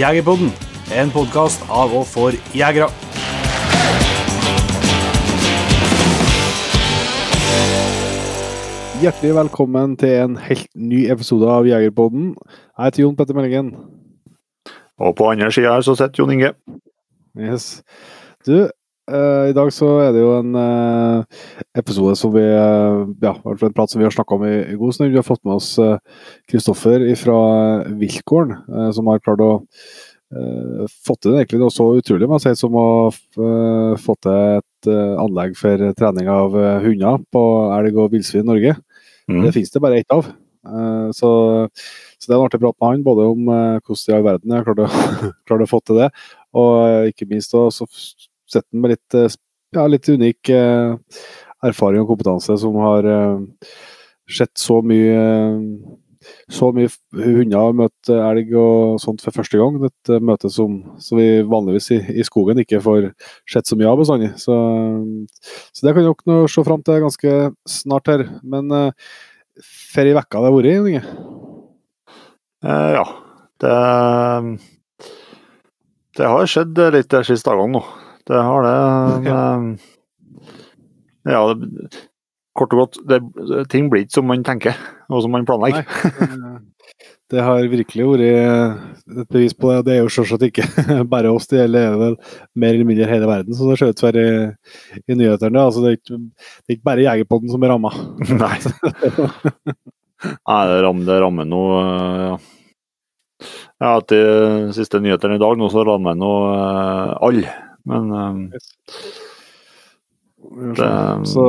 Jegerpodden, en podkast av og for jegere. Hjertelig velkommen til en helt ny episode av Jegerpodden. Jeg heter Jon Petter Meldingen. Og på andre sida her så sitter Jon Inge. Yes. Du, i dag så er det jo en eh, episode som vi eh, Ja, i hvert fall en prat som vi har snakka om i, i god stund. Vi har fått med oss Kristoffer eh, fra Viltgården, eh, som har klart å eh, fått til egentlig noe så utrolig jeg si, som å uh, få til et eh, anlegg for trening av eh, hunder på elg og villsvin i Norge. Mm. Det finnes det bare ett av. Eh, så, så det er en artig prat med han, både om eh, hvordan i all verden jeg klarte å, klart å få til det, og eh, ikke minst å så sette med litt, eh, ja, litt unik eh, erfaring og kompetanse, som har eh, sett så mye så mye hunder møte elg og sånt for første gang. Et møte som, som vi vanligvis i, i skogen ikke får sett så mye av bestandig. Så, så det kan dere nå se fram til ganske snart her. Men uh, for ei uke det har vært, Inge? Eh, ja. Det Det har skjedd litt de siste dagene nå. Det har det. Men, ja, det, kort og godt, det, ting blir ikke som man tenker, og som man planlegger. Nei, det har virkelig vært et bevis på det. Det er jo selvsagt ikke bare oss, det gjelder vel mer eller mindre hele verden, Så det ser ut for i, i nyhetene. Altså, det, er ikke, det er ikke bare Jegerpodden som er ramma. Nei. Nei, det rammer, det rammer nå eh, ja. ja, til siste nyhetene i dag nå, så rammer det noe alle. Men eh, det, Så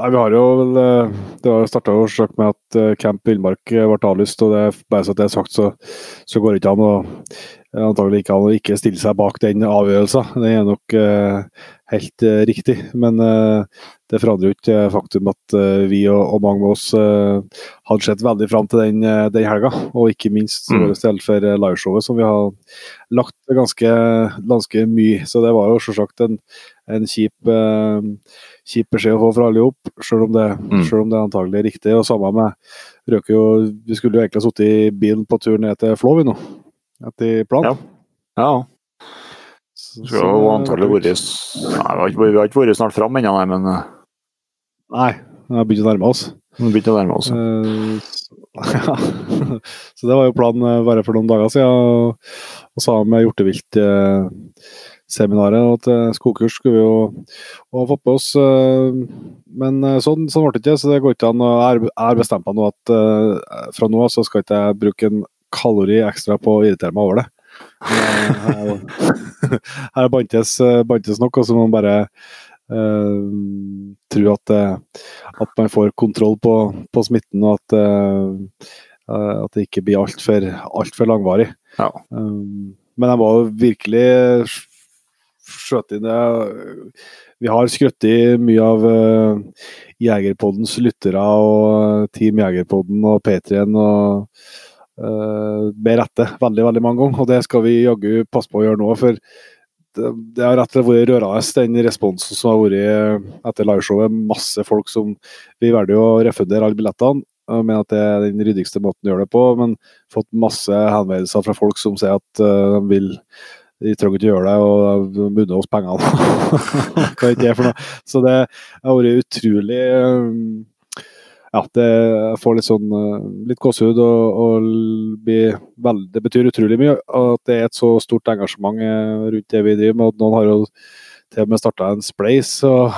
Nei, vi har jo vel eh, Det starta årsak med at eh, Camp Villmark eh, ble avlyst. og det er Bare så det er sagt, så, så går det ikke an å antagelig ikke an å ikke stille seg bak den avgjørelsen. Det er nok eh, helt eh, riktig. Men eh, det forandrer jo ikke faktum at vi og, og mange med oss hadde sett veldig fram til den, den helga. Og ikke minst Mm. del for liveshowet, som vi har lagt ganske, ganske mye. Så det var jo selvsagt en, en kjip, eh, kjip beskjed å få fra alle opp, selv om det, Mm. om det antagelig er riktig. Og samme med røker jo Vi skulle jo egentlig sittet i bilen på tur ned til Flå, vi nå. Etter planen. ja. Så- Skulle så antagelig vært Nei, vi har ikke, har vært snart fram ennå, nei, men eh, Nei, vi har begynt å nærme oss. vi begynner å nærme oss. Eh, ja. Så det var jo planen eh, bare for noen dager siden. Og, og sammen med hjorteviltseminaret og til skogkurs skulle vi jo ha fått på oss. eh, Men eh, sånn, sånn ble det ikke, så det går ikke an. Jeg har- bestemt meg nå at eh, fra nå av så skal ikke jeg bruke en kalori ekstra på å irritere meg over det. Eh, Her er bantes, eh, bantes nok, og så må man bare uh, tro at, eh, at man får kontroll på, på smitten, og at, eh, eh, at det ikke blir altfor alt for langvarig. Ja. Um, men jeg var virkelig skjøte inn det. Vi har skrøtt i mye av uh, Jegerpoddens lyttere og Team Jegerpodden og Patrien og uh, med rette veldig veldig mange ganger. Og det skal vi jaggu passe på å gjøre nå. for det, har rett og slett vært rørende, den responsen som har vært etter liveshowet. Masse folk som Vi valgte å refundere alle billettene. Mener at det er den ryddigste måten å gjøre det på, men fått masse henvendelser fra folk som sier at eh, de vil de trenger ikke gjøre det, og de bunner oss pengene. Hva er det for noe? Så det har vært utrolig eh, Ja, det får litt sånn eh, litt gåsehud, og, og det betyr utrolig mye at det er et så stort engasjement eh, rundt det vi driver med. at Noen har jo til og med starta en spleis og,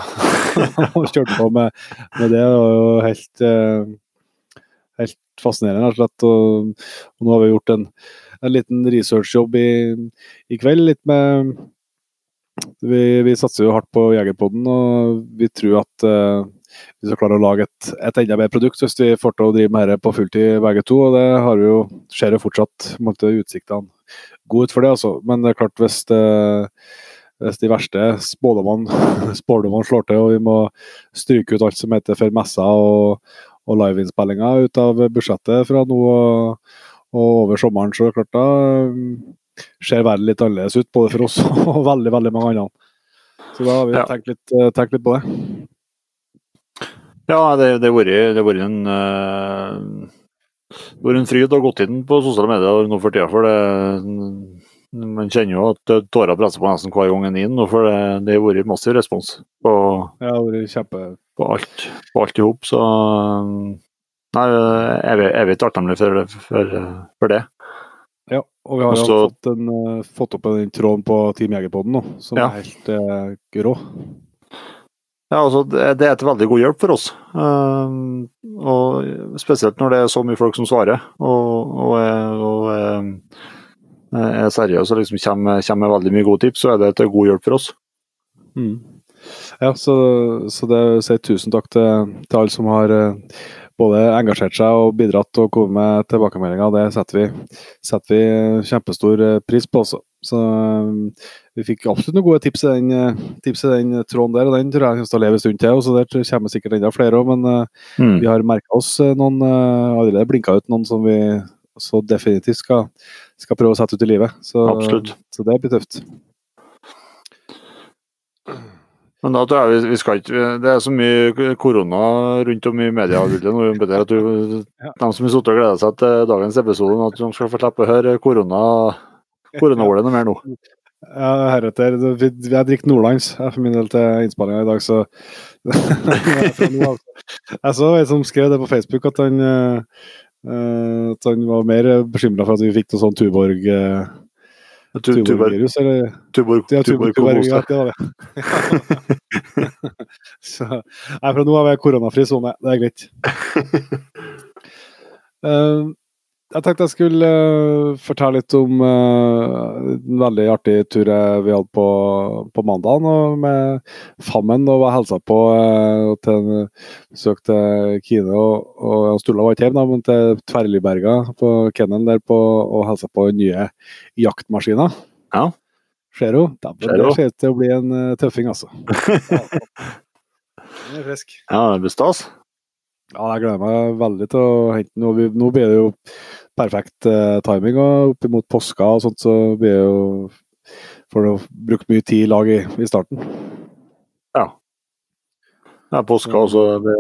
og kjørt på med, med det. Det var jo helt helt fascinerende, rett og slett. Og nå har vi gjort en, en liten researchjobb i, i kveld, litt med vi, vi satser jo hardt på Jegerpodden, og vi tror at uh, vi skal klare å lage et, et enda bedre produkt hvis vi får til å drive med dette på fulltid begge to. og Det har jo, ser jo fortsatt måtte, utsiktene gode ut for det. altså. Men det er klart, hvis, det, hvis de verste spådommene spådommene slår til, og vi må stryke ut alt som heter for messer og, og liveinnspillinger ut av budsjettet fra nå og over sommeren, så er det klart da ser verden litt annerledes ut, både for oss og veldig veldig mange andre. Så da har vi Ja. tenkt, litt, eh, tenkt litt på det. Ja, det har vært en det har vært en eh, fryd å gå inn på sosiale medier nå for tida. For det, man kjenner jo at tårer presser på nesten hver gang en er og for det, det har vært massiv respons på, Ja, det kjempe... på alt på alt i hop. Så nei, jeg er veldig takknemlig for, for, for det. Ja, og vi har jo fått, en, eh, fått opp den tråden på Team Jegerpodden nå, som Ja. er helt eh, rå. Ja, altså, det, er til veldig god hjelp for oss. Um, og spesielt når det er så mye folk som svarer og, og, er- og er, er seriøse og liksom kommer, kommer med veldig mye gode tips, så er det til god hjelp for oss. Mm. Ja, så, så det sier tusen takk til, til alle som har eh, både engasjert seg og bidratt og kommet med tilbakemeldinger. Det setter vi, setter vi kjempestor eh, pris på også. Så eh, vi fikk absolutt noen gode tips i den, eh, tips i den tråden der, og den tror jeg kommer til å leve en stund til. så Der kommer sikkert enda flere òg, men Mm. vi har merka oss noen Allerede blinka ut noen som vi så definitivt skal, skal prøve å sette ut i livet. Så, så det blir tøft. Men da tror jeg vi, vi skal ikke Det er så mye korona rundt om i media nå. At du. De som har sittet og gleda seg til dagens episode, at de skal få slippe å høre korona koronaordet noe mer nå. Ja, heretter. Vi, jeg drikker Nordlands jeg, for min del til innspillinga i dag, så av. Jeg så en som skrev det på Facebook, at han, eh, eh, at han var mer bekymra for at vi fikk noe sånn Tuborg Tu- tuber- Tuborg-virus. Eller Tubor, ja, tuberkulose. det var det. så, nei, fra nå av er jeg koronafri sone. Det er greit. Eh, jeg tenkte jeg skulle uh, fortelle litt om uh, en veldig artig tur vi hadde på, på mandag med Fammen. og var hilsa på uh, til en besøk til Kine og, og Sturla var ikke hjemme, men til Tverliberga på Kennelen der på, og hilsa på nye jaktmaskiner. Ja. Ser hun? Det ser ut til å bli en tøffing, altså. Ja, det blir stas. Ja, jeg gleder meg veldig til å hente den. Nå blir det jo perfekt eh, timing opp imot påska og sånt, så blir det jo Får brukt mye tid i lag i, i starten. Det er påska og så det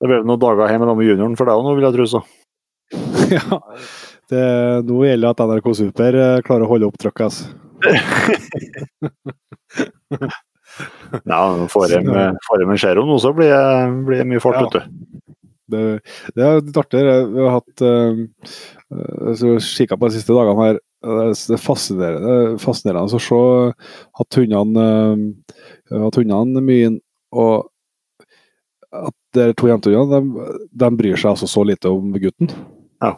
det blir noen dager hjemme med junioren for deg òg nå, vil jeg tro. så. ja. Det, nå gjelder det at NRK Super eh, klarer å holde opp trykket. Altså. Ja, Får med, får jeg nå, så blir det, mye fart. Ja. vet du. Det, det er litt artig. Vi har hatt uh, så Kikka på de siste dagene her. Det er- er fascinerende, fascinerende å se at hundene uh, At hundene mye og at de to jentehundene de, de bryr seg altså så lite om gutten. Ja.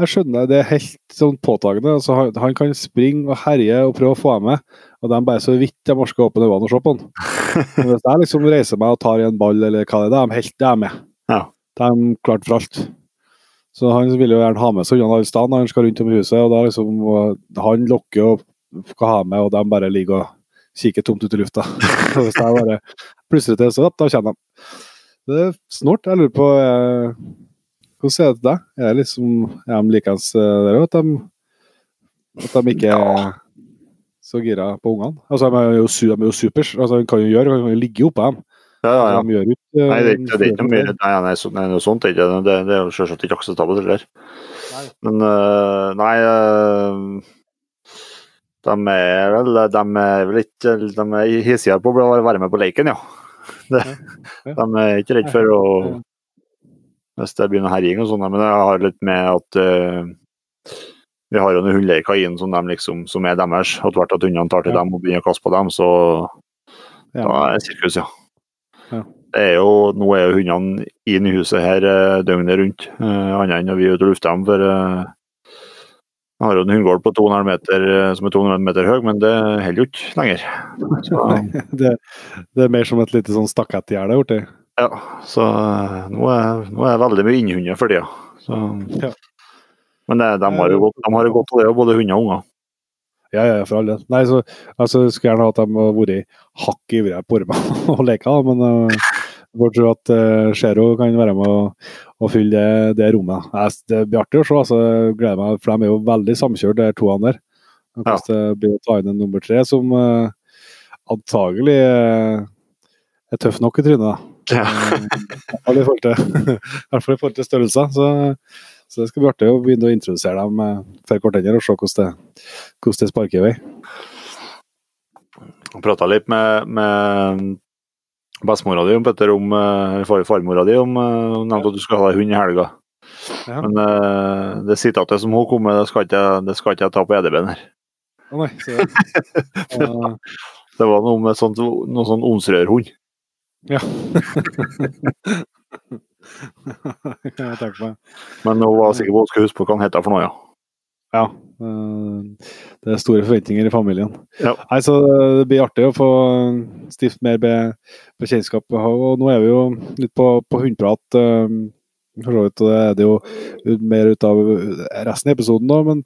Jeg skjønner, det er helt sånn påtagende. Altså, han, han kan springe og herje og prøve å få ham med, og de bare så vidt orker å åpne øynene og se på den. Men hvis jeg liksom reiser meg og tar i en ball, eller hva det er, da er de helt det er med. Ja. De er klart for alt. Så han vil jo gjerne ha med seg unna alle steder når han skal rundt om i huset. og da liksom, Han lokker og skal ha med, og de bare ligger og kikker tomt ut i lufta. Så hvis jeg bare plystrer til, så da kommer de. Det er snålt. Jeg lurer på eh, Hvordan er det til deg? Er det liksom, er de likeens eh, der òg? At, de- at de ikke er så gira på ungene? Altså, de er jo, de er jo supers. Altså, de kan jo gjøre, de kan jo ligge oppå dem. Ja, ja, ja. De gjør jo ikke Nei, det, er ikke- det er ikke noe mer Nei, nei, så, nei noe sånt det. Det, det er jo selvsagt ikke akseptabelt heller. Men uh, nei uh, De er vel De er vel ikke De er hissigere på å være med på leken, ja. Det, de er ikke redd for å Hvis det begynner herjing og sånn, men jeg har litt med at vi har jo noen hundeleker inn som, de liksom, som er deres. Og hvert at hundene tar til Ja. dem og begynner å kaste på dem, så Ja. da er det sirkus, ja. Ja. Er jo, nå er jo hundene inn i huset her eh, døgnet rundt, eh, annet enn når vi er ute og lufter dem. For eh, jeg har jo en hundegård på 200 meter eh, som er 200 meter høy, men det holder jo ikke lenger. Så, det, det er mer som et lite sånn stakkettgjerde borti. ja, så eh, nå er, nå er veldig mye innhunder for tida. Så, Ja. Men det, de har jo godt, de har jo godt av det, både hunder og unger. Ja, ja, for all del. Nei, så altså, skulle gjerne hatt dem vært hakk ivrige på armene og leka, men uh, jeg får tro at uh, Zero kan være med å, å fylle det, det rommet. Jeg, det blir artig å se, altså, gleder meg, for de er jo veldig samkjørt, de toene der. Hvis det blir å ta inn en nummer tre som uh, antagelig uh, er tøff nok i trynet. Ja. I hvert fall i forhold til størrelser. Så, så, det skal bli artig å begynne å introdusere dem eh, for hverandre og se hvordan det, hvordan det sparker i vei. Jeg prata litt med, med bestemora di om Petter, om far, farmora di om hun nevnte at du skulle ha deg hund i helga. Ja. Men uh, det sitatet som hun kom med, det skal ikke, det skal ikke jeg ta på EDB-en her. Oh, nei, så, uh, det var noe med sånt, noe sånn onsrørhund. Ja. kan jeg tenke meg. Men hun var sikker på at hun skulle huske på hva han het for noe, ja. Ja. Eh, det er store forventninger i familien. Ja. Nei, så Det blir artig å få stifte mer bekjentskap. Og nå er vi jo litt på, på hundeprat. Eh, for så vidt, og det er det jo mer ut av resten av episoden, da, men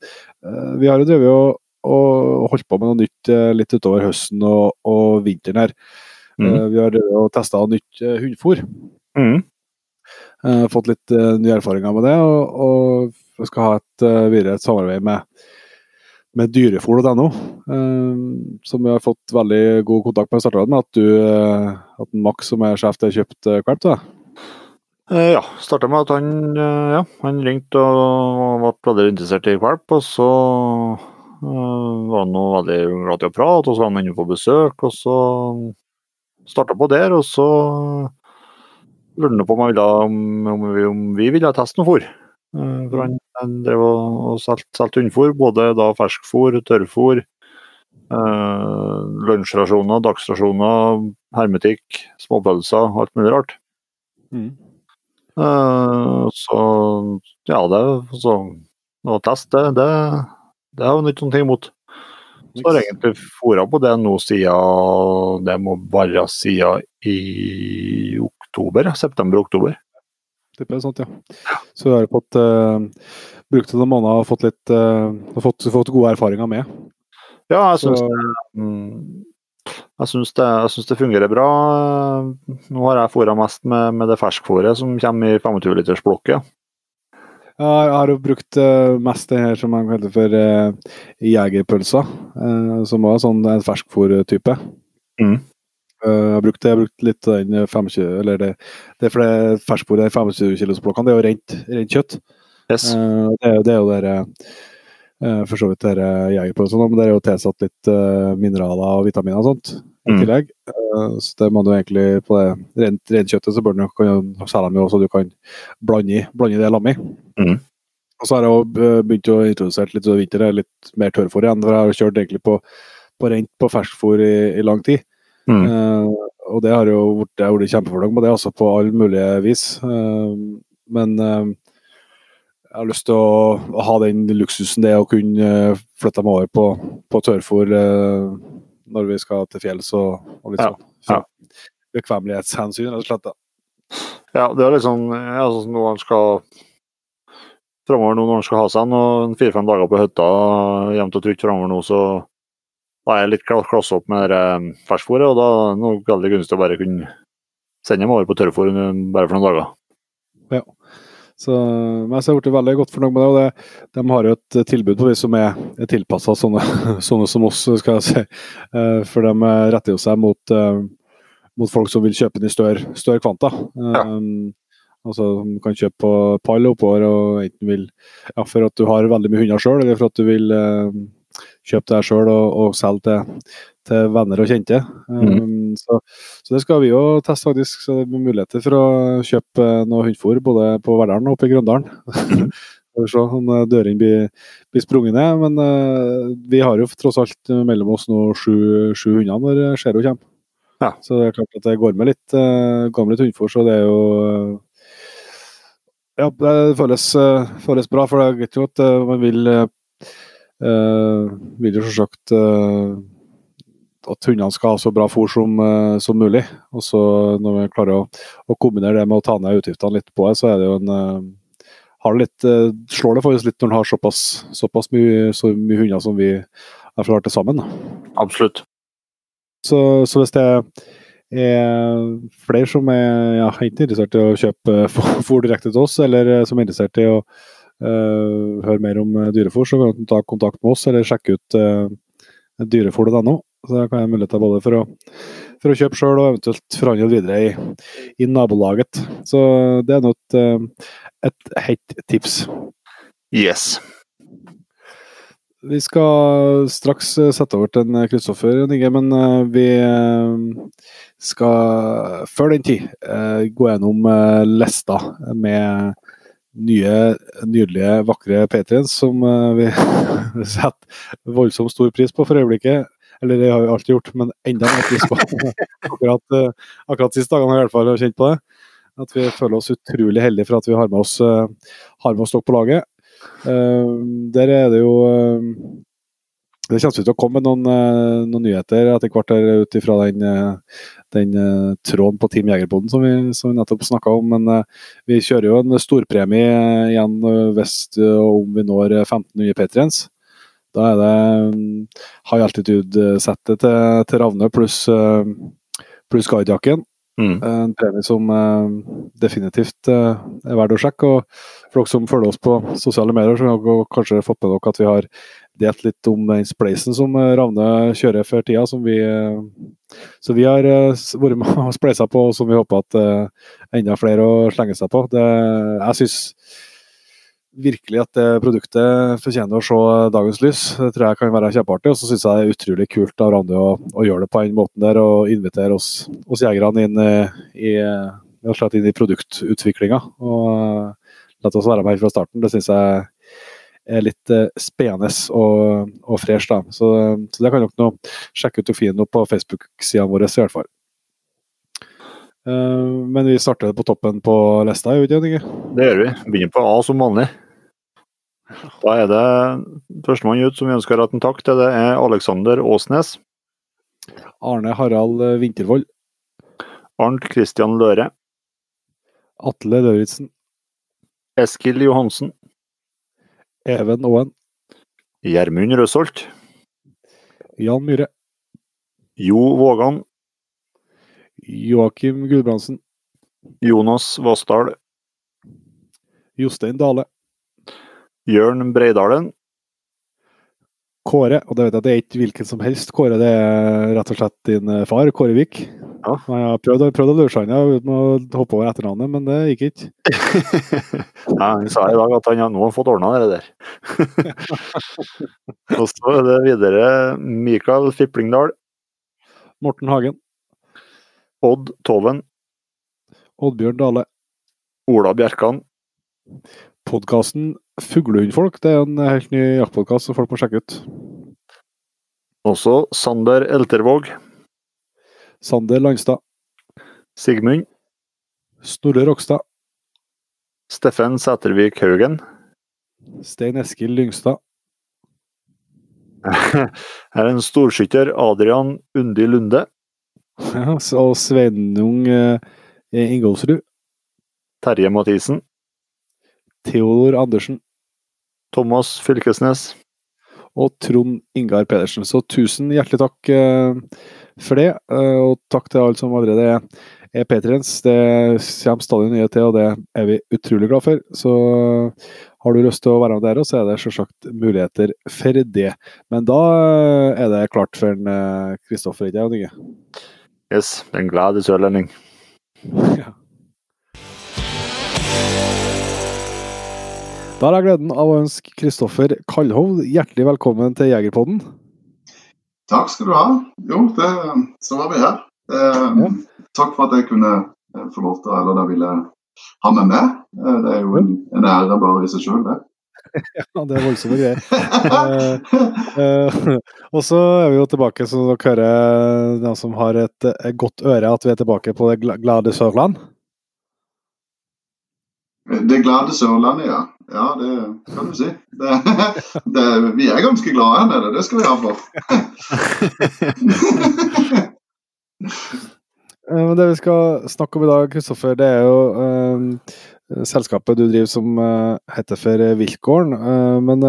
uh, vi har jo drevet og, og, holdt på med noe nytt litt utover høsten og, og vinteren her. Mm. Vi har drevet og testa nytt hundfôr hundefôr. Mm. Fått litt nye erfaringer med det, og, og skal ha et, videre et samarbeid med med dyrefôr.no, som vi har fått veldig god kontakt med. Jeg med at du, at Max, som er sjef, har kjøpt valp til deg. Ja, starta med at han, ja, han ringte og var veldig interessert i valp. Og så uh, var han veldig glad i å prate, og så var han inne på besøk. Og så starta på der, og så lurte på om, om, vi, om vi ville teste noe fôr. Uh, for han, drev og, og solgte hundefôr, både da ferskfôr, tørrfôr, eh, lunsjrasjoner, dagsrasjoner, hermetikk, småpølser, alt mulig rart. Mm. Eh, så ja, det så, å teste, det, det har vi ikke noe imot. Så har jeg egentlig fôra på det nå siden Det må være siden i oktober. September-oktober. Tipper sånt, ja. Så vi har fått uh, brukt noen måneder og fått litt uh, fått, fått, gode erfaringer med. Ja, jeg syns det. Jeg syns det, det, fungerer bra. Nå har jeg fôra mest med, med det ferskfôret som kommer i 25-litersblokket. Ja, jeg har jo brukt uh, mest det her som man kaller for eh, jegerpølser. eh, som var sånn en ferskfòrtype. Mm. Jeg har brukt, jeg har brukt litt den 25, eller det, det er fordi ferskfôret i 25 kilosblokkene, det er jo rent, rent kjøtt. Yes. det, det, er jo det uh, for så vidt dere jegerpølser, men det er jo tilsatt litt uh, mineraler og vitaminer og sånt i mm. tillegg. Uh, så det må du egentlig på det rent, renkjøttet så bør du kan selge dem jo så du kan blande i, blande i det lammet. Mm. Og så har jeg begynt å introdusere litt vinteren, litt mer tørrfôr igjen. For jeg har kjørt egentlig på, på rent på ferskfôr i, i, lang tid. Mm. Uh, og det har jo vært, jeg vært kjempefornøyd med, det altså på alle mulige vis. men jeg har lyst til å, å, ha den luksusen det å kunne uh, flytte meg over på, på tørrfôr uh, når vi skal til fjells og, og litt sånn. Ja, ja. Bekvemmelighetshensyn, rett og slett. Da. Ja, det er liksom altså, når han skal framover nå når han skal ha seg noen fire-fem dager på hytta jevnt og trygt framover nå, så da er jeg litt klasse opp med uh, ferskfôret, og da er det veldig gunstig å bare kunne sende dem over på tørrfôr bare for noen dager. Ja. Så, men jeg har blitt veldig godt fornøyd med det. og det, De har jo et tilbud på de som er, er tilpassa sånne, sånne, som oss, skal jeg si. Eh, for de retter jo seg mot, eh, mot folk som vil kjøpe den i større, større kvanta. Ja. Um, altså Du kan kjøpe på pall oppover og enten vil ja, for at du har veldig mye hunder sjøl, eller for at du vil kjøpe det sjøl og, og selge til, til, venner og kjente. Um, mm. så, så, det skal vi jo teste, faktisk. Så det blir muligheter for å kjøpe noe hundefôr både på Verdalen og oppe i Grøndalen. Mm. Vi får se om eh, dørene blir, blir sprunget ned. Men uh, vi har jo tross alt mellom oss nå sju, sju hunder når Zero kommer. Ja. Så det er klart at det går med litt, uh, går med litt hundefôr, så det er jo uh, Ja, det føles, føles bra, for det er greit jo at man vil vil jo selvsagt uh, at hundene skal ha så bra fôr som, uh, som mulig. Og så når vi klarer å, å, kombinere det med å ta ned utgiftene litt på det, så er det jo en litt, slår det faktisk litt når en har såpass, såpass mye, så mye hunder som vi har til sammen. Absolutt. Så, så, hvis det er flere som er ja, interessert i å kjøpe fôr direkte til oss, eller som er interessert i å uh, høre mer om dyrefòr, så kan du ta kontakt med oss eller sjekke ut uh, dyrefòr.no. Så da kan jeg ha muligheter både for å, for å kjøpe sjøl, og eventuelt forhandle videre i, i, nabolaget. Så det er nå eh, et hett tips. Yes. Vi skal straks sette over til Kristoffer, men vi skal før den tid gå gjennom lista med nye, nydelige, vakre patriens som vi setter voldsomt stor pris på for øyeblikket. Eller det har vi alltid gjort, men enda mer pris på. akkurat, uh, akkurat siste dagene har jeg i hvert fall kjent på det. At vi føler oss utrolig heldige for at vi har med oss, uh, har med oss dere på laget. Der er det jo Det kommer til å komme noen, noen nyheter etter hvert ut ifra den, den tråden på Team Jegerboden som vi, som vi nettopp snakka om. Men vi kjører jo en storpremie igjen hvis om vi når 1500 patrients. Da er det um, high altitude-settet til, til Ravne pluss uh, plus guidejakken. Mm. En premie som eh, definitivt eh, er verdt å sjekke. og For dere som følger oss på sosiale medier, så har dere kanskje fått med dere at vi har delt litt om den spleisen som Ravne kjører for tida. Som vi, så vi har vært med og spleisa på, og som vi håper at enda flere å slenge seg på. Det, jeg synes virkelig at det produktet fortjener å se dagens lys. Det tror jeg kan være kjempeartig. Og så syns jeg det er utrolig kult av Ravne å, å, gjøre det på den måten der, og invitere oss, oss jegerne inn i, inn i produktutviklinga. Og la oss være med fra starten. Det syns jeg er litt uh, spennende og, og fresh. Da. Så, så, det kan dere nå sjekke ut og finne på Facebook-sidene våre, i hvert fall. Uh, men vi starter på toppen på lista, gjør vi ikke? Det gjør vi. Begynner på A som vanlig. Da er det førstemann ut som vi ønsker rette en takk til. Det er Alexander Åsnes. Arne Harald Vintervold. Arnt Kristian Løre. Atle Lauritzen. Eskil Johansen. Even Aaen. Gjermund Røsholt. Jan Myhre. Jo Vågan. Joakim Gudbrandsen. Jonas Vassdal. Jostein Dale. Jørn Breidalen. Kåre, og det vet jeg det er ikke hvilken som helst Kåre, det er rett og slett din far, Kåre Vik. Ja. Jeg har prøvd, prøvd å lure han uten å hoppe over etternavnet, men det gikk ikke. Nei, han sa i dag at han nå har fått ordna det der. og så er det videre Mikael Fiplingdal. Morten Hagen. Odd Toven. Oddbjørn Dale. Ola Bjerkan. Podkasten Fuglehundfolk det er en helt ny jaktpodkast som folk må sjekke ut. Også Sander Eltervåg. Sander Langstad. Sigmund. Snorre Rokstad. Steffen Sætervik Haugen. Stein Eskil Lyngstad. Her er en storskytter, Adrian Undi Lunde. Ja, og Sveinung eh, Ingolfsrud. Terje Mathisen. Theodor Andersen. Thomas Fylkesnes. Og Trond Ingar Pedersen. Så tusen hjertelig takk uh, for det. Uh, og takk til alle som allerede er, patriens. Det kommer stadig nye til, og det er vi utrolig glad for. Så uh, har du lyst til å være med der, så er det selvsagt muligheter for det. Men da er det klart for Kristoffer, ikke sant? Yes, en glad sørlending. Ja. Da har jeg gleden av å ønske Kristoffer Kallhov hjertelig velkommen til Jegerpodden. Takk skal du ha. Jo, det, så var vi her. Eh, ja. Takk for at jeg kunne eh, få lov til, eller da ville ha meg med. Eh, det er jo en, en ære bare i seg sjøl, det. Ja, det er voldsomme greier. eh, eh, og så er vi jo tilbake, så dere hører de som har et, et, godt øre, at vi er tilbake på det glade Sørland. Det glade Sørlandet, ja. Ja, det kan du si. Det, det, vi er ganske glade her nede, det skal vi ha for. Eh, det vi skal snakke om i dag, Kristoffer, det er jo eh, selskapet du driver som eh, heter for Viltgården. Eh, men,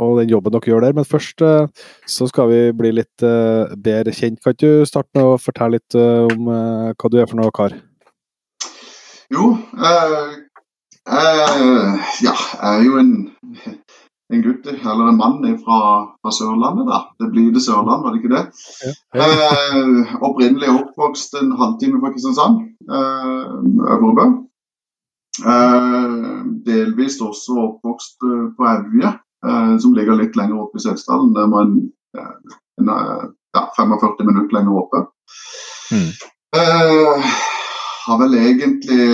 og den jobben dere gjør der. Men først så skal vi bli litt bedre kjent. Kan ikke du starte med å fortelle litt om hva du er for noe kar? Jo, Uh, ja, jeg er jo en en gutt, eller en mann fra, fra Sørlandet. da. Det blir det Sørland, var det ikke det? Eh, opprinnelig oppvokst en halvtime fra Kristiansand, eh, Øvrebø. Uh, delvis også oppvokst på Evje, som ligger litt lenger oppe i Setesdalen. Det var en, en ja, 45 minutter lenger oppe. Mm. Har vel egentlig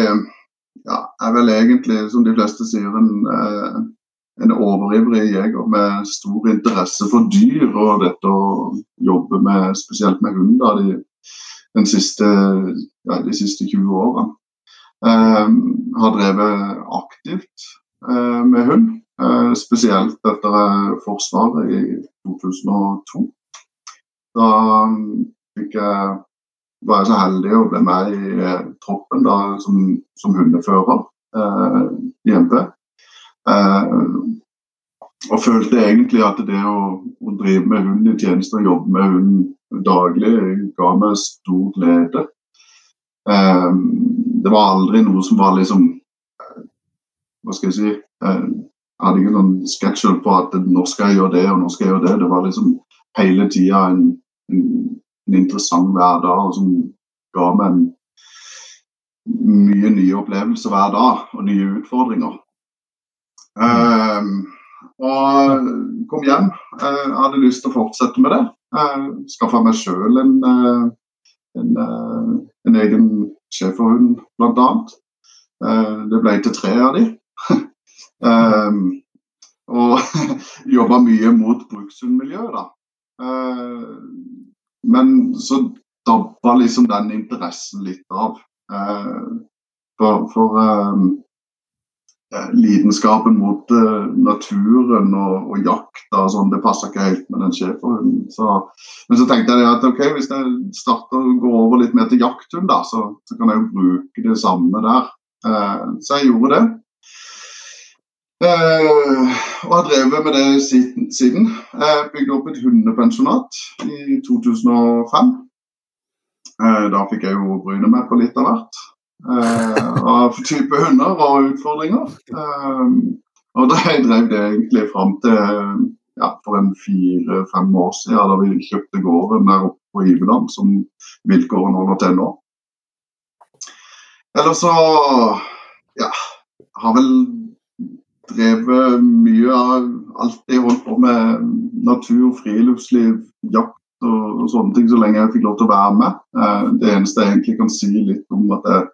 ja, er vel egentlig, som de fleste sier, en, eh, en overivrig jeger med stor interesse for dyr og dette å jobbe med, spesielt med hund da, de, siste, ja, de siste 20 årene. Eh, har drevet aktivt eh, med hund, eh, spesielt etter eh, Forsvaret i 2002. Da fikk jeg var jeg så heldig å bli med i eh, troppen da, som, som hundefører eh, i MP. Eh, og følte egentlig at det å, å drive med hund i tjeneste og jobbe med hund daglig ga meg stor glede. Eh, det var aldri noe som var liksom eh, Hva skal jeg si Jeg hadde ikke noen sketsjer på at nå skal jeg gjøre det og nå skal jeg gjøre det. Det var liksom hele tida en, en en interessant hverdag som ga meg mye nye opplevelser hver dag og nye utfordringer. Um, og kom hjem. Jeg hadde lyst til å fortsette med det. Jeg Skaffa meg sjøl en, en, en, egen schæferhund, bl.a. Det ble til tre av de. um, og jobba mye mot brukshundmiljøet, da. Men så dabba liksom den interessen litt av. Eh, for, for eh, lidenskapen mot eh, naturen og, og jakta og sånn, det passa ikke helt med den schæferhunden. Men så tenkte jeg at ok, hvis jeg starter å gå over litt mer til jakthund, da, så, så, kan jeg jo bruke det samme der. Eh, så jeg gjorde det. Uh, og har drevet med det siden. Jeg bygde opp et hundepensjonat i 2005. Uh, da fikk jeg jo bryne meg på litt av hvert. Av type hunder og utfordringer. og da jeg drev det egentlig fram til ja, for en fire-fem år siden, da vi kjøpte gården der oppe på Iveland, som vilkårene holder til nå. Eller så ja, har vel drevet mye av alt jeg holdt på med natur, friluftsliv, jakt og, og, sånne ting så lenge jeg fikk lov til å være med. Eh, det eneste jeg egentlig kan si litt om at jeg,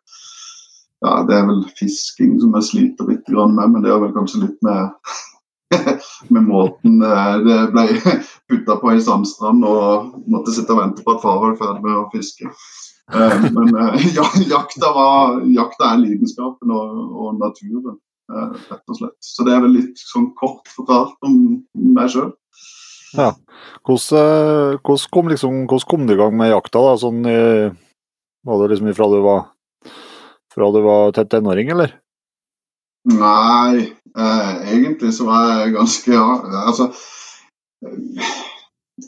ja, det er vel fisking som jeg sliter litt med, men det er vel kanskje litt med med måten eh, det ble putta på i sandstrand og måtte sitte og vente på at far var ferdig med å fiske. Eh, men ja, jakta, var, jakta er lidenskapen og, og naturen. Eh, rett og slett. Så det er vel litt sånn kort fortalt om meg sjøl. Ja. Hvordan, eh, hvordan, kom liksom, hvordan kom du i gang med jakta? da? Sånn, var det liksom ifra du var, fra du var tenåring, eller? Nei, eh, egentlig så var jeg ganske ja, Altså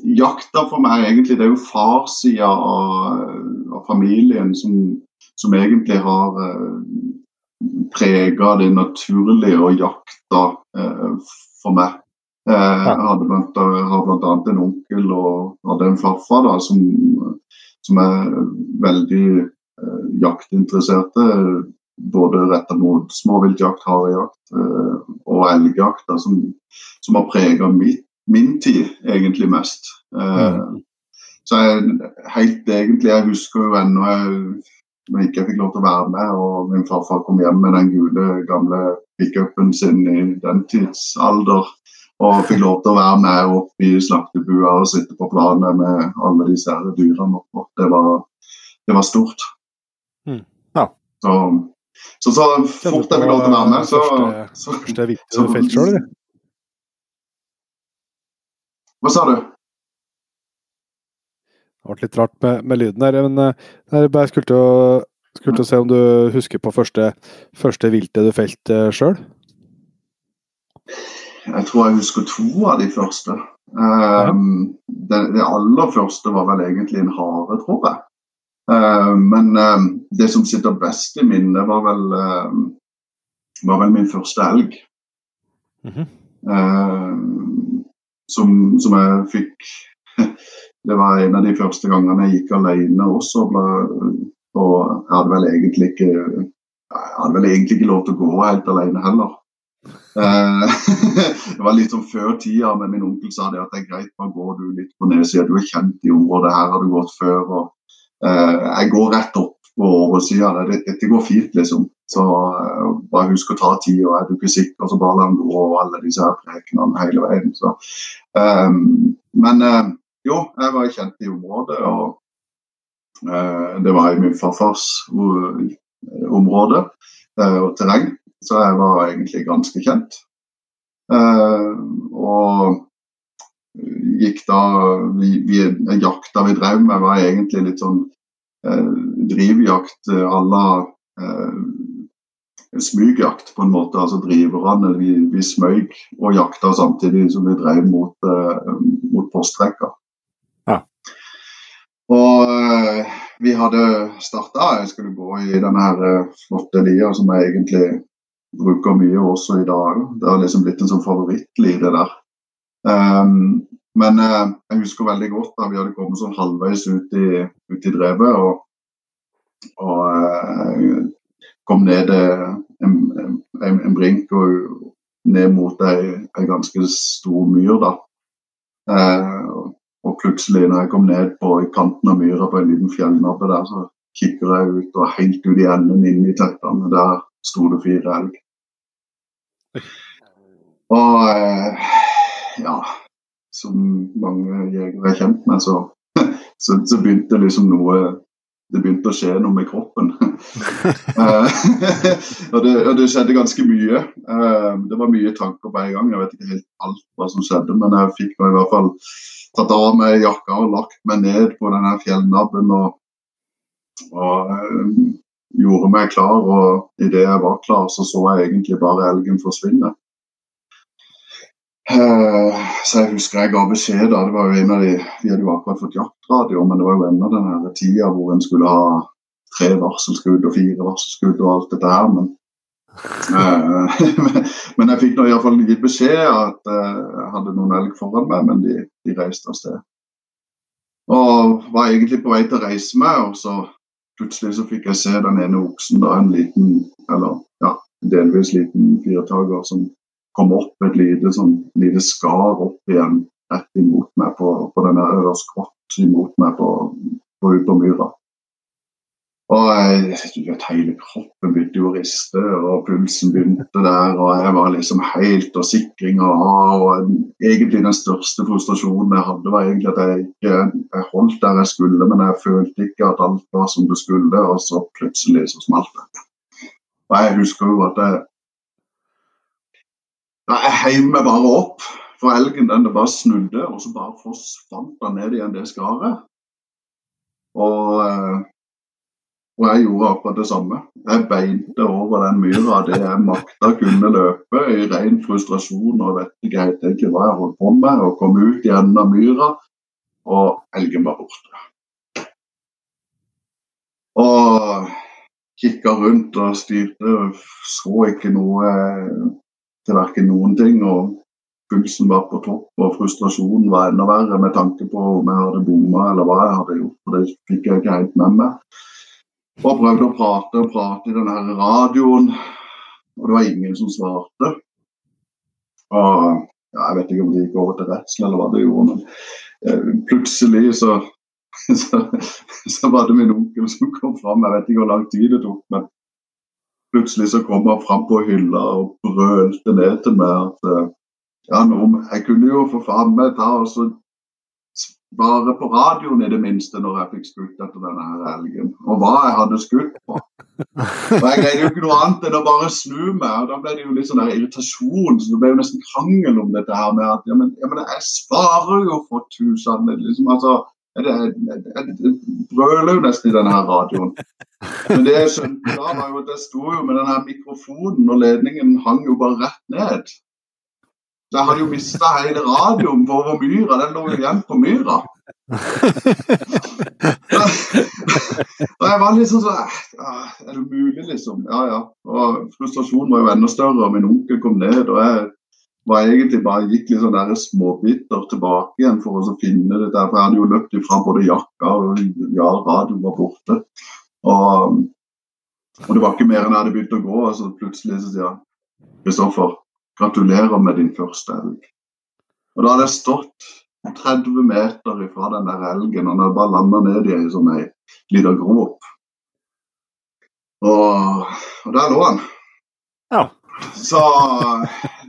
Jakta for meg egentlig, det er jo farssida av, av, familien som, som egentlig har prega det naturlige og jakta eh, for meg. Eh, jeg hadde blant, har bl.a. en onkel og hadde en farfar da, som, som er veldig eh, jaktinteresserte. Både retta mot småviltjakt, harejakt eh, og elgjakt, da, som, som, har prega min tid egentlig mest. Eh, mm. Så jeg, helt egentlig, jeg husker jo ennå jeg når ikke fikk lov til å være med. Og min farfar kom hjem med den gule, gamle pickupen sin i den tidsalder. Og fikk lov til å være med opp i slaktebua og sitte på planet med alle disse dyrene oppå. Det det var stort. Mm. Ja. Så, så, så fort jeg fikk lov til å være med, så Første, første viktige felt sjøl, eller? Hva sa du? Det ble litt rart med, med lyden her, men uh, jeg bare skulle til, å, skulle til å se om du husker på første, første viltet du felte uh, sjøl? Jeg tror jeg husker to av de første. Uh, det, det, aller første var vel egentlig en hare, tror jeg. Uh, men uh, det som sitter best i minnet, var vel, var vel min første elg. Mm -hmm. Eh, som, som jeg fikk Det var en av de første gangene jeg gikk alene også. Og jeg hadde vel egentlig ikke jeg hadde vel egentlig ikke lov til å gå helt alene heller. Eh, det var litt sånn før tida, men min onkel sa det at det er greit, bare går du litt på nedsida. Du er kjent i området, her har du gått før. og uh, Jeg går rett opp på oversida. Dette går fint, liksom. Så uh, bare husk å ta tid, og er du ikke sikker, så bare la den gå. Og alle disse her prekenene hele veien. Så, um, men jo, jeg var kjent i området, og det var i min farfars område og terreng. Så jeg var egentlig ganske kjent. og gikk da vi, vi, Jakta vi drev med, var egentlig litt sånn eh, drivjakt à la eh, smygjakt, på en måte. Altså driverne vi, vi smøg og jakta samtidig som vi drev mot, eh, mot postrekka. Og eh, vi hadde starta, jeg skulle gå i denne her eh, flotte lia som jeg egentlig bruker mye også i dag. Det har liksom blitt en sånn favorittli, det der. Um, men uh, jeg husker veldig godt da vi hadde kommet sånn halvveis ut i, ut i drevet og, og uh, kom ned en, en, en, brink og ned mot ei, ganske stor myr. da. Uh, og plutselig, når jeg kom ned på i kanten av myra på en liten fjellnabbe der, så kikker jeg ut, og helt ut i enden inn i tettene, der sto det fire elg. Og eh, ja, som mange jegere er kjent med, så, så, så, begynte liksom noe det begynte å skje noe med kroppen. Eh, og, det, og, det, skjedde ganske mye. Eh, det var mye tanker på en gang. Jeg vet ikke helt alt hva som skjedde, men jeg fikk nå i hvert fall tatt av meg jakka og lagt meg ned på denne fjellnabben og, og um, gjorde meg klar. Og idet jeg var klar, så så jeg egentlig bare elgen forsvinne. Uh, så jeg husker jeg ga beskjed da, det var jo en av de, Vi hadde jo akkurat fått jaktradio, men det var jo ennå den tida hvor en skulle ha tre varselskudd og fire varselskudd og alt dette her. Men Eh, men jeg fikk nå iallfall gitt beskjed at eh, jeg hadde noen elg foran meg, men de, de reiste av sted. Og var egentlig på vei til å reise meg, og så plutselig så fikk jeg se den ene oksen, da, en liten, eller ja, delvis liten firetaker, som kom opp et lite, sånn, lite skar opp igjen rett imot meg på, på den der skrått imot meg på, på, på myra. Og jeg, vet, Hele kroppen begynte å riste, og pulsen begynte der. og Jeg var liksom helt og sikringa av. og Egentlig den største frustrasjonen jeg hadde, var egentlig at jeg ikke jeg holdt der jeg skulle, men jeg følte ikke at alt var som det skulle. Og så plutselig så smalt det. Og jeg husker jo at jeg jeg heiv meg bare opp, for elgen den bare snudde, og så bare forsvant den ned igjen det skaret. Og eh, og jeg gjorde akkurat det samme. Jeg beinte over den myra det jeg makta kunne løpe i ren frustrasjon og vet ikke helt egentlig hva jeg holdt på med. Og kom ut i enden av myra, og elgen var borte. Og kikka rundt og styrte så ikke noe til verken noen ting. Og pulsen var på topp, og frustrasjonen var enda verre med tanke på om jeg hadde bomma eller hva jeg hadde gjort. for Det fikk jeg ikke helt med meg. Og prøvde å prate og prate i denne radioen, og det var ingen som svarte. Og ja, Jeg vet ikke om det gikk over til redsel eller hva det gjorde, men eh, plutselig så, så, så, var det min onkel som kom fram. Jeg vet ikke hvor lang tid det tok, men plutselig så kom han fram på hylla og brølte ned til meg at eh, ja, jeg kunne jo for faen meg ta og så bare på radioen i det minste når jeg fikk skutt etter denne her elgen. Og hva jeg hadde skutt på. Og Jeg greide jo ikke noe annet enn å bare snu meg. og Da ble det jo litt sånn irritasjon. så Det ble jo nesten krangel om dette her med at ja, ja, men jeg svarer jo for tusen. Liksom, altså, jeg, brøler jo nesten i denne her radioen. Men det jeg skjønte da, var jo at jeg sto jo med denne mikrofonen, og ledningen hang jo bare rett ned. Så jeg hadde jo mista hele radioen på over myra. Den lå jo igjen på myra. og jeg var liksom sånn Er det mulig, liksom? Ja ja. Og frustrasjonen var jo enda større, og min onkel kom ned. og jeg var egentlig bare gikk litt sånn der småbiter tilbake igjen for å finne det der. For jeg hadde jo løpt ifra både jakka og ja, radioen var borte. Og, og det var ikke mer enn jeg hadde begynt å gå, og så plutselig så sier han Kristoffer, gratulerer med din første elg. Og da hadde jeg stått 30 meter ifra den der elgen, og han hadde bare landa ned i ei sånn ei lita grop. Og, og der lå han. Så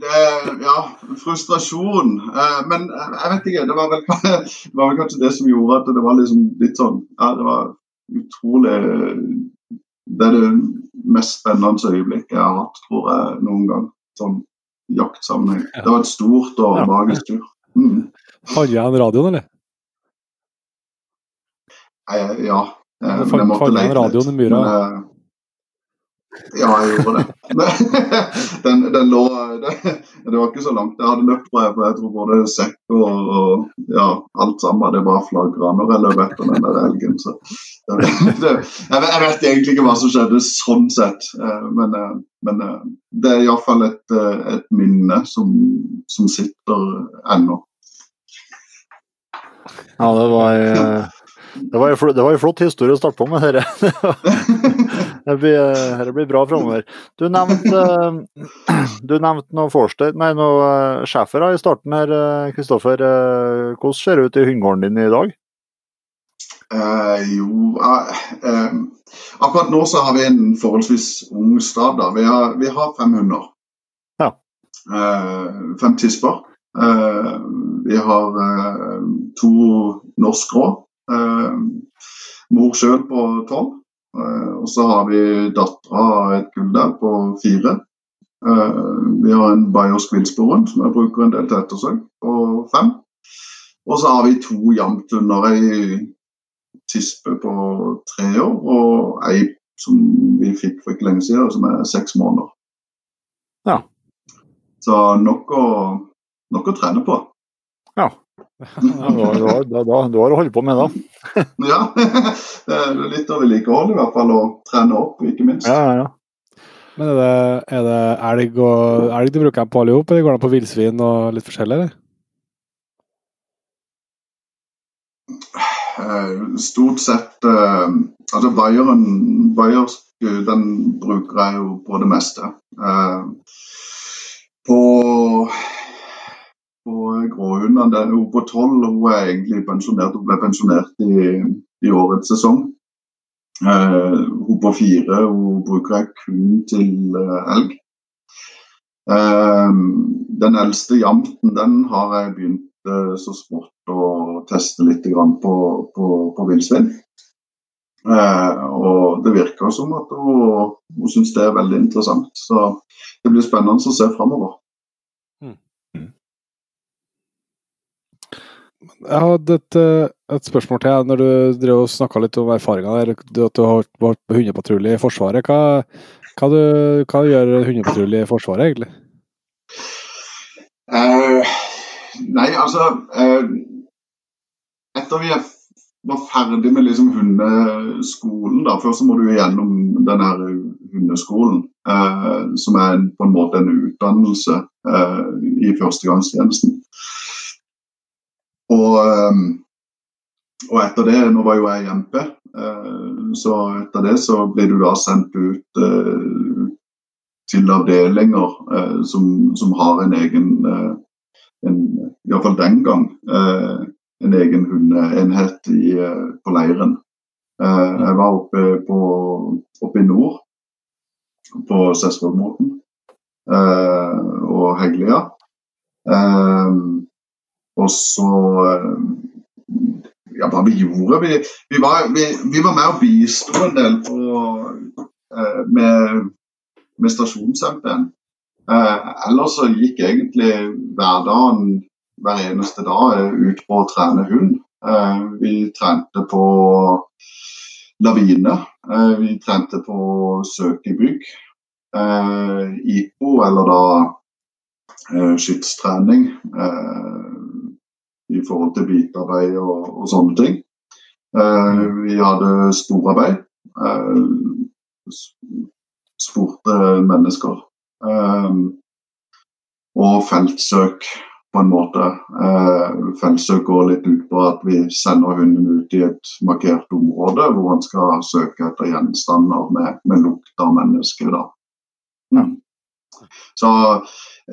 det Ja, frustrasjon. Eh, men jeg vet ikke, det var, vel, det var vel kanskje det som gjorde at det var liksom litt sånn Ja, det var utrolig Det er det mest spennende øyeblikket jeg har hatt, tror jeg, noen gang. Sånn jaktsammenheng. Det var et stort og Ja. magisk tur. Mm. Hadde jeg en radioen, eller? Ja. eh, men jeg måtte leke litt, men, eh, Ja, jeg gjorde det. den, den lå det, det var ikke så langt. Jeg hadde løpt for jeg tror både sekk og, og ja, alt sammen. Det bare flagra når jeg løp etter den der elgen. Så det, det, jeg, vet, jeg vet egentlig ikke hva som skjedde sånn sett, eh, men, eh, men eh, det er iallfall et, et minne som, som sitter ennå. Ja, det var det var, fl- det var en flott historie å starte på med dette. Det blir, det blir bra framover. Du nevnte, eh, du nevnte noe Forster, nei, noe eh, schæfere i starten her, eh, Kristoffer. Hvordan ser det ut i hundegården din i dag? Eh, jo eh, eh, Akkurat nå så har vi en forholdsvis ung stad. da. Vi har, vi har fem hunder. Ja. Fem tisper. Vi har to norsk rå. Eh, mor sjøl på tolv. Eh, og så har vi dattera et gull der på fire. Eh, vi har en Bajos Quilsporen som jeg bruker en del til ettersøk, på fem. Og så har vi to jamthunder. Ei tispe på tre år, og ei som vi fikk for ikke lenge siden, som er seks måneder. Ja. Så nok å, nok å trene på. Ja, du har, du da- du har å holde på med da. Ja, det er litt å vedlikeholde i hvert fall, og trene opp, ikke minst. Ja, ja, ja. Men er det, er det elg og elg du bruker på alle sammen, eller går det på villsvin og litt forskjellig? eller? Eh, Stort sett eh, Altså Bayern, bayersk eh, den bruker jeg jo på det meste. Eh, på gråhundene, det er hun på tolv hun er egentlig pensjonert. Hun ble pensjonert i, i årets sesong. Uh, hun på fire hun bruker jeg kun til uh, elg. Uh, den eldste jamten den har jeg begynt så smått å teste litt på, på, på villsvin. Og det virker som at hun, hun syns det er veldig interessant. Så det blir spennende å se framover. Jeg hadde et, eh, et spørsmål til jeg, når du drev og snakka litt om erfaringa der. At du har vært på hundepatrulje i Forsvaret. Hva, hva, du, hva gjør hundepatrulje i Forsvaret, egentlig? Uh, nei, altså uh, Etter vi var ferdig med liksom hundeskolen, da, først så må du gjennom den her hundeskolen, Uh, som er på en måte en utdannelse i førstegangstjenesten. Og, eh, og etter det, nå var jo jeg i eh, så etter det så blir du da sendt ut eh, til avdelinger eh, som, som har en egen en, Iallfall den gang en egen hundeenhet på leiren. Jeg var oppe, på, oppe i nord, på Sessvollmåten eh, og Heglia. Eh, og så eh, Ja, hva vi gjorde? Vi, vi, var, vi, vi var med og bisto en del på, eh, med, med stasjons-MP-en. Eh, ellers så gikk egentlig hverdagen hver eneste dag ut på å trene hund. Vi trente på lavine. Vi trente på søk i bygg. IPO, eller da skytstrening. I forhold til bitarbeid og, og sånne ting. Eh, vi hadde sporarbeid. Eh, s- spurte mennesker. Eh, og feltsøk, på en måte. Eh, feltsøk går litt ut på at vi sender hunden ut i et markert område hvor han skal søke etter gjenstander med, med lukt av mennesker. da. Mm. Så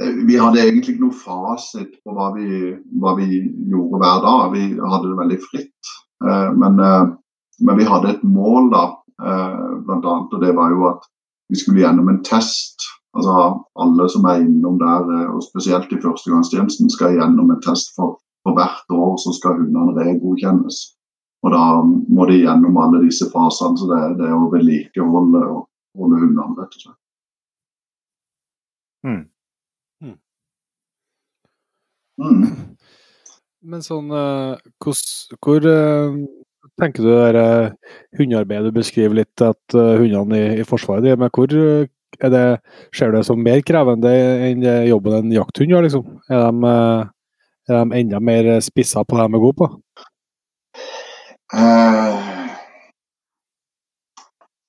eh, vi hadde egentlig ikke noe fasit på hva vi, hva vi gjorde hver dag. Vi hadde det veldig fritt. Eh, men, eh, men, vi hadde et mål, da, blant annet, og det var jo at vi skulle gjennom en test Altså Alle som er innom der, og spesielt i førstegangstjenesten, skal gjennom en test for, for hvert år så skal hundene regodkjennes. Og da må de gjennom alle disse fasene. Så det, det er å vedlikeholde og holde hundene, rett og slett. Mm. Mm. mm. Men sånn uh, hvor uh, tenker du det der hundearbeidet du beskriver litt, at hundene i, i Forsvaret driver med, hvor er det, ser du det som mer krevende enn jobben en jakthund gjør? Liksom? Er, de, er de enda mer spissa på det de er gode på? Uh,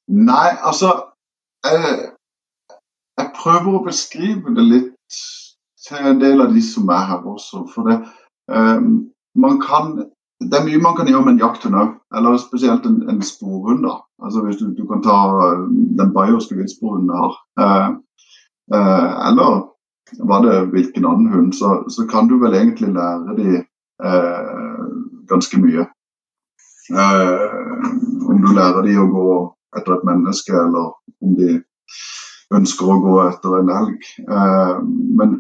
nei, altså uh, Jeg prøver å beskrive det litt til en del av de som er her også. For det, um, kan det er mye man kan gjøre med en jakthund òg, eller spesielt en, en sporhund. da. Altså Hvis du, du kan ta eh, den bayerske villsporhunden her, har, eh, eh, eller var det hvilken annen hund, så, så, kan du vel egentlig lære de uh, ganske mye. Om du lærer de å gå etter et menneske, eller om de ønsker å gå etter en elg. Eh, men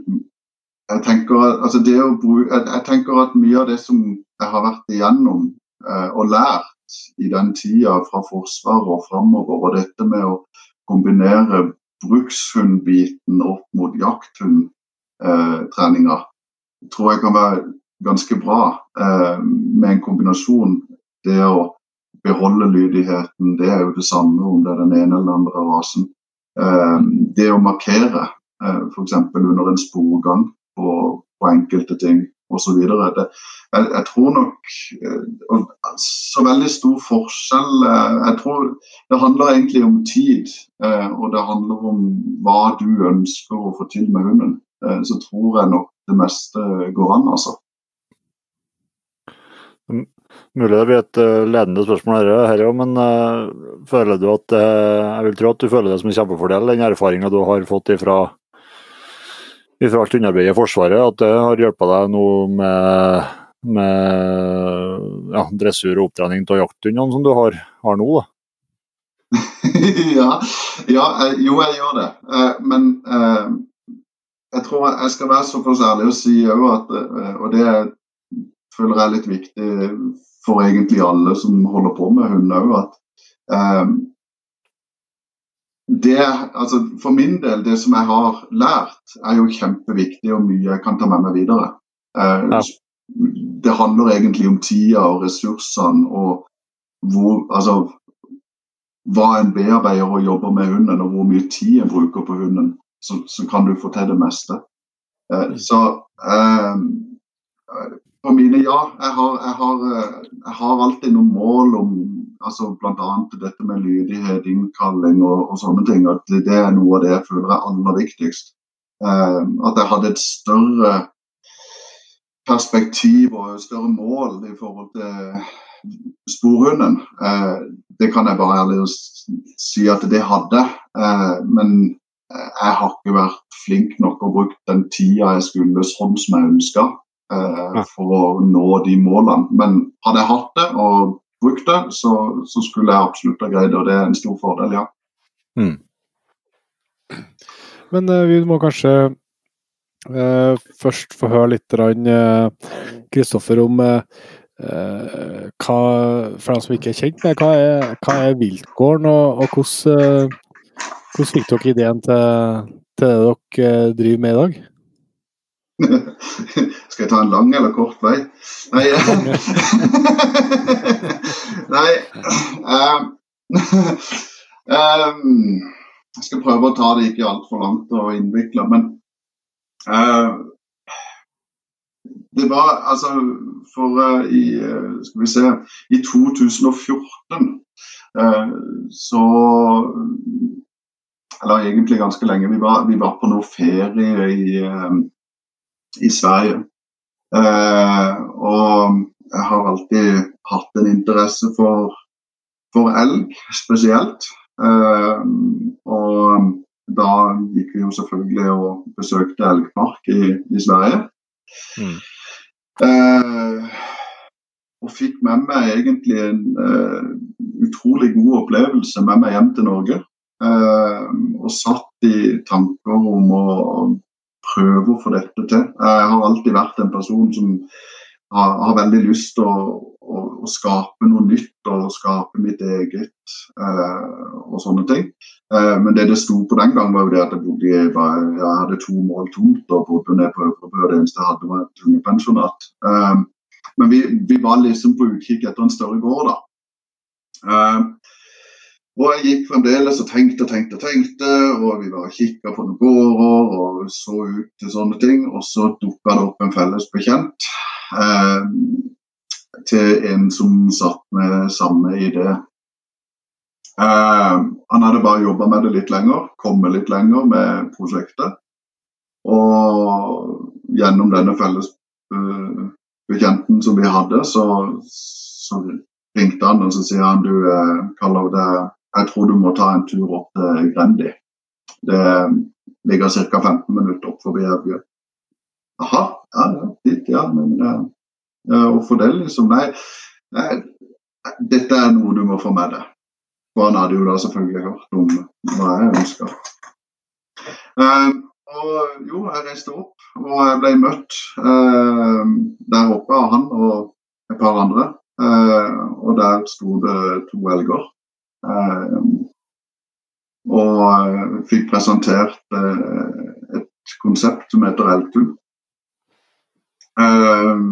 jeg tenker, altså bruke, jeg, tenker, at mye av det som jeg har vært igjennom eh, og lært i den tida fra Forsvaret og framover, og dette med å kombinere brukshundbiten opp mot jakthundtreninga, eh, tror jeg kan være ganske bra med en kombinasjon. Det å beholde lydigheten, det er jo det samme om det er den ene eller andre rasen. Eh, det å markere, eh, f.eks. under en sporgang, på, på enkelte ting osv. Jeg, jeg tror nok eh, Så veldig stor forskjell Jeg tror det handler egentlig om tid. Og det handler om hva du ønsker å få til med hunden. Så tror jeg nok det meste går an, altså. Mulig det blir et ledende spørsmål her, her men uh, føler du at uh, Jeg vil tro at du føler det som en kjempefordel, den erfaringa du har fått ifra ifra alt underarbeidet i Forsvaret, at det har hjulpet deg nå med, med ja, dressur og opptrening av jakthundene som du har, har nå? da? ja, ja, eh, jo jeg gjør det. Eh, men eh, jeg tror jeg skal være såpass ærlig og si òg at Og det føler jeg er litt viktig for egentlig alle som holder på med hund òg, at det, altså For min del, det som jeg har lært, er jo kjempeviktig og mye jeg kan ta med meg videre. Eh, ja. Det handler egentlig om tida og ressursene og hvor, altså, hva en bearbeider og jobber med hunden, og hvor mye tid en bruker på hunden, så, så kan du få til det meste. Eh, mm. så eh, for mine, ja. Jeg har, jeg, har, eh, jeg har alltid noen mål om altså Bl.a. dette med lydighet, innkalling og, og, sånne ting. at Det er noe av det jeg føler er aller viktigst. Eh, at jeg hadde et større perspektiv og et større mål i forhold til sporhunden. Eh, det kan jeg bare ærlig si at det hadde. Eh, men jeg har ikke vært flink nok og brukt den tida jeg skulle sånn som jeg ønska eh, for å nå de målene. Men hadde jeg hatt det og brukt det, så, så, skulle jeg absolutt ha greid det. Og det er en stor fordel, ja. Mm. Men uh, vi må kanskje uh, først få høre litt Kristoffer uh, om hva, for dem som ikke er kjent med, hva er, hva er viltgården, og, og hvordan, hvordan fikk dere ideen til, til det dere driver med i dag? Skal jeg ta en lang eller kort vei? Nei, Nei um, Jeg skal prøve å ta det ikke altfor langt og innvikla, men uh, det var altså For uh, i Skal vi se I 2014 uh, så Eller egentlig ganske lenge. Vi var, vi var på noe ferie i i Sverige. Eh, og jeg har alltid hatt en interesse for, for elg spesielt. Eh, og da gikk vi jo selvfølgelig og besøkte elgpark i, i Sverige. Mm. Eh, og fikk med meg egentlig en uh, utrolig god opplevelse med meg hjem til Norge. Eh, og satt i tanker om å prøve å få dette til. Jeg har alltid vært en person som har, har veldig lyst til å, å, å, skape noe nytt og skape mitt eget eh, og sånne ting. men det det sto på den gangen, var jo det at jeg bodde i, jeg hadde to mål tomt og bodde ned på Øvrebø. Det eneste jeg hadde, var et ungepensjonat. Eh, men vi, vi, var liksom på utkikk etter en større gård, da. Og jeg gikk fremdeles og tenkte og tenkte og tenkte, og vi var og kikka på noen gårder og så ut til sånne ting. Og så dukka det opp en felles bekjent eh, til en som satt med samme idé. Uh, han hadde bare jobba med det litt lenger, kommet litt lenger med prosjektet. Og gjennom denne felles uh, bekjenten som vi hadde, så, så ringte han og så sier han du, eh, jeg tror du må ta en tur opp til Grendi. Det ligger ca. 15 minutter opp forbi Evje. Jaha, ja, ja, dit, ja. Men uh, hvorfor det, liksom? Nei, nei, dette er noe du må få med deg. For han hadde jo da selvfølgelig hørt om hva jeg ønska. Uh, og jo, jeg reiste opp og jeg ble møtt eh, der oppe av han og et par andre. Eh, og der sto det to elger. Eh, og fikk presentert eh, et konsept som heter Elgtun. Eh,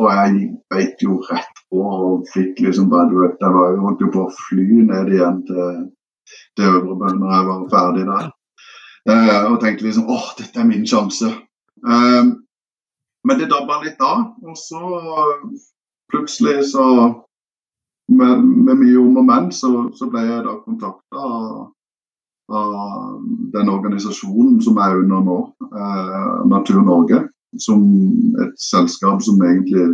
og jeg beit jo rett på og fikk liksom bare, du vet, Jeg var jo holdt jo på å fly ned igjen til, til Øvrebø når jeg var ferdig der. Og tenkte liksom åh, dette er min sjanse. Men det dabba litt av. Og så plutselig så med, med mye om og men, så, så, ble jeg da kontakta av, av, den organisasjonen som er under nå, eh, Natur Norge. Som et selskap som egentlig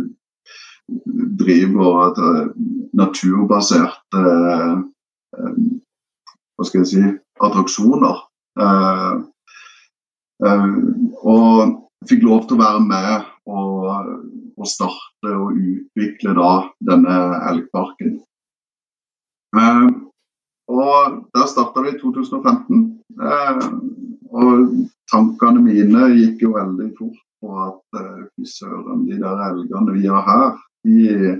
driver et eh, naturbasert eh, eh, hva skal jeg si, attraksjoner. Eh, eh, og fikk lov til å være med og, og starte og utvikle da denne elgparken. Eh, og Der starta vi i 2015. og tankene mine gikk jo veldig fort på at fy søren, de der elgene vi har her, de,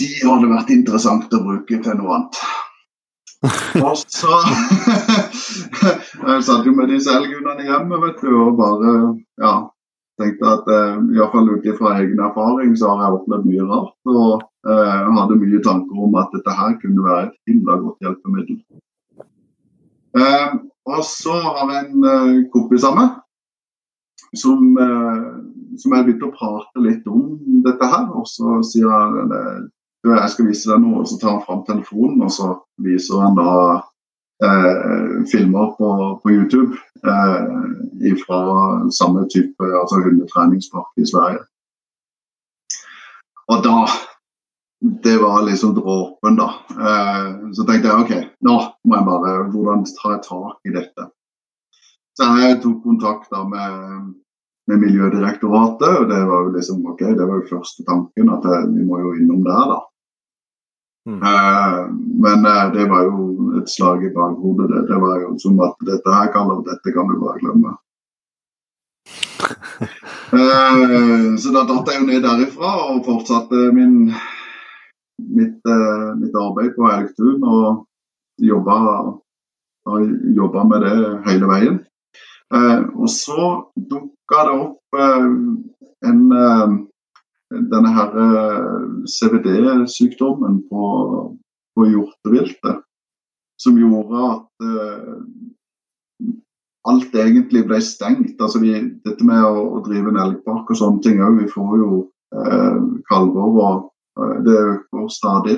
de hadde vært interessant å bruke til noe annet. Og så Jeg satt jo med disse elghundene hjemme vet du, og bare ja, tenkte at eh, iallfall ut ifra egen erfaring så har jeg opplevd mye rart. Og eh, hadde mye tanker om at dette her kunne være et himla godt hjelpemiddel. Eh, og så har jeg en eh, kompis av meg som, eh, som jeg begynte å prate litt om dette her. Og så sier han jeg skal vise deg noe, og så tar han fram telefonen og så viser han da eh, filmer på, på YouTube eh, fra samme type altså hundetreningspark i Sverige. Og da Det var liksom dråpen, da. Eh, så tenkte jeg OK, nå må jeg bare Hvordan tar jeg tak i dette? Så jeg tok kontakt da med med Miljødirektoratet. og Det var jo liksom, ok, det var jo første tanken, at jeg, vi må jo innom der, da. Mm. Uh, men uh, det var jo et slag i bakhodet. Det, det var jo som at dette her kan, dette kan du bare glemme. uh, så da datt jeg jo ned derifra og fortsatte min, mitt, mitt arbeid på Elgtun. Og jobba, jobba med det hele veien. og så dukka det opp en denne her eh, CVD-sykdommen på, på hjorteviltet. Som gjorde at uh, alt egentlig ble stengt. Altså vi, dette med å, å, drive en elgpark og sånne ting òg. Vi får jo uh, kalver, og uh, det øker stadig.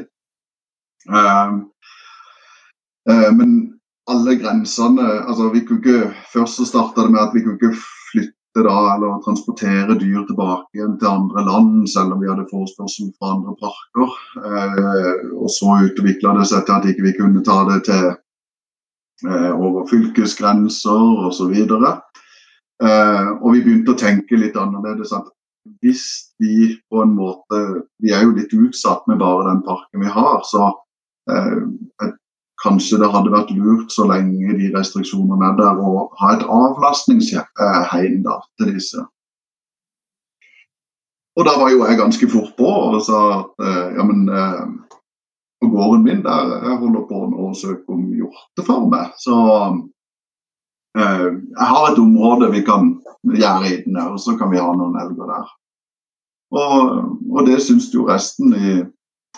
men alle grensene altså vi kunne ikke, Først så starta det med at vi kunne ikke flytte da, eller transportere dyr tilbake igjen til andre land, selv om vi hadde forespørsel fra andre parker. Eh, og så utvikla det seg til at ikke vi ikke kunne ta det til eh, over fylkesgrenser osv. Eh, og vi begynte å tenke litt annerledes. at hvis vi på en måte Vi er jo litt utsatt med bare den parken vi har. Så eh, kanskje det hadde vært lurt så lenge de restriksjonene er der, å ha et avlastningsheim da, til disse. Og da var jo jeg ganske fort på og sa at eh, ja, men eh, på gården min der jeg holder på nå å søke om hjortefarme. Så eh, jeg har et område vi kan gjøre i den, og så kan vi ha noen elger der. Og, og det syns jo resten i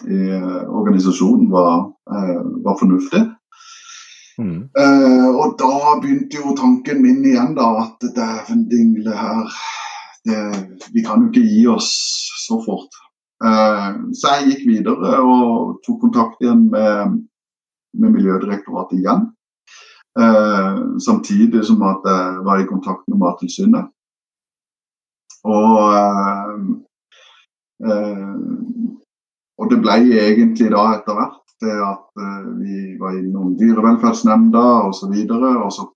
i eh, organisasjonen var, eh, var fornuftig. Mm. Uh, og da begynte jo tanken min igjen, da, at dæven dingle her det, Vi kan jo ikke gi oss så fort. Uh, så jeg gikk videre og tok kontakt igjen med, med Miljødirektoratet igjen. Uh, samtidig som at jeg var i kontakt med Mattilsynet. Og og det ble egentlig da etter hvert det at uh, vi var innom dyrevelferdsnemnda osv. Og, og så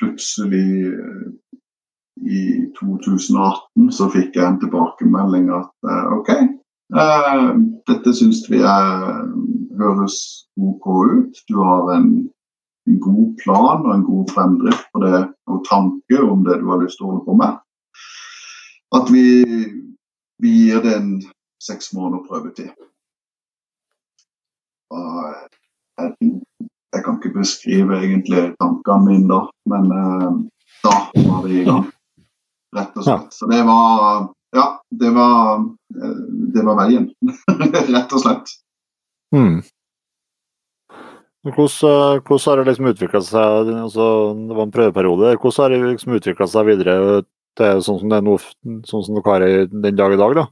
plutselig uh, i 2018 så fikk jeg en tilbakemelding at uh, OK, dette syns vi er, høres OK ut. Du har en, en, god plan og en god fremdrift på det og tanke om det du har lyst til å holde på med. At vi, vi gir det en seks måneder prøvetid. Jeg, jeg, kan ikke beskrive egentlig tankene mine da, men eh, da var vi i gang. Rett og slett. Så det var Ja, det var, eh, det var veien. Rett og slett. Mm. Hvordan, hvordan, har det liksom utvikla seg altså, Det var en prøveperiode. Hvordan har det liksom utvikla seg videre til sånn som det er nå, sånn som dere har den dag i dag? da?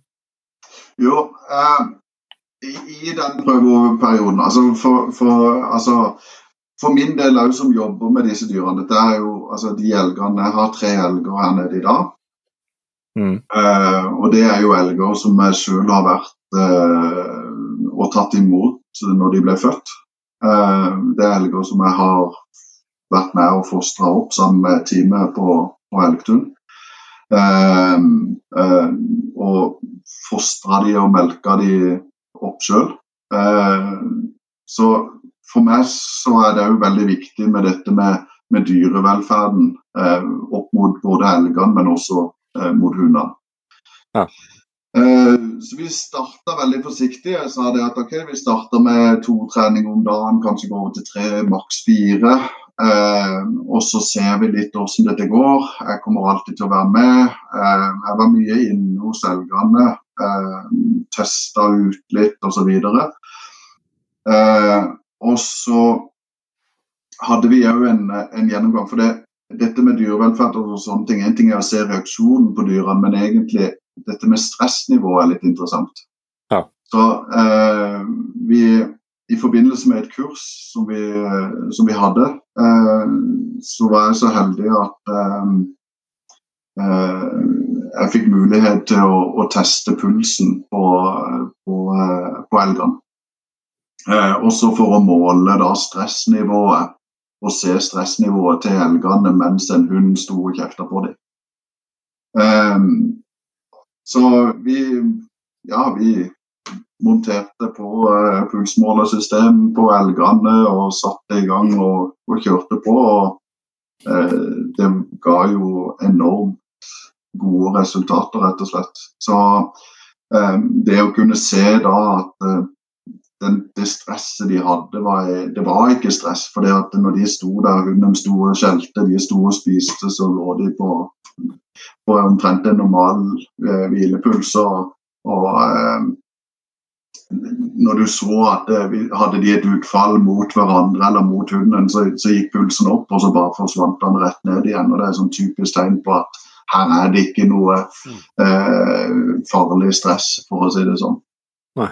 Jo, eh, i, den prøveperioden altså for, for, altså for, min del òg som jobber med disse dyrene dette er jo, altså De elgene Jeg har tre elger her nede i dag. Mm. Uh, og det er jo elger som jeg sjøl har vært uh, og tatt imot når de ble født. Uh, det er elger som jeg har vært med og fostra opp sammen med teamet på, på Elgtun. og fostra de og melka de opp sjøl. Eh, så for meg så er det òg veldig viktig med dette med, med dyrevelferden eh, opp mot både elgene, men også eh, mot hundene. Ja. Så vi starta veldig forsiktig. Jeg sa det at ok, vi starter med to treninger om dagen, kanskje gå over til tre, maks fire. Eh, og så ser vi litt hvordan dette går. Jeg kommer alltid til å være med. Eh, jeg var mye inne hos elgene eh, testa ut litt osv. Eh, og så hadde vi òg en, en, gjennomgang. For det, dette med dyrevelferd og sånne ting, en ting er å se reaksjonen på dyrene, men egentlig dette med stressnivå er litt interessant. Ja. Så eh, vi i forbindelse med et kurs som vi, som vi hadde, eh, så var jeg så heldig at eh, eh jeg fikk mulighet til å, å teste pulsen på, på, på elgene. Eh, også for å måle da stressnivået og se stressnivået til elgene mens en hund sto og kjefta på dem. Eh, så vi ja, vi monterte på eh, pulsmålersystem på elgene og satte i gang og, og kjørte på. og eh, Det ga jo enormt gode resultater, rett og slett. Så eh, det å kunne se da at eh, den, det stresset de hadde, var, det var ikke stress. For når de sto der, hunden sto og skjelte, de sto og spiste, så lå de på, på omtrent en normal eh, hvilepuls. Og, og eh, når du så at eh, hadde de et utfall mot hverandre eller mot hunden, så, så, gikk pulsen opp, og så bare forsvant den rett ned igjen. og Det er sånn typisk tegn på at her er det ikke noe mm. eh, farlig stress, for å si det sånn. Nei.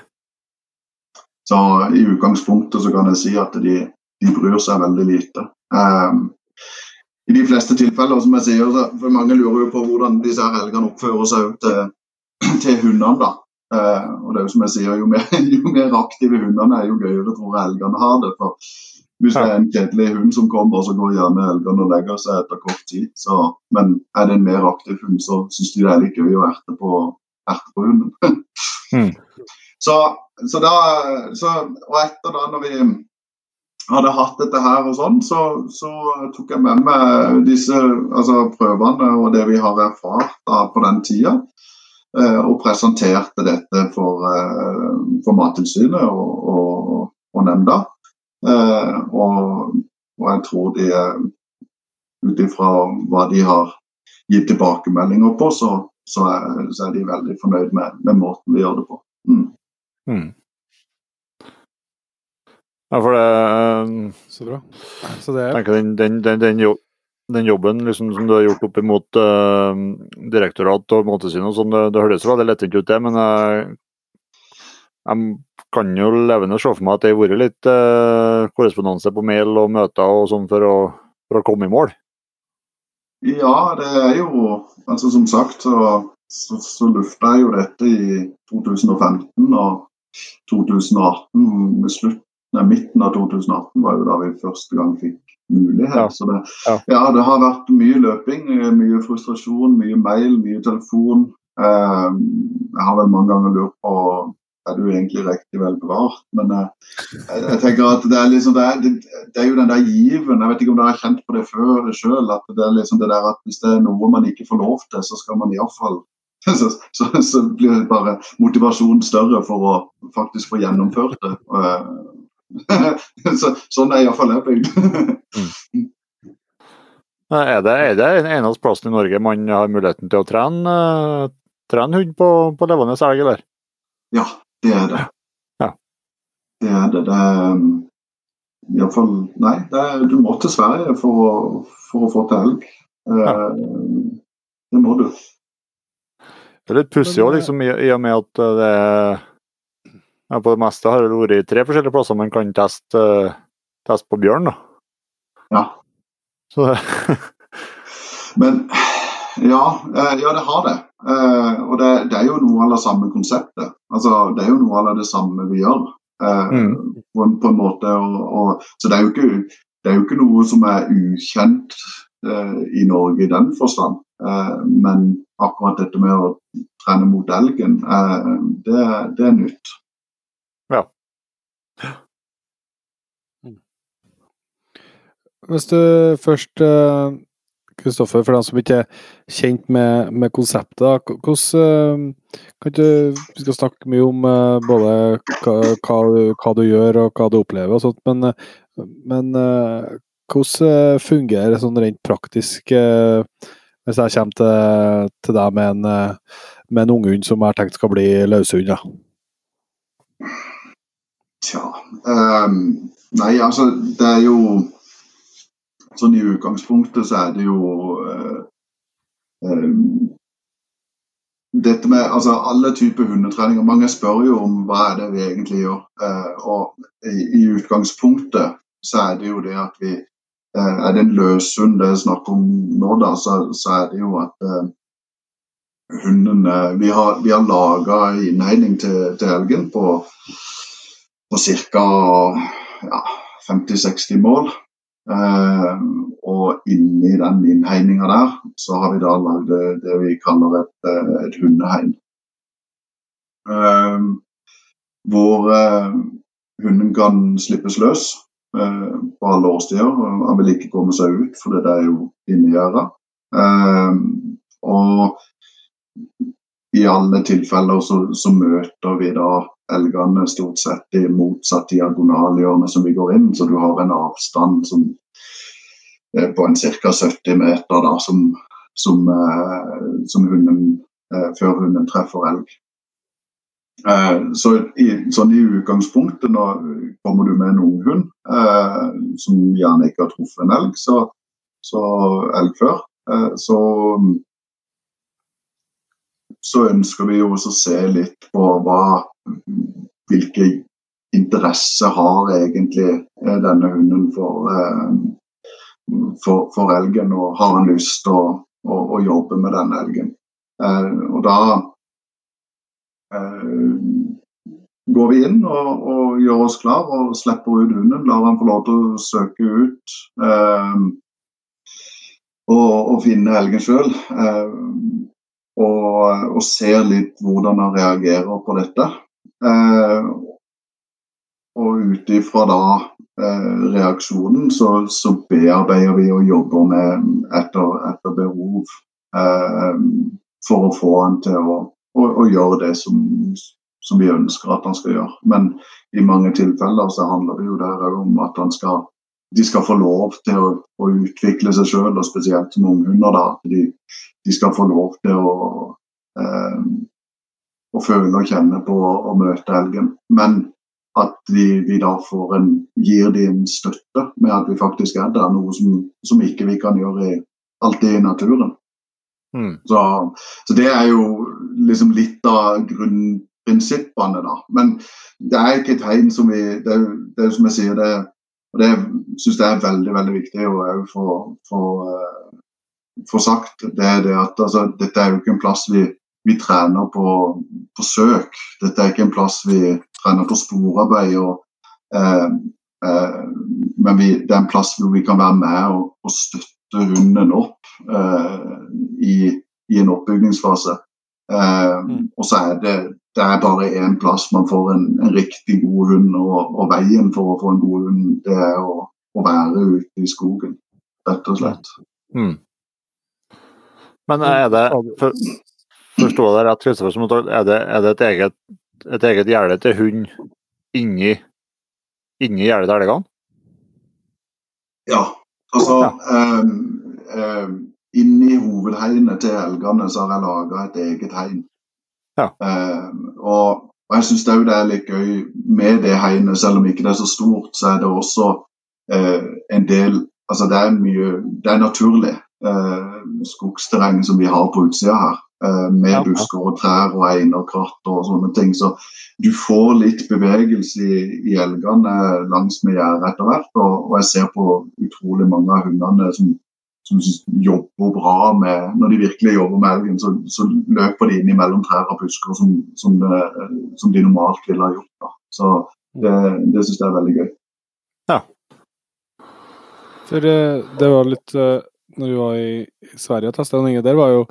Så i utgangspunktet så kan jeg si at de, de bryr seg veldig lite. Um, i de fleste tilfeller, som jeg sier, for mange lurer jo på hvordan disse her elgene oppfører seg til, til hundene. da. Uh, og det er jo som jeg sier, jo mer, jo mer aktive hundene er, jo gøyere tror jeg elgene har det. for Hvis det er en kjedelig hund som kommer, så går gjerne elgene og legger seg etter kort tid. Så, men er det en mer aktiv hund, så syns de det er litt gøy å erte på, erte på hunden. mm. så, så, da, så, og etter da når vi hadde hatt dette her og sånn, så, så, tok jeg med meg disse altså prøvene og det vi har erfart da, på den tida. Eh, og presenterte dette for, eh, for Mattilsynet og, og, og nemnda. Eh, og, og, jeg tror de ut ifra hva de har gitt tilbakemeldinger på, så, så, er, så er, de veldig fornøyd med, med måten vi gjør det på. Mm. Mm. Ja, for det eh, Så bra. Så det er... tenker den, den, den, den, jobben liksom, som du har gjort opp mot uh, direktorat og Mattilsynet sånn, det, det høres veldig lettvint ut, det. Men jeg, jeg kan jo levende se for meg at det har vært litt uh, korrespondanse på mail og møter og sånn for, for, å komme i mål? Ja, det er jo altså Som sagt så, så, så lufta jeg jo dette i 2015 og 2018 med slutt nei, midten av 2018 var jo da vi første gang fikk mulighet. Ja. Så det, ja. ja. det har vært mye løping, mye frustrasjon, mye mail, mye telefon. Eh, jeg har vel mange ganger lurt på er du egentlig riktig vel bevart. Men eh, jeg, jeg, tenker at det er, liksom, det, er, det er, jo den der given. Jeg vet ikke om dere har kjent på det før sjøl. At det er liksom det der at hvis det er noe man ikke får lov til, så skal man iallfall så, så, så blir bare motivasjonen større for å faktisk få gjennomført det. Eh, så, sånn er iallfall jeg bygd. Er det, er det en eneste plassen i Norge man har muligheten til å trene, trene hund på, på levende elg, eller? Ja, det er det. Ja. Det er det. Det er um, iallfall Nei, er, du må til Sverige for å, for å få til elg. Ja. Uh, det må du. Det er litt pussig òg, liksom, i, og med at det er ja, på det meste har det vært tre forskjellige plasser man kan teste, teste på bjørn. da. Ja. Så Men ja, uh, ja, det har det. Uh, og det, det, er jo noe av det samme konseptet. Altså, det er jo noe av det samme vi gjør. Mm. På, en, på, en, måte. Og, og, så det er, jo ikke, det er jo ikke noe som er ukjent i Norge i den forstand. men akkurat dette med å trene mot elgen, det, det er nytt. Ja. Hvis du først eh, Kristoffer, for dem som ikke er kjent med, med konseptet, hvordan eh, kan du, Vi skal snakke mye om eh, både hva, hva, hva, du gjør og hva du opplever, og sånt, men, men hvordan fungerer det sånn rent praktisk hvis jeg kommer til, til deg med en, med en unghund som jeg har tenkt skal bli løshund? Ja. Tja um, Nei, altså det er jo Sånn i utgangspunktet så er det jo um, dette med altså alle typer hundetreninger. Mange spør jo om hva er det vi egentlig gjør. Eh, og i, i, utgangspunktet så er det jo det at vi eh, Er det en løshund det er snakk om nå, da, så, så er det jo at hunden Vi har, vi har laga innhegning til, til elgen på, på ca. Ja, 50-60 mål. Uh, og inni den innhegninga der, så har vi da lagd det vi kaller et, eh, et hundeheim. Uh, hvor uh, hunden kan slippes løs på alle årstider. Han vil ikke komme seg ut, for det er jo innegjerda. og i alle tilfeller så, så, møter vi da elgene stort sett i motsatt diagonalhjørne som vi går inn, så du har en avstand som, eh, på en ca. 70 meter da, som, som, eh, som hunden, eh, før hunden treffer elg. Så i, sånn i utgangspunktet, når kommer du med en ung hund eh, som gjerne ikke har truffet en elg, så, så elg før, eh, så så ønsker vi jo også å se litt på hva, hvilke interesse har egentlig eh, denne hunden for, eh, for, for elgen, og har han lyst til å, å, å, jobbe med denne elgen. Eh, og da går vi inn og, og, gjør oss klar og slipper ut hunden. Lar han få lov til å søke ut og, og, finne elgen sjøl. Og, og, ser litt hvordan han reagerer på dette. Eh, og ut ifra da eh, reaksjonen så, så, bearbeider vi og jobber med etter, etter behov eh, for å få han til å, å, å gjøre det som, som, vi ønsker at han skal gjøre. Men i mange tilfeller så handler det jo der om at han skal, de skal få lov til å, å utvikle seg sjøl, og spesielt som unghunder. da, de, de, skal få lov til å, eh, å føle og kjenne på å møte elgen. Men at vi, vi da en, gir dem en støtte med at vi faktisk er der, noe som, som ikke vi kan gjøre i, alltid i naturen. Mm. Så, så, det er jo liksom litt av grunnprinsippene, da. Men det er ikke et tegn som vi Det, det er som jeg sier, det, og det syns jeg er veldig veldig viktig å få sagt. det er det at altså, Dette er jo ikke en plass vi, vi trener på, på søk. Dette er ikke en plass vi trener på sporarbeid. Og, eh, eh, men vi, det er en plass hvor vi kan være med og, og støtte hunden opp eh, i, i, en oppbyggingsfase. Eh, mm. Og så er det, det er bare én plass man får en, en riktig god hund, og, og, veien for å få en god hund, det er å, å være ute i skogen, rett og slett. Mm. Men er det for, Forstår jeg det rett, Kristoffer, er det, er det et eget et eget gjerde til hund inni, inni gjerdet til elgene? Ja, altså ja. Um, um, Inni hovedhegnet til elgene så har jeg laga et eget hegn. Ja. Um, og, og, jeg syns det er litt gøy med det hegnet, selv om ikke det er så stort, så er det også uh, en del Altså det er mye Det er naturlig uh, skogsterreng som vi har på utsida her. Eh, med busker og trær og ein og kratt og sånne ting. Så du får litt bevegelse i, i elgene langs med gjerdet etter hvert. Og, og, jeg ser på utrolig mange av hundene som, som, jobber bra med Når de virkelig jobber med elgen, så, så løper de inn mellom trær og busker som, som, det, som, de normalt ville ha gjort. Da. Så det, det syns jeg er veldig gøy. Ja. For eh, det var litt uh når vi var i Sverige og testa Inge, der var jo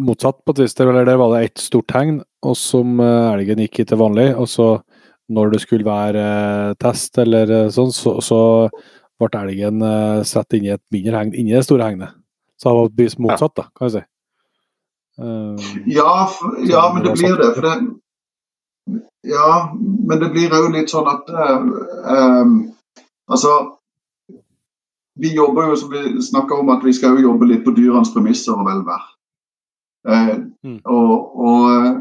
motsatt på et vis. Der, var det ett stort tegn, og som eh, elgen gikk i til vanlig. Og så, når det skulle være eh, test eller eh, sånn, så, så ble elgen uh, satt inn i et mindre hegn inni det store hegnet. Så det var motsatt, da, kan jeg si. Uh, ja, for, ja, men det blir det. For det Ja, men det blir òg litt sånn at uh, um, Altså vi jobber jo, som vi snakker om, at vi skal jo jobbe litt på dyrenes premisser og velvære. Uh, mm. og, og,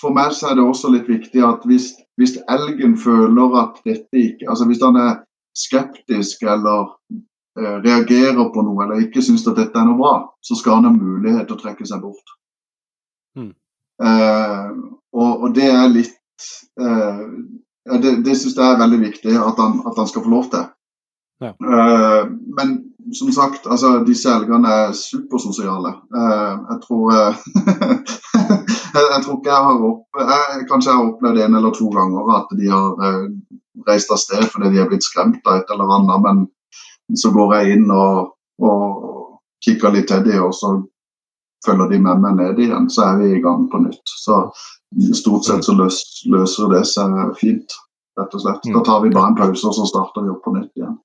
for meg så er det også litt viktig at hvis, hvis, elgen føler at dette ikke Altså hvis han er skeptisk eller eh, reagerer på noe eller ikke syns at dette er noe bra, så skal han ha mulighet til å trekke seg bort. Mm. Eh, og, og, det er litt eh, Det, det syns jeg er veldig viktig at han, at han skal få lov til. Ja. Uh, men som sagt, altså, disse elgene er supersosiale. Uh, jeg tror uh, jeg, jeg, tror ikke jeg har opp, jeg, Kanskje jeg har opplevd en eller to ganger at de har reist av sted fordi de er blitt skremt av et eller annet. Men så går jeg inn og, og kikker litt til dem, og så følger de med meg ned igjen. Så er vi i gang på nytt. Så stort sett så løs, løser det seg fint, rett og slett. Da tar vi bare en pause, og så starter vi opp på nytt igjen.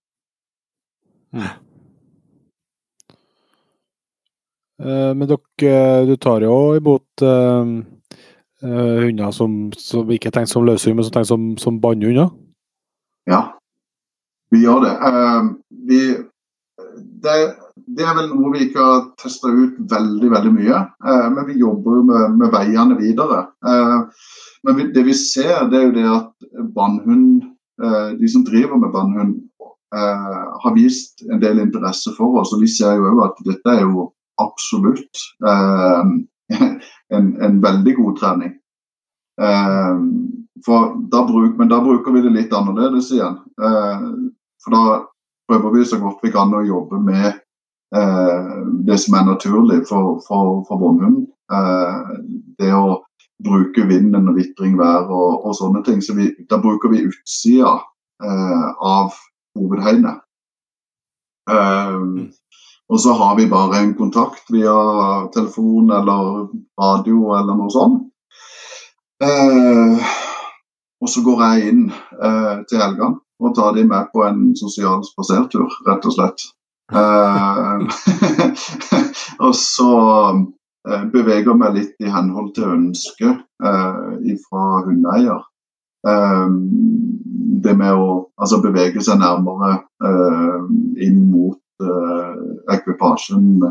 Uh, men dere, du tar jo imot uh, hunder som, som, ikke tenkt som løshund, men som tenkt som, som bannhunder? Ja, vi gjør det. Vi, det. det. er vel noe vi ikke har testa ut veldig veldig mye, men vi jobber med, med veiene videre. men vi, det vi ser, det er jo det at bannhund, de som driver med bannhund, eh, har vist en del interesse for oss. og Vi ser jo at dette er jo absolutt eh, en, en, veldig god trening. Eh, da bruk, men da bruker vi det litt annerledes igjen. Eh, for da prøver vi så godt vi kan å jobbe med eh, det som er naturlig for, for, for vannhunden. Eh, det å bruke vinden og vitring, vær og, og sånne ting. Så vi, da bruker vi utsida eh, av hovedhegnet. Um, og så har vi bare en kontakt via telefon eller radio eller noe sånt. Uh, og så går jeg inn eh, til helgene og tar de med på en sosial spasertur, rett og slett. Eh, og så beveger meg litt i henhold til ønsket fra hundeeier. det med å altså bevege seg nærmere inn mot ekvipasjen.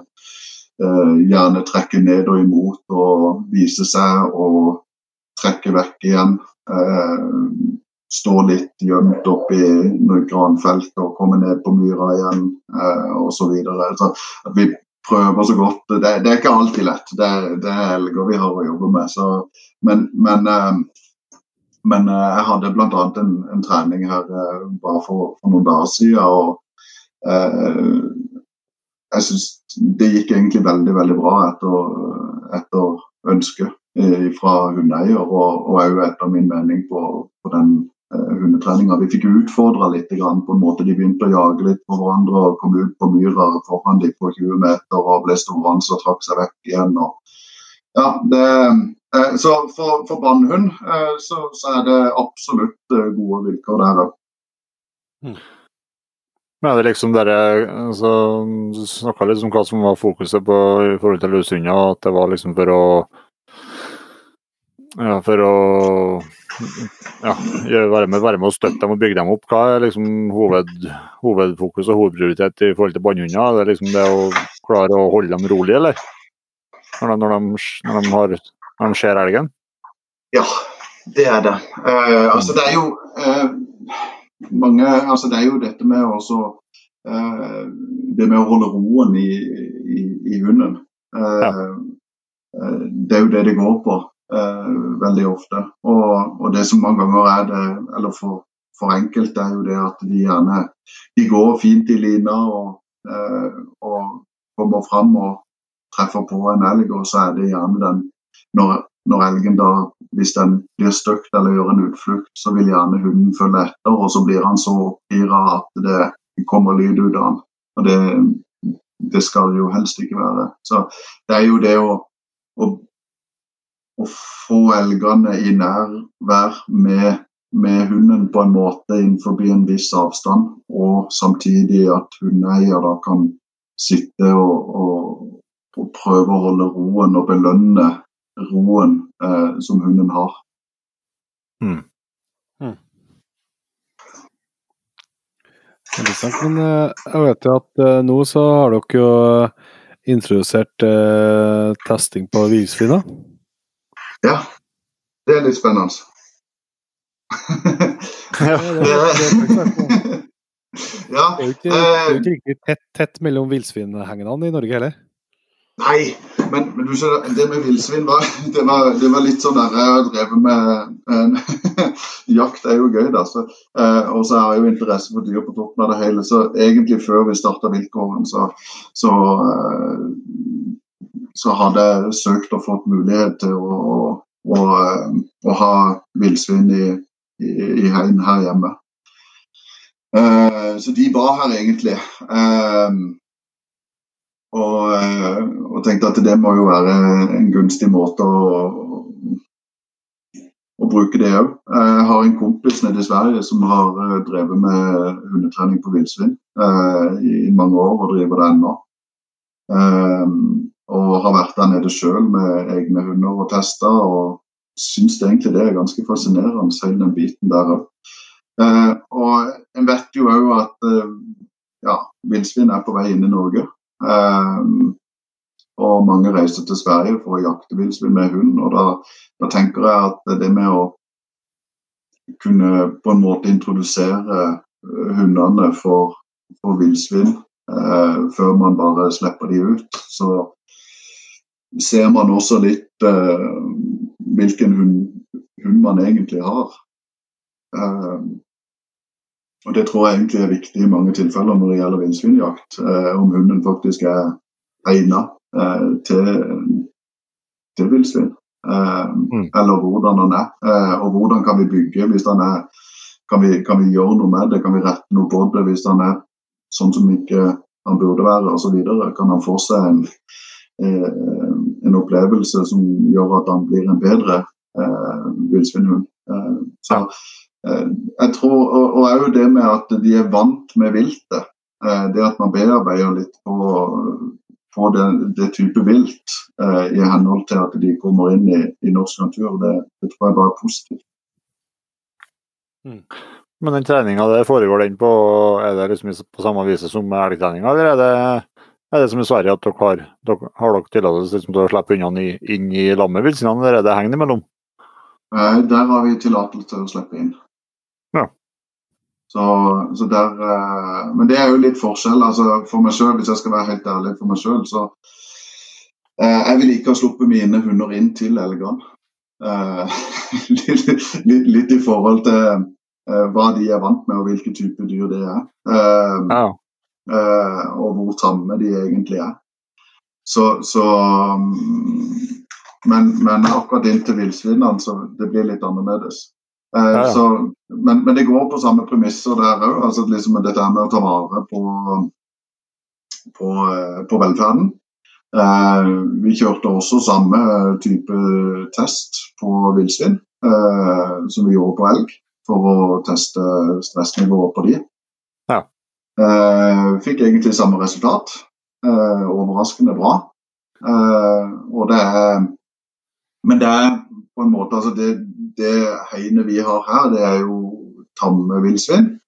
gjerne trekke ned og imot og vise seg og trekke vekk igjen. Eh, stå litt gjemt opp i noen granfelt og komme ned på myra igjen eh, osv. Vi prøver så godt. Det, det, er ikke alltid lett. Det, det er elger vi har å jobbe med. Så, men, men, eh, men eh, jeg hadde bl.a. En, en trening her eh, bare for, for, noen dager siden. og eh, jeg syns det gikk egentlig veldig veldig bra etter, etter ønsket fra hundeeier, og òg etter min mening på, på den eh, hundetreninga. Vi fikk utfordra litt på en måte. De begynte å jage litt på hverandre og kom ut på myra foran de på 20 meter og ble stående og trakk seg vekk igjen. Og, ja, det, eh, så for, for bannhund eh, så, så, er det absolutt gode vilkår der òg. Mm. Men er det liksom dere altså, Du snakka litt om hva som var fokuset på i forhold til løshunder, at det var liksom for å ja, for å ja, være, med, være med og støtte dem og bygge dem opp. Hva er liksom hoved, hovedfokus og hovedprioritet i forhold til bannhunder? Er det liksom det å klare å holde dem rolig, eller? Når de, når de, når de, har, når de ser elgen? Ja, det er det. Uh, altså, det er jo uh, mange Altså, det er jo dette med å uh, Det med å holde roen i, i, i hunden. Ja. Det er jo det det går på eh, veldig ofte. Og, og, det som mange ganger er det, eller for, for enkelte, er jo det at de gjerne de går fint i lina og, eh, og kommer fram og treffer på en elg, og så er det gjerne den når, når elgen da, hvis den blir støkt eller gjør en utflukt, så vil gjerne hunden følge etter, og så blir han så oppgira at det kommer lyd ut av han. Og det, det skal jo helst ikke være. Så det er jo det å, å å få elgene i nærvær med, med, hunden på en måte innenfor en viss avstand, og samtidig at hundeeier da kan sitte og, og, og, prøve å holde roen og belønne roen eh, som hunden har. Mm. Mm. Men eh, jeg vet jo at uh, nå så har dere jo introdusert eh, testing på villsvin. Ja, det er litt spennende. ja, det, er jo ikke, riktig tett, tett mellom villsvinhengene i Norge heller. Nei, men, men du ser, det med villsvin var, det var, det var, litt sånn der jeg drev med med Jakt er jo gøy, da. Så, eh, og så har jeg jo interesse for dyr på toppen av det hele. Så egentlig før vi starta Viltgården, så, så eh, så hadde jeg søkt og fått mulighet til å, å, å, å ha villsvin i, i, i heien her hjemme. Uh, så de var her egentlig. Uh, og, og, tenkte at det må jo være en gunstig måte å, å bruke det. Jeg har en kompis nede i Sverige som har drevet med hundetrening på villsvin i mange år og driver det ennå. Og har vært der nede sjøl med egne hunder og testa. Og syns egentlig det er ganske fascinerende, hele den biten der òg. Eh, og en vet jo òg at eh, ja, villsvin er på vei inn i Norge. Eh, og mange reiser til Sverige for å jakte villsvin med hund. Og da, da, tenker jeg at det med å kunne på en måte introdusere eh, hundene for, for villsvin eh, før man bare slipper de ut, så ser man også litt eh, hvilken hund, hund, man egentlig har. Eh, og det tror jeg egentlig er viktig i mange tilfeller når det gjelder villsvinjakt. Eh, om hunden faktisk er egnet eh, til, til villsvin. Eh, Mm. Eller hvordan han er. Eh, og hvordan kan vi bygge hvis han er kan vi, kan vi gjøre noe med det? Kan vi rette noe på det hvis han er sånn som ikke han burde være osv.? Kan han få seg en, eh, en opplevelse som gjør at han blir en bedre eh, villsvinhund? Eh, så eh, jeg tror, og, òg det med at de er vant med viltet. Eh, det at man bearbeider litt på, på det, det type vilt eh, i henhold til at de kommer inn i, i norsk natur, det, det tror jeg bare er positivt. Men den treninga foregår den på Er det liksom på samme vis som elgtreninga, eller er det, er det som i Sverige at dere har, dere, har dere tillatelse liksom, til å slippe unna inn i lammet villsvinene, eller er det hegn imellom? Eh, Der har vi tillatelse til å slippe inn. Ja. Så, så der, eh, men det er jo litt forskjell. altså For meg selv, hvis jeg skal være helt ærlig for meg sjøl, så eh, Jeg ville ikke ha sluppet mine hunder inn til elgene. Eh, litt, litt, litt i forhold til hva de er vant med og hvilke type dyr det er. Eh, Ja. Eh, og hvor tamme de egentlig er. Så, så mm, men, men akkurat inntil villsvinene, så det blir litt annerledes. Eh, Ja, ja. Så, men, men det går på samme premisser der òg. Altså liksom dette med å ta vare på, på, eh, på velferden. Eh, vi kjørte også samme type test på villsvin eh, som vi gjorde på elg, for å teste stressnivået på de. Eh, fikk egentlig samme resultat. Eh, overraskende bra. Eh, og det er Men det er på en måte altså det, det hegnet vi har her, det er jo tamme villsvin.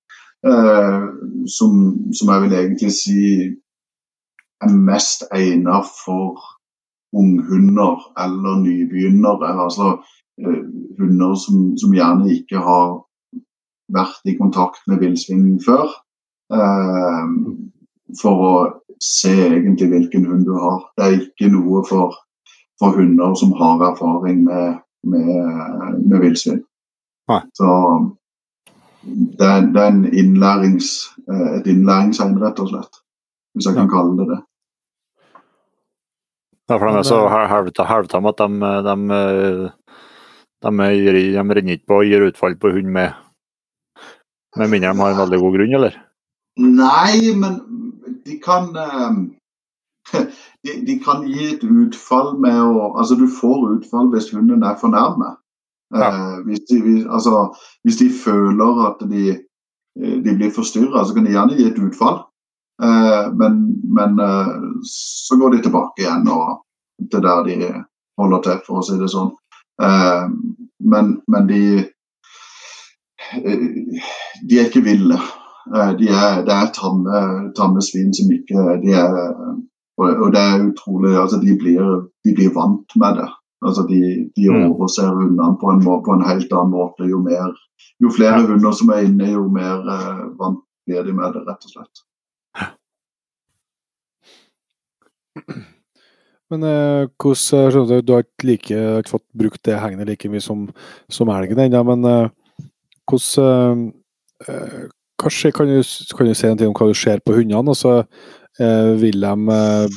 Som, som jeg vil egentlig si er mest egnet for unghunder eller nybegynnere. Altså hunder som, som gjerne ikke har vært i kontakt med villsvin før. Eh, for å se egentlig hvilken hund du har. Det er ikke noe for, for hunder som har erfaring med, med, med villsvin. Så det er, det er en innlærings, eh, et innlæringsegn, rett og slett. Hvis jeg kan kalle det det. Ja, for de er så helvete helvete at de, de, de, de, de renner ikke på og gir utfall på hund med Med mindre de har en veldig god grunn, eller? Nei, men de kan eh, de, de kan gi et utfall med å Altså, du får utfall hvis hunden er for nærme. Eh, hvis, de, hvis, altså, hvis de føler at de, eh, de blir forstyrra, så kan de gjerne gi et utfall. Eh, men men så går de tilbake igjen og til der de holder til, for å si det sånn. Men, men de De er ikke ville. Eh, De er, det er tamme, tamme svin som ikke de er, og, og det er utrolig altså De blir, de blir vant med det. Altså De, de Mm. overser hundene på en, må- på en helt annen måte. Jo, mer, jo flere hunder som er inne, jo mer eh, vant blir de med det, rett og slett. Men eh, hvordan du, du har ikke like, ikke fått brukt det hengende like mye som, som elgen ennå, men eh, hvordan eh, eh, skjer, kan, du, kan du si ting om hva du ser på hundene? Altså, eh, vil de eh,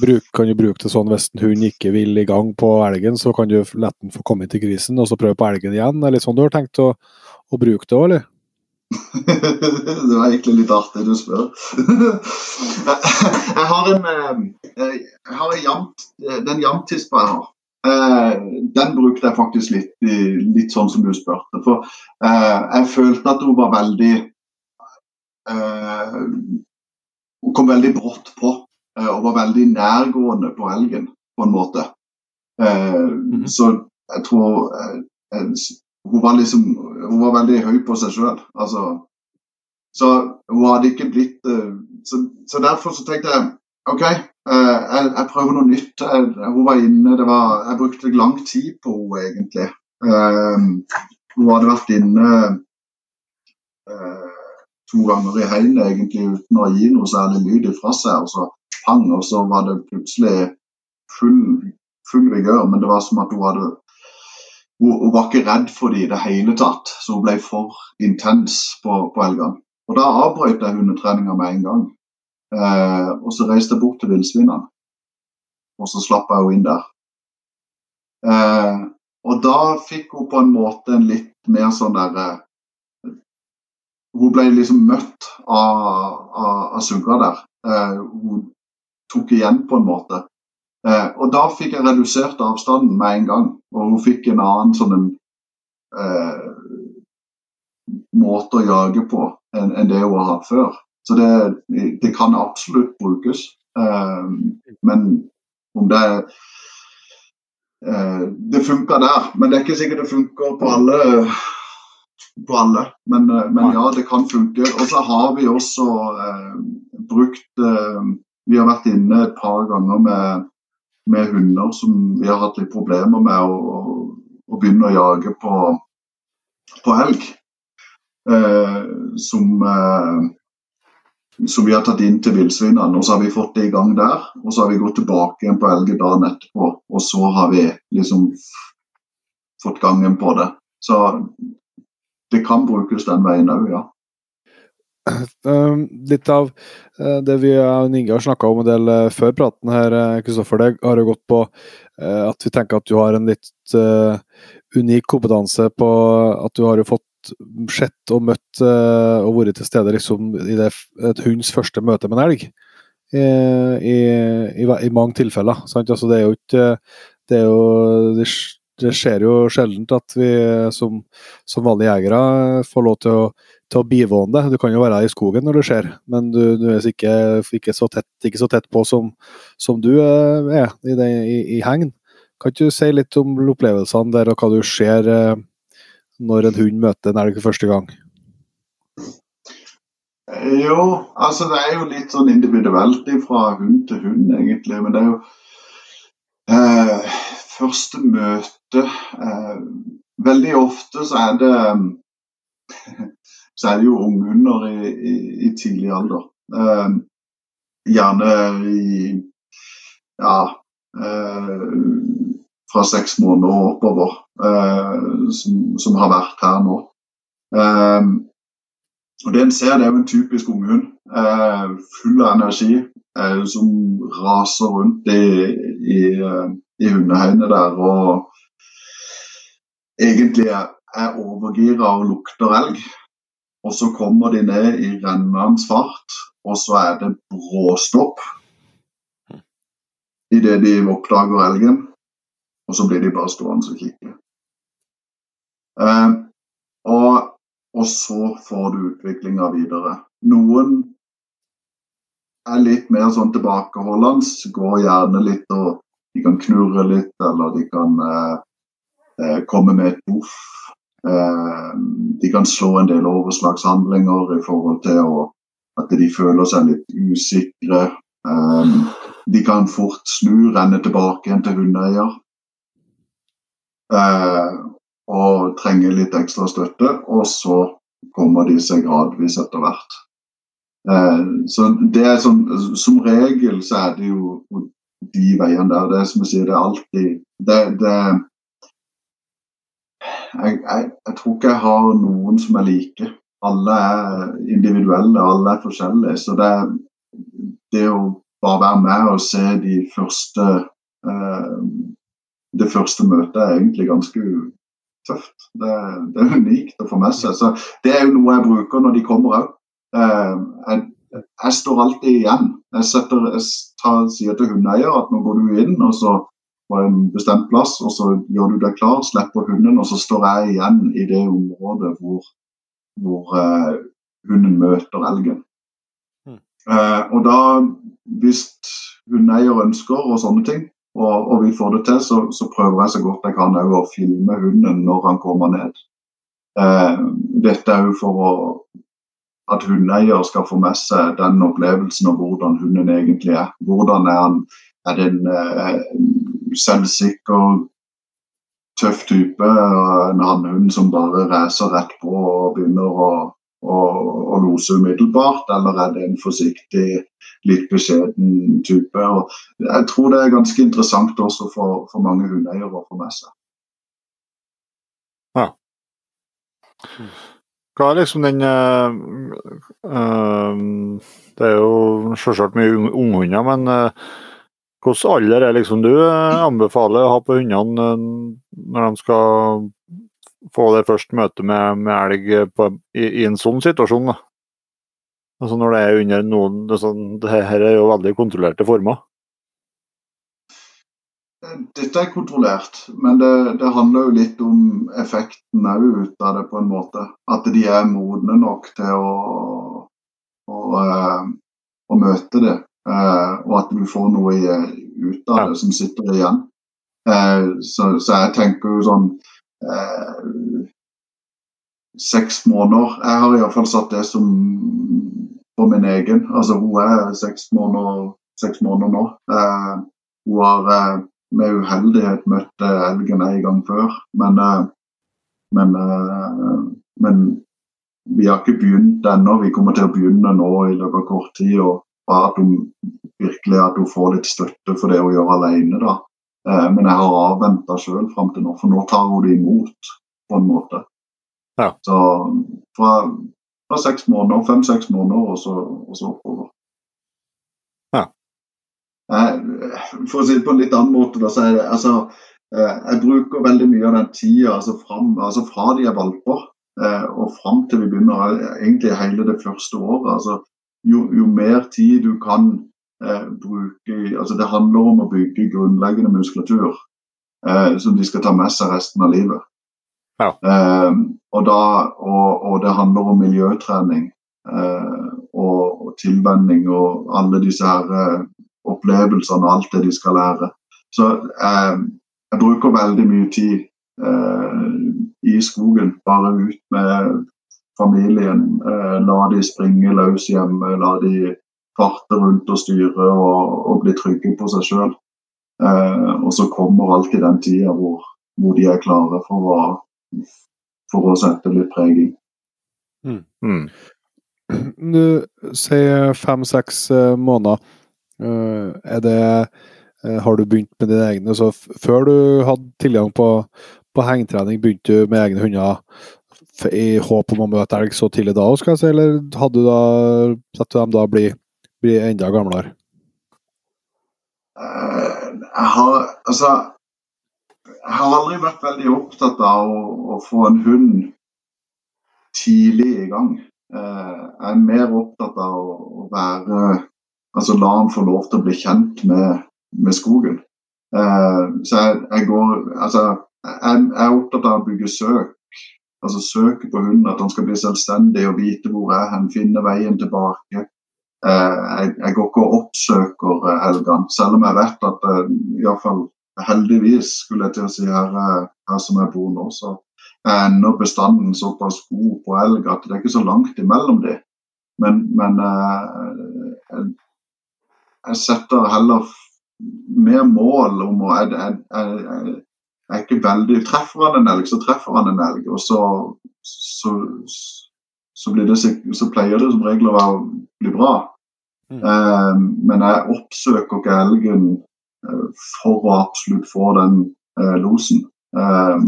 bruk, Kan du bruke det sånn hvis en hund ikke vil i gang på elgen, så kan du la den få komme inn til grisen og så prøve på elgen igjen? Er det sånn du har tenkt å, å bruke det òg, eller? det var egentlig litt artig du spør. jeg har en eh, jeg har en jamt, Den jamtispa jeg har, eh, den brukte jeg faktisk litt, litt sånn som du spurte. For eh, jeg følte at hun var veldig eh, Hun kom veldig brått på eh, og var veldig nærgående på helgen, på en måte. Eh, Så jeg tror hun var liksom Hun var veldig høy på seg sjøl. Altså, så hun hadde ikke blitt så, så derfor så tenkte jeg OK, jeg, jeg prøver noe nytt. Jeg, hun var inne, det var, jeg brukte lang tid på henne egentlig. Eh, hun hadde vært inne eh, to ganger i heinet egentlig uten å gi noe særlig lyd ifra seg. Og så pang, og så var det plutselig full, full vigør. Men det var som at hun hadde hun, hun, var ikke redd for det i det hele tatt, så hun ble for intens på, på Elgan. Og Da avbrøt jeg hundetreninga med en gang. Eh, og så reiste jeg bort til villsvinene. Og så slapp jeg henne inn der. Eh, og da fikk hun på en måte en litt mer sånn derre eh, Hun ble liksom møtt av, av, av Sugga der. Eh, hun tok igjen på en måte. Eh, og da fikk jeg redusert avstanden med en gang. Og hun fikk en annen sånn en eh, måte å jage på enn en det hun har hatt før. Så det, det kan absolutt brukes. Eh, men om det eh, Det funker der, men det er ikke sikkert det funker på alle. På alle. Men, eh, men ja, det kan funke. Og så har vi også eh, brukt Vi har vært inne et par ganger med, med hunder som vi har hatt litt problemer med å, å begynne å jage på, på elg. Eh, som, eh, som vi har tatt inn til villsvinene. Og så har vi fått det i gang der. Og så har vi gått tilbake igjen på elgen dagen etterpå. Og så har vi liksom fått gangen på det. Så det kan brukes den veien òg, ja. Uh, litt av uh, det vi og Inge har snakka om en del uh, før praten her, Kristoffer, det har jo gått på at vi tenker at du har en litt unik kompetanse på at du har jo fått sett og møtt uh, og vært til stede liksom, i det, et hunds første møte med en elg. I, i, i, i mange tilfeller. Altså, det er jo ikke Det, er jo, det, det skjer jo sjelden at vi som, som vanlige jegere får lov til å, til å bivåne det. Du kan jo være i skogen når det skjer, men du, du er ikke, ikke, så tett, ikke, så tett, på som, som du eh, er i, det, i, hegn. Kan ikke du si litt om opplevelsene der, og hva du ser uh, når en hund møter en elg for første gang? Jo, altså det er jo litt sånn individuelt fra hund til hund, egentlig. Men det er jo eh, første møte eh, Veldig ofte så er det så er det jo unghunder i, i, i tidlig alder. Eh, gjerne i ja, eh, fra seks måneder og oppover, eh, som, som, har vært her nå. Eh, og Det en ser, det er jo en typisk unghund. Eh, full av energi, eh, som raser rundt i, i, eh, i hundeheiene der. Og egentlig er overgira og lukter elg. Og så kommer de ned i rennende fart, og så er det bråstopp idet de oppdager elgen. Og så blir de bare stående og kikke. Eh, og, og, så får du utviklinga videre. Noen er litt mer sånn tilbakeholdende, går gjerne litt og de kan knurre litt, eller de kan eh, eh komme med et boff. Eh, de kan slå en del overslagshandlinger i forhold til å, at de føler seg litt usikre. Eh, de kan fort snu, renne tilbake igjen til hundeeier. Og trenger litt ekstra støtte. Og så kommer de seg gradvis etter hvert. Eh, så det er som, Som regel så er det jo de veiene der. Det er som jeg sier, det er alltid det, det jeg, jeg, jeg, tror ikke jeg har noen som er like. Alle er individuelle, alle er forskjellige. Så det, det å bare være med og se de første eh, det første møtet er egentlig ganske tøft. Det, det, er unikt å få med seg. Så Det er jo noe jeg bruker når de kommer òg. Eh, jeg, jeg, står alltid igjen. Jeg, setter, jeg tar, sier til hundeeier at nå går du inn og så på en bestemt plass, og så gjør du deg klar, slipper hunden, og så står jeg igjen i det området hvor, hvor uh, hunden møter elgen. Mm. Uh, og da, hvis hundeeier ønsker og sånne ting, og, og, vi får det til, så, så, prøver jeg så godt jeg kan å filme hunden når han kommer ned. Eh, dette er jo for å, at hundeeier skal få med seg den opplevelsen av hvordan hunden egentlig er. Hvordan er han? Er det en eh, selvsikker, tøff type? En hannhund som bare racer rett på og begynner å og, og lose umiddelbart, eller er det en forsiktig, litt beskjeden type? Og jeg tror det er ganske interessant også for, for mange hundeeiere å få med seg. Hva er liksom den øh, øh, Det er jo selvsagt mye unghunder, men øh, hvilken alder er liksom du anbefaler å ha på hundene når de skal få det første møtet med, med elg på, i, i, en sånn situasjon? da? Altså Når det er under noen det, sånn, det her er jo veldig kontrollerte former. Dette er kontrollert, men det, det handler jo litt om effekten òg ut av det, på en måte. At de er modne nok til å, å, uh, å møte det. Uh, og at du får noe ut av det som sitter igjen. Så, så, jeg tenker jo sånn Seks måneder. Jeg har iallfall satt det som på min egen. Altså hun er seks måneder, seks måneder nå. hun har med uheldighet møtt elgen en gang før. Men, eh, men, eh, men vi har ikke begynt ennå. Vi kommer til å begynne nå i løpet av kort tid. og at hun virkelig at hun får litt støtte for det hun gjør alene. da. Eh, men jeg har avventa sjøl fram til nå, for nå tar hun det imot på en måte. Ja. Så fra, fra seks måneder, fem-seks måneder og så, og så oppover. For å si det på en litt annen måte, da, så er det altså eh, Jeg bruker veldig mye av den tida altså, altså fra de er valper eh, og fram til vi begynner, egentlig hele det første året. altså jo, jo mer tid du kan eh, bruke altså Det handler om å bygge grunnleggende muskulatur eh, som de skal ta med seg resten av livet. Ja. Eh, og, da, og, og, det handler om miljøtrening eh, og, og tilvenning og alle disse her opplevelsene og alt det de skal lære. Så eh, jeg bruker veldig mye tid eh, i skogen, bare ut med familien. Eh, la de springe løs hjemme, la de farte rundt og styre og, og bli trygge på seg sjøl. Eh, og så kommer alltid den tida hvor, hvor, de er klare for å, for å sette litt preg i. Mm. Mm. Du sier fem-seks eh, måneder. Eh, er det eh, Har du begynt med dine egne? Så før du hadde tilgang på, på hengtrening, begynte du med egne hunder i håp om å møte elg så tidlig da skal jeg si, eller hadde du da sett dem da bli, bli enda gamlere? Uh, jeg har altså Jeg har aldri vært veldig opptatt av å, å få en hund tidlig i gang. Uh, jeg er mer opptatt av å, være Altså la han få lov til å bli kjent med, med skogen. Eh, så jeg, jeg, går Altså, jeg, jeg, er opptatt av å bygge søk. Altså søke på hunden, at han skal bli selvstendig og vite hvor jeg hen, finne veien tilbake. Eh, jeg, jeg, går ikke og oppsøker helgene, selv om jeg vet at eh, iallfall heldigvis, skulle jeg til å si, her, eh, her som jeg bor nå, så er ennå bestanden såpass god på elg at det er ikke så langt imellom de. Men, men eh, jeg setter heller mer mål om å jeg, jeg, jeg, jeg er ikke veldig Treffer han en elg, så treffer han en elg. Og så, så, så, det, så pleier det som regel å bli bra. Mm. Eh, men jeg oppsøker ikke elgen eh, for å absolutt få den eh, losen. Eh,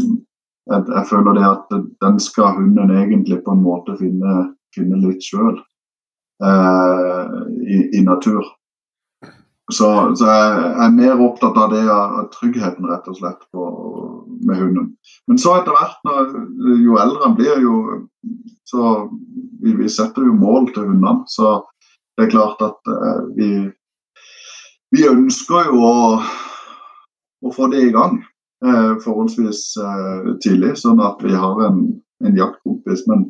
jeg, jeg, føler det at den skal hunden egentlig på en måte finne, finne litt sjøl eh, i, i natur. Så, så, jeg er mer opptatt av det av tryggheten, rett og slett, på, med hunden. Men så etter hvert, når, jo eldre han blir, jo så vi, vi, setter jo mål til hundene. Så det er klart at uh, vi, vi ønsker jo å, å, få det i gang uh, forholdsvis uh, tidlig, sånn at vi har en, en jaktkompis. Men,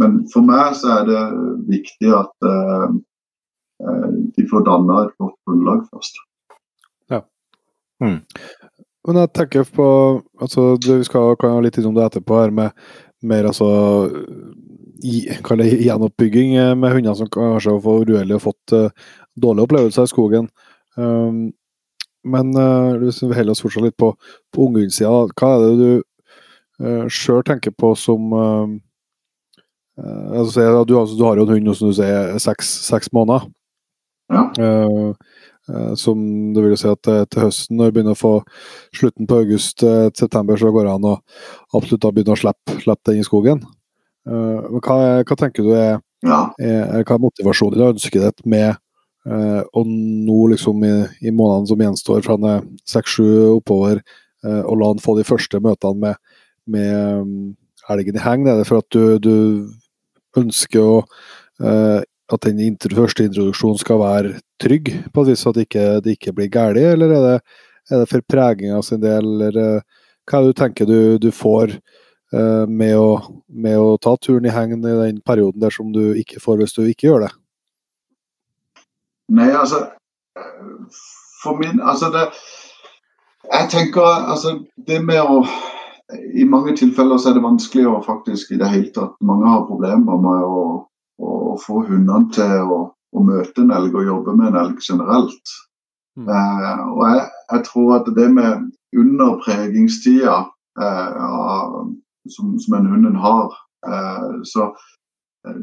men, for meg så er det viktig at de får danna et godt grunnlag først. Ja. Mm. Men jeg tenker på altså, Vi skal komme litt om det etterpå, her med mer altså gjenoppbygging eh, med hunder som kanskje har fått uheldig og fått uh, dårlige opplevelser i skogen. Um, men uh, hvis vi holder oss fortsatt litt på, på unghundsida, hva er det du sjøl tenker på som altså, du, altså, du, har jo en hund som du sier seks, seks måneder. Ja. Uh, uh, som det vil si at uh, til høsten, når vi begynner å få slutten på august til september, så går det an å absolutt da begynne å slippe, slippe den i skogen. Uh, hva, hva, tenker du er, er, hva er motivasjonen din og ønsket ditt med uh, å nå liksom i, i, månedene som gjenstår fra seks-sju oppover, uh, og la han få de første møtene med, med um, elgen i heng? Er det for at du, du ønsker å at den intro, første introduksjonen skal være trygg, på et vis, at det ikke, det ikke blir galt, eller er det, er det for preginga sin del, eller hva er det du tenker du, du får uh, med, å, med, å, ta turen i hengen i den perioden der som du ikke får hvis du ikke gjør det? Nei, altså For min Altså, det Jeg tenker altså Det med å I mange tilfeller så er det vanskelig å faktisk i det hele tatt Mange har problemer med å, å, å få hundene til å, å, møte en elg og jobbe med en elg generelt. Mm. Eh, og jeg, jeg, tror at det med under pregingstida eh, som, som, en hunden har, eh, så eh,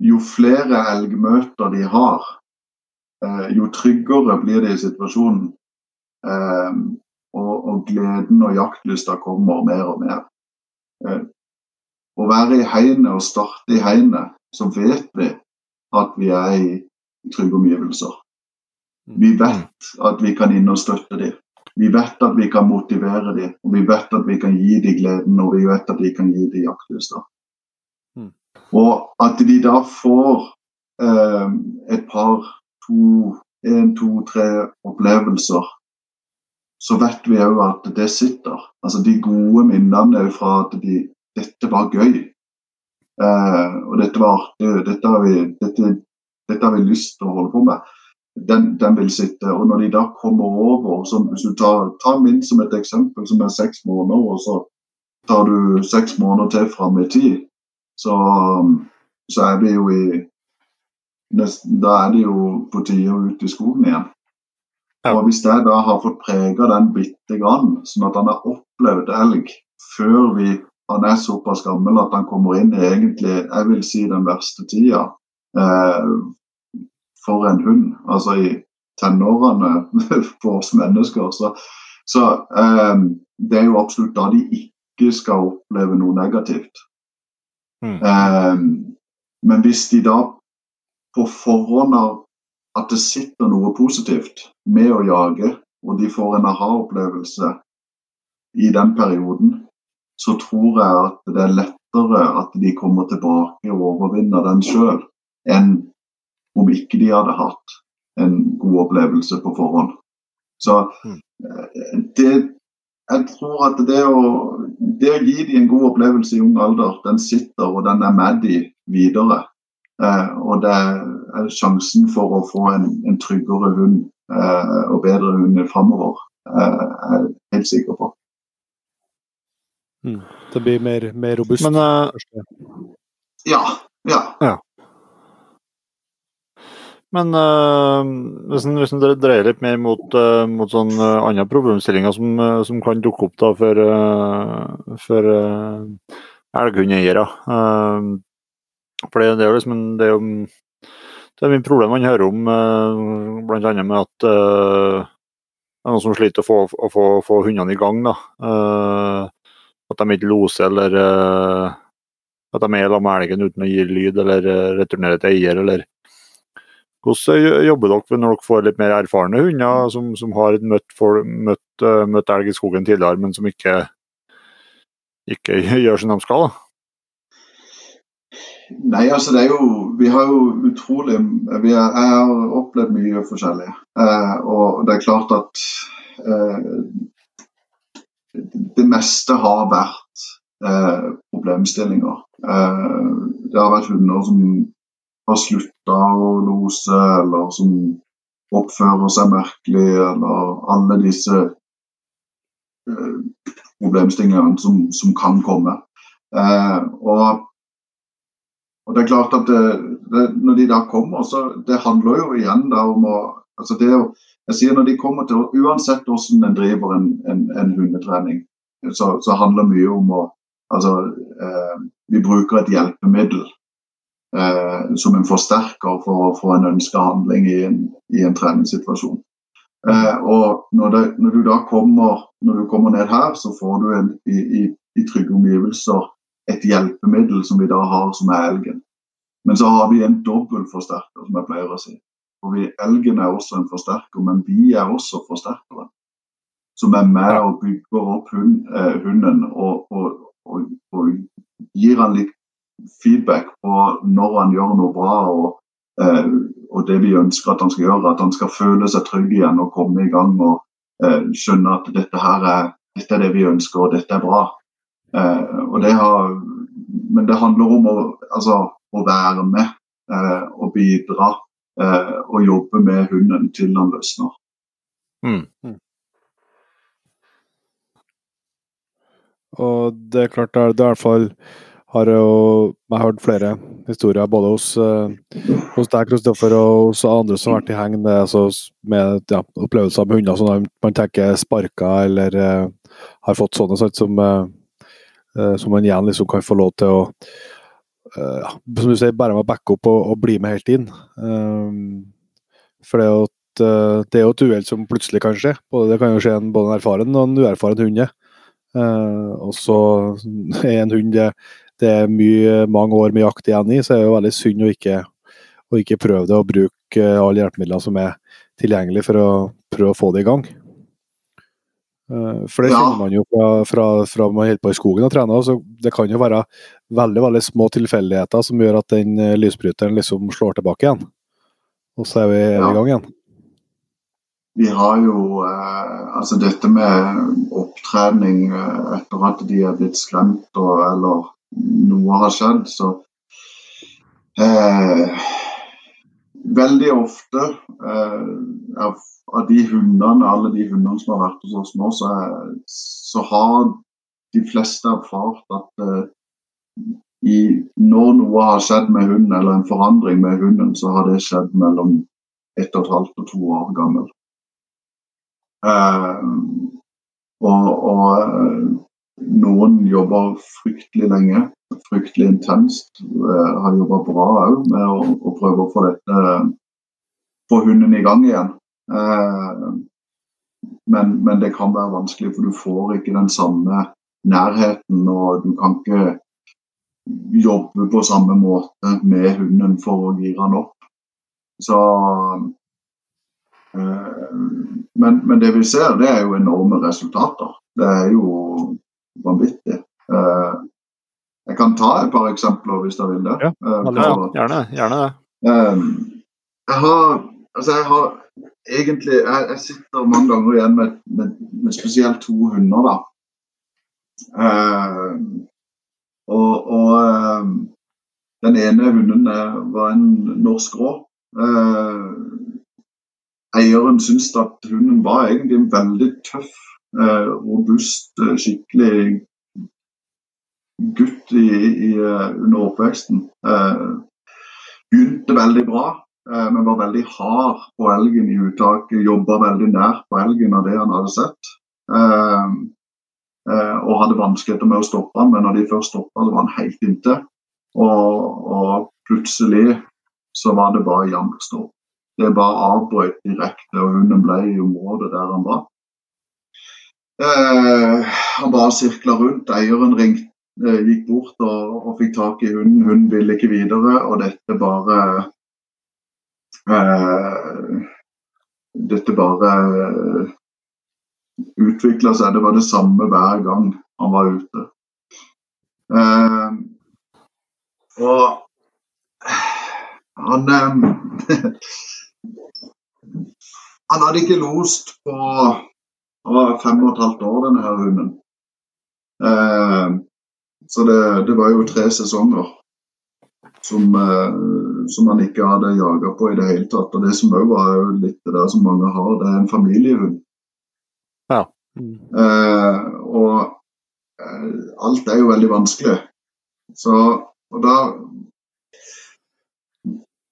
jo flere elgmøter de har, eh, jo tryggere blir de i situasjonen. Og, og, gleden og jaktlysta kommer mer og mer. Eh, å være i hegnet og starte i hegnet, så vet vi at vi er i, i trygge omgivelser. Vi vet at vi kan inn og støtte dem. Vi vet at vi kan motivere dem, og vi vet at vi kan gi dem gleden, og vi vet at vi kan gi dem jaktlysta. Mm. Og at de da får eh, et par, to, en, to, tre opplevelser, så vet vi òg at det sitter. Altså De gode minnene fra at de, dette var gøy. Eh, og dette var artig. Dette, dette, dette har vi lyst til å holde på med den, den, vil sitte. Og når de da kommer over, så hvis du tar, tar min som et eksempel, som er seks måneder, og så tar du seks måneder til fram i tid, så, så er vi jo i Da er det jo på tide å ut i skogen igjen. Ja. Og Hvis jeg da har fått prega den bitte grann, sånn at han har opplevd elg før vi, han er såpass gammel at han kommer inn i egentlig, jeg vil si den verste tida, eh, for en hund. Altså i tenårene for oss mennesker. Så, så um, det er jo absolutt da de ikke skal oppleve noe negativt. Mm. Um, men hvis de da på forhånd har at det sitter noe positivt med å jage, og de får en aha-opplevelse i den perioden, så tror jeg at det er lettere at de kommer tilbake og overvinner den sjøl, enn om ikke de hadde hatt en god opplevelse på forhånd. Så mm. eh, det, jeg tror at det å, det å, gi dem en god opplevelse i ung alder, den sitter og den er med dem videre. Eh, og det er sjansen for å få en, en tryggere hund eh, og bedre hund framover, eh, er jeg helt sikker på. Mm. Det blir mer, mer robust? Men, uh, ja. Ja. ja. Men uh, hvis, en, en dreier litt mer mot, uh, mot sånn uh, andre problemstillinger som, uh, som, kan dukke opp da for, for elghundeiere For det, det, er jo liksom det er jo det er mye problem man hører om, uh, bl.a. med at det er noen som sliter å få, å få, få hundene i gang. da. at de ikke loser, eller at de er sammen med elgen uten å gi lyd eller returnere til eier. eller hvordan jobber dere når dere får litt mer erfarne hunder som, som har møtt, for, møtt, uh, møtt, elg i skogen tidligere, men som ikke, ikke gjør som de skal? da? Nei, altså det er jo Vi har jo utrolig vi er, Jeg har opplevd mye forskjellig. Eh, og det er klart at eh, det meste har vært eh, problemstillinger. Eh, det har vært hunder som har slutta lose, eller som oppfører seg merkelig, eller alle disse eh, problemstillingene som, som, kan komme. Eh, og, og, det er klart at det, det, når de da kommer, så det handler jo igjen om å altså det å, jeg sier når de kommer til, Uansett hvordan en driver en, en, en hundetrening, så, så handler mye om å altså, eh, Vi bruker et hjelpemiddel eh, som en forsterker for å få en ønska handling i en, i en treningssituasjon. Eh, og når, det, når, du da kommer, når du kommer ned her, så får du en, i, i, i trygge omgivelser et hjelpemiddel som vi da har, som er elgen. Men så har vi en dobbel forsterker, som jeg pleier å si. For vi, Elgen er også en forsterker, men vi er også forsterkere. Som er med og bygger opp eh, hunden og, og, og, og, gir han litt feedback på når han gjør noe bra og, eh, og det vi ønsker at han skal gjøre. At han skal føle seg trygg igjen og komme i gang og eh, skjønne at dette her er, dette er det vi ønsker og dette er bra. Eh, og det har, men det handler om å, altså, å være med eh, og bidra eh, og jobbe med hunden til han løsner. Mm. Og det er klart, det er, det er i hvert fall har jo jeg hørt flere historier både hos, uh, hos deg, Kristoffer, og hos andre som har vært i heng altså, med ja, opplevelser med hunder som man tenker sparka eller uh, har fått sånne sånt, som, uh, som man igjen liksom kan få lov til å uh, som du sier, bare med å backe opp og, og, bli med helt inn. for det er jo et, det er jo et uhell som plutselig kan skje. Både, det kan jo skje en, både en erfaren og en uerfaren hund. og så er en hund det det er mye, mange år med jakt igjen i, så er det jo veldig synd å ikke, å ikke prøve det og bruke alle hjelpemidler som er tilgjengelige for å prøve å få det i gang. Eh, for det kjenner man jo fra, fra, fra man holder på i skogen og trener. så Det kan jo være veldig veldig små tilfeldigheter som gjør at den eh, lysbryteren liksom slår tilbake igjen. Og så er vi, ja. i gang igjen. Vi har jo eh, altså dette med opptrening eh, etter at de er blitt skremt og, eller noe har skjedd. Så eh, veldig ofte eh, av, de hundene, alle de hundene som har vært hos oss nå, så, er, så har de fleste erfart at eh, i, når noe har skjedd med hunden, eller en forandring med hunden, så har det skjedd mellom ett og et halvt og to år gammel. Eh, og, og eh, noen jobber fryktelig lenge, fryktelig intenst. Eh, har jobba bra òg med å, å, prøve å få dette få hunden i gang igjen. Eh, men, men, det kan være vanskelig, for du får ikke den samme nærheten. Og du kan ikke jobbe på samme måte med hunden for å gire den opp. Så eh, men, men, det vi ser, det er jo enorme resultater. Det er jo vanvittig. Uh, jeg kan ta et par eksempler hvis dere vil det. Ja, uh, gjerne, gjerne det. Uh, jeg har altså jeg har egentlig jeg, jeg sitter mange ganger igjen med, med, med spesielt to hunder, da. og, og den ene hunden var en norsk rå. eieren syntes at hunden var egentlig en veldig tøff Eh, robust, eh, skikkelig gutt i, i, eh, under oppveksten. Begynte veldig bra, men var veldig hard på elgen i uttaket. Jobba veldig nært på elgen av det han hadde sett. Og hadde vanskeligheter med å stoppe han, men når de først stoppa, var han helt inntil. Og, og, plutselig så var det bare jevnt stopp. Det bare avbrøt direkte, og hunden ble i området der han var. Eh, han bare sirkla rundt. Eieren ringte, eh, gikk bort og, og, fikk tak i hunden. Hunden ville ikke videre, og dette bare eh, Dette bare eh, utvikla seg. Det var det samme hver gang han var ute. Eh, og han Han hadde ikke lost på han var fem og et halvt år, denne her hunden. Eh, så det, det, var jo tre sesonger som, eh, som han ikke hadde jaga på i det hele tatt. Og det som òg var jo litt det der som mange har, det er en familiehund. Ja. Eh, og eh, alt er jo veldig vanskelig. Så og da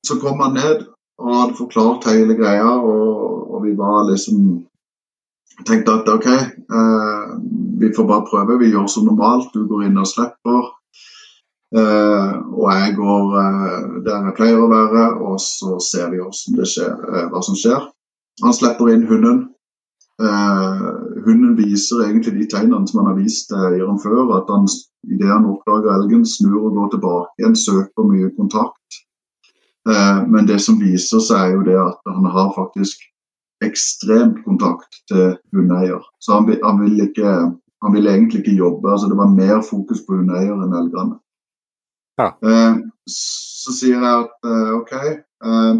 så kom han ned og hadde forklart hele greia, og, og vi var liksom tenkte at OK, eh, vi får bare prøve. Vi gjør som normalt. Du går inn og slipper. Eh, og jeg går eh, der jeg pleier å være, og så ser vi skjer, eh, hva som skjer. Han slipper inn hunden. Eh, hunden viser egentlig de tegnene som han har vist eieren før. At han idet han oppdager elgen, snur og går tilbake igjen, søker mye kontakt. Eh, men det som viser seg, er jo det at han har faktisk ekstremt kontakt til hundeeier. Så han, han, ville ikke, han ville egentlig ikke jobbe. altså Det var mer fokus på hundeeier enn elgene. Ja. Eh, så sier jeg at eh, OK, eh,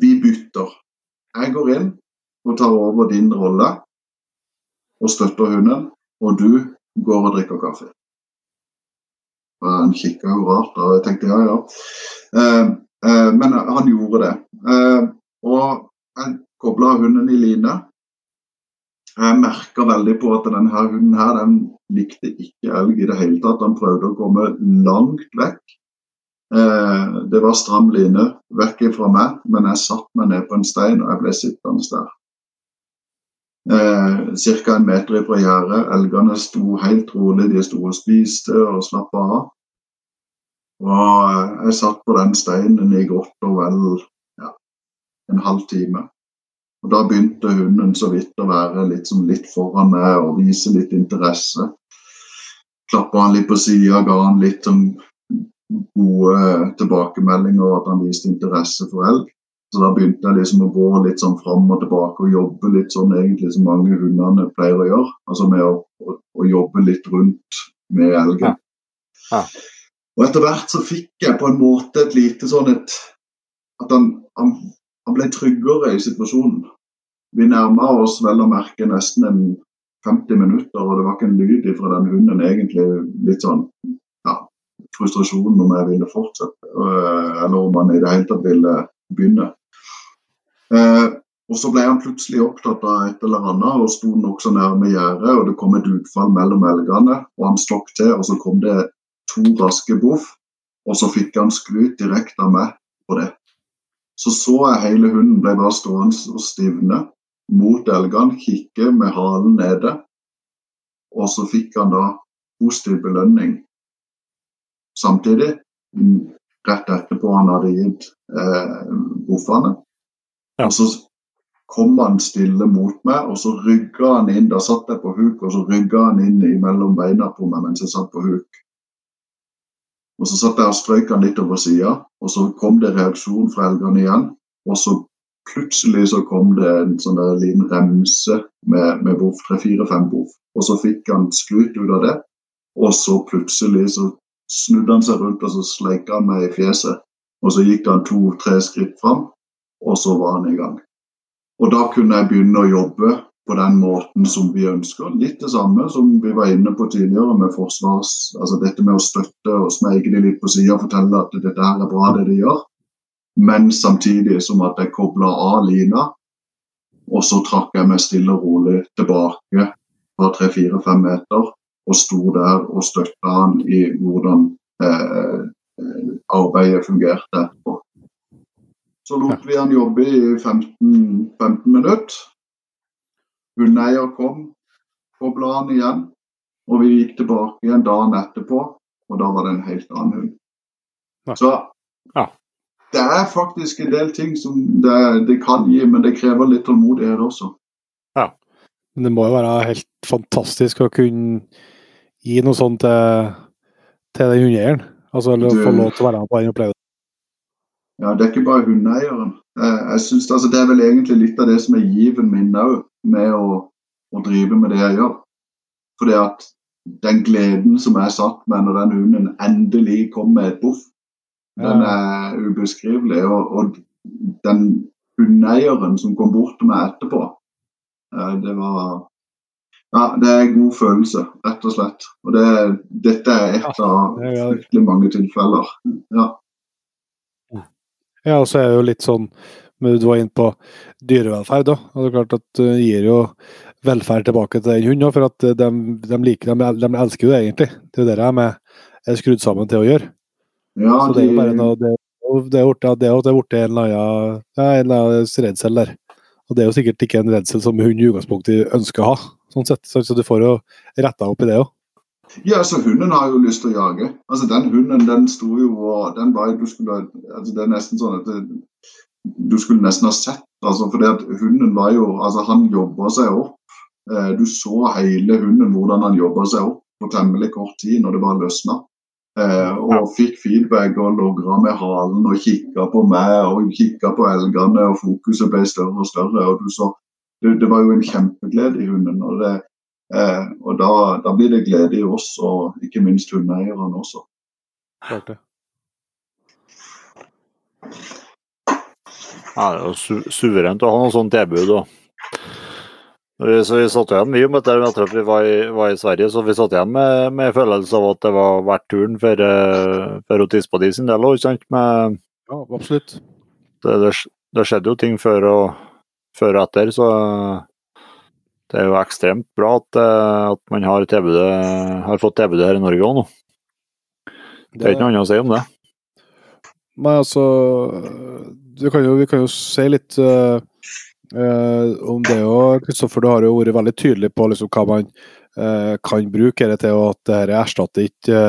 vi bytter. Jeg går inn og tar over din rolle og støtter hunden, og du går og drikker kaffe. Og han kikka jo rart, og jeg tenkte ja, ja. Eh, eh, men han gjorde det. Eh, og jeg kobla hunden i line. Jeg merka veldig på at denne hunden her, den likte ikke elg i det hele tatt. Han prøvde å komme langt vekk. Eh, det var stram line vekk fra meg, men jeg satte meg ned på en stein og jeg ble sittende der. Eh, Ca. en meter fra gjerdet. Elgene sto helt rolig, de sto og spiste og slappa av. Og eh, jeg satt på den steinen i godt og vel ja, en halv time. Og Da begynte hunden så vidt å være litt, som litt foran meg og vise litt interesse. Klappa han litt på sida, ga han litt sånn gode tilbakemeldinger og at han viste interesse for elg. Så da begynte jeg liksom å gå litt sånn fram og tilbake og jobbe litt sånn egentlig som mange hundene pleier å gjøre. Altså med å, å, å jobbe litt rundt med elgen. Ja. Ja. Og etter hvert så fikk jeg på en måte et lite sånn et At han, han, han ble tryggere i situasjonen. Vi nærma oss vel å merke nesten en 50 minutter, og det var ikke en lyd fra den hunden egentlig. Litt sånn ja, frustrasjon om jeg ville fortsette, øh, eller om han i det hele tatt ville begynne. Eh, og så ble han plutselig opptatt av et eller annet og sto nokså nærme gjerdet. og Det kom et utfall mellom elgene, og han slokk til. og Så kom det to raske boff, og så fikk han skryt direkte av meg på det. Så så jeg hele hunden ble bare stående og stivne mot elgene, kikke med halen nede. Og så fikk han da positiv belønning samtidig, rett etterpå han hadde gitt eh, boffene. Ja. Og så kom han stille mot meg, og så rygga han inn. Da satt jeg på huk, og så rygga han inn mellom beina på meg mens jeg satt på huk. Og så satt jeg og strøyk han litt over sida, og så kom det reaksjon fra elgene igjen. Og så plutselig så kom det en sånn der liten remse med, med boff, tre-fire-fem boff. Og så fikk han skryt ut av det, og så plutselig så snudde han seg rundt og så sleika han meg i fjeset. Og så gikk han to-tre skritt fram, og så var han i gang. Og da kunne jeg begynne å jobbe på den måten som vi ønsker. Litt det samme som vi var inne på tidligere med forsvars... Altså dette med å støtte og smeike de litt på sida og fortelle at dette her er bra, det de gjør. Men samtidig som at jeg kobla av lina, og så trakk jeg meg stille og rolig tilbake fra tre-fire-fem meter og sto der og støtta han i hvordan eh, arbeidet fungerte. Så lot vi han jobbe i 15, 15 minutter. Hundeeier kom, kobla han igjen, og vi gikk tilbake igjen dagen etterpå, og da var det en helt annen hund. Så Ja. det er faktisk en del ting som det, det kan gi, men det krever litt tålmodighet også. Ja. Men det må jo være helt fantastisk å kunne gi noe sånt til, til den hundeeieren. Altså eller Du- få lov til å være med på den opplevelsen. Ja, Det er ikke bare hundeeieren. Jeg, Jeg synes, altså, Det er vel egentlig litt av det som er given min òg, med å, å drive med det jeg gjør. Fordi at den gleden som jeg satt med når den hunden endelig kom med et boff, den er ubeskrivelig. Og, og den hundeeieren som kom bort til meg etterpå, eh, det var Ja, det er en god følelse, rett og slett. Og det, dette er et av fryktelig mange tilfeller. Ja. Ja, og så er det jo litt sånn men Du var inne på dyrevelferd, da. Og det er klart at du gir jo velferd tilbake til den hunden, for at de, de liker de, de elsker jo det egentlig. Det er det de er, skrudd sammen til å gjøre. Ja, Så det er jo bare noe Det jo- det er blitt det en eller annen ja, en eller annen redsel der. Og det er jo sikkert ikke en redsel som hund i utgangspunktet ønsker å ha, sånn sett. Så, du får jo retta opp i det òg. Ja, så hunden har jo lyst til å jage. Altså Den hunden den sto jo og den var, du skulle, altså Det er nesten sånn at det, du skulle nesten ha sett altså fordi at Hunden var jo altså Han jobba seg opp Eh, du så hele hunden, hvordan han jobba seg opp på temmelig kort tid når det bare løsna. Eh, og fikk feedback og logra med halen og kikka på meg og kikka på elgene, og fokuset ble større og større. og du så, det, det var jo en kjempeglede i hunden. Og, det, eh, og da, da, blir det glede i oss, og ikke minst hundeeierne også. Klart det. Ja, det er jo su suverent å ha noe sånt tilbud. Og. Så vi satt igjen mye med det etter at vi var i, var i, Sverige, så vi satt igjen med, med følelse av at det var verdt turen for, eh, for de sin del òg? Med, ja, absolutt. Det, det, det, skjedde jo ting før og, før og etter, så det er jo ekstremt bra at, eh, at man har, tilbudet, har fått tilbudet her i Norge òg nå. Det er ikke noe annet å si om det. Nei, altså kan jo, Vi kan jo si litt uh, om det òg, Kristoffer, du har jo vært veldig tydelig på liksom, hva man uh, kan bruke det til, og at dette erstatter ikke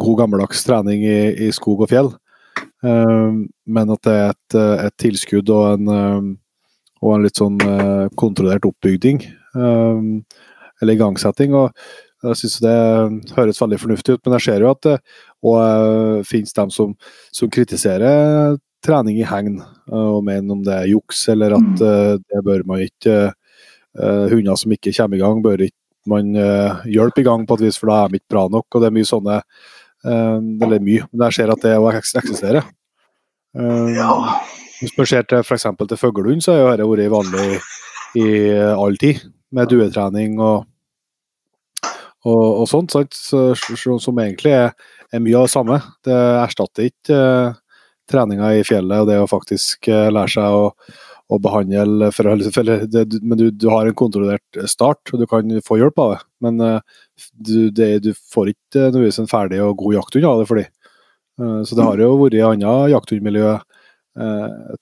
god gammeldags trening i, i, skog og fjell. men at det er et, et tilskudd og en, og en litt sånn kontrollert oppbygning. eller igangsetting. og jeg synes det høres veldig fornuftig ut, men jeg ser jo at det og, finnes dem som, som kritiserer trening i hegn, eh, og mener om det er juks eller at mm. det bør man ikke uh, Hunder som ikke kommer i gang, bør ikke man uh, hjelpe i gang på et vis, for da er de ikke bra nok. og Det er mye sånne Eller mye, men jeg ser at det eksisterer. Ja. Hvis man ser til f.eks. til fuglehund, så har dette vært vanlig i all tid, med duetrening og, og, og sånt, sant? Så, som egentlig er, er, mye av det samme. Det erstatter ikke treninga i fjellet og det å faktisk eh, lære seg å, å behandle for, for det, Men du, du, har en kontrollert start, og du kan få hjelp av det. Men uh, du, det, du, får ikke nødvendigvis en ferdig og god jakthund av det for dem. Uh, så det har jo vært i annet jakthundmiljø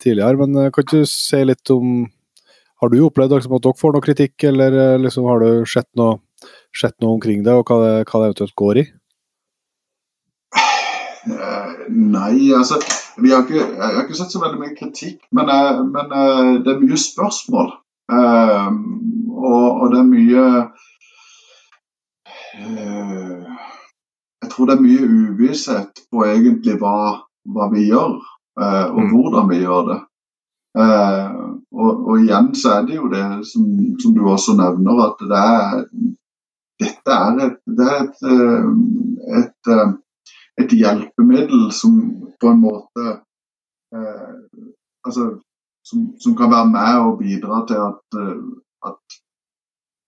tidligere. Men kan du si litt om Har du opplevd liksom, at dere får noe kritikk, eller liksom, har du sett noe, sett noe omkring det, og hva det, hva det eventuelt går i? Nei, altså vi har ikke, Jeg har ikke sett så veldig mye kritikk, men, eh, men eh, det er mye spørsmål. Og, og, det er mye Jeg tror det er mye uvisshet på egentlig hva, hva vi gjør, og mm. hvordan vi gjør det. Og, og, igjen så er det jo det som, som du også nevner, at det er, dette er et, det er et, et, et et hjelpemiddel som på en måte eh, altså, som, som, kan være med og bidra til at, eh, at,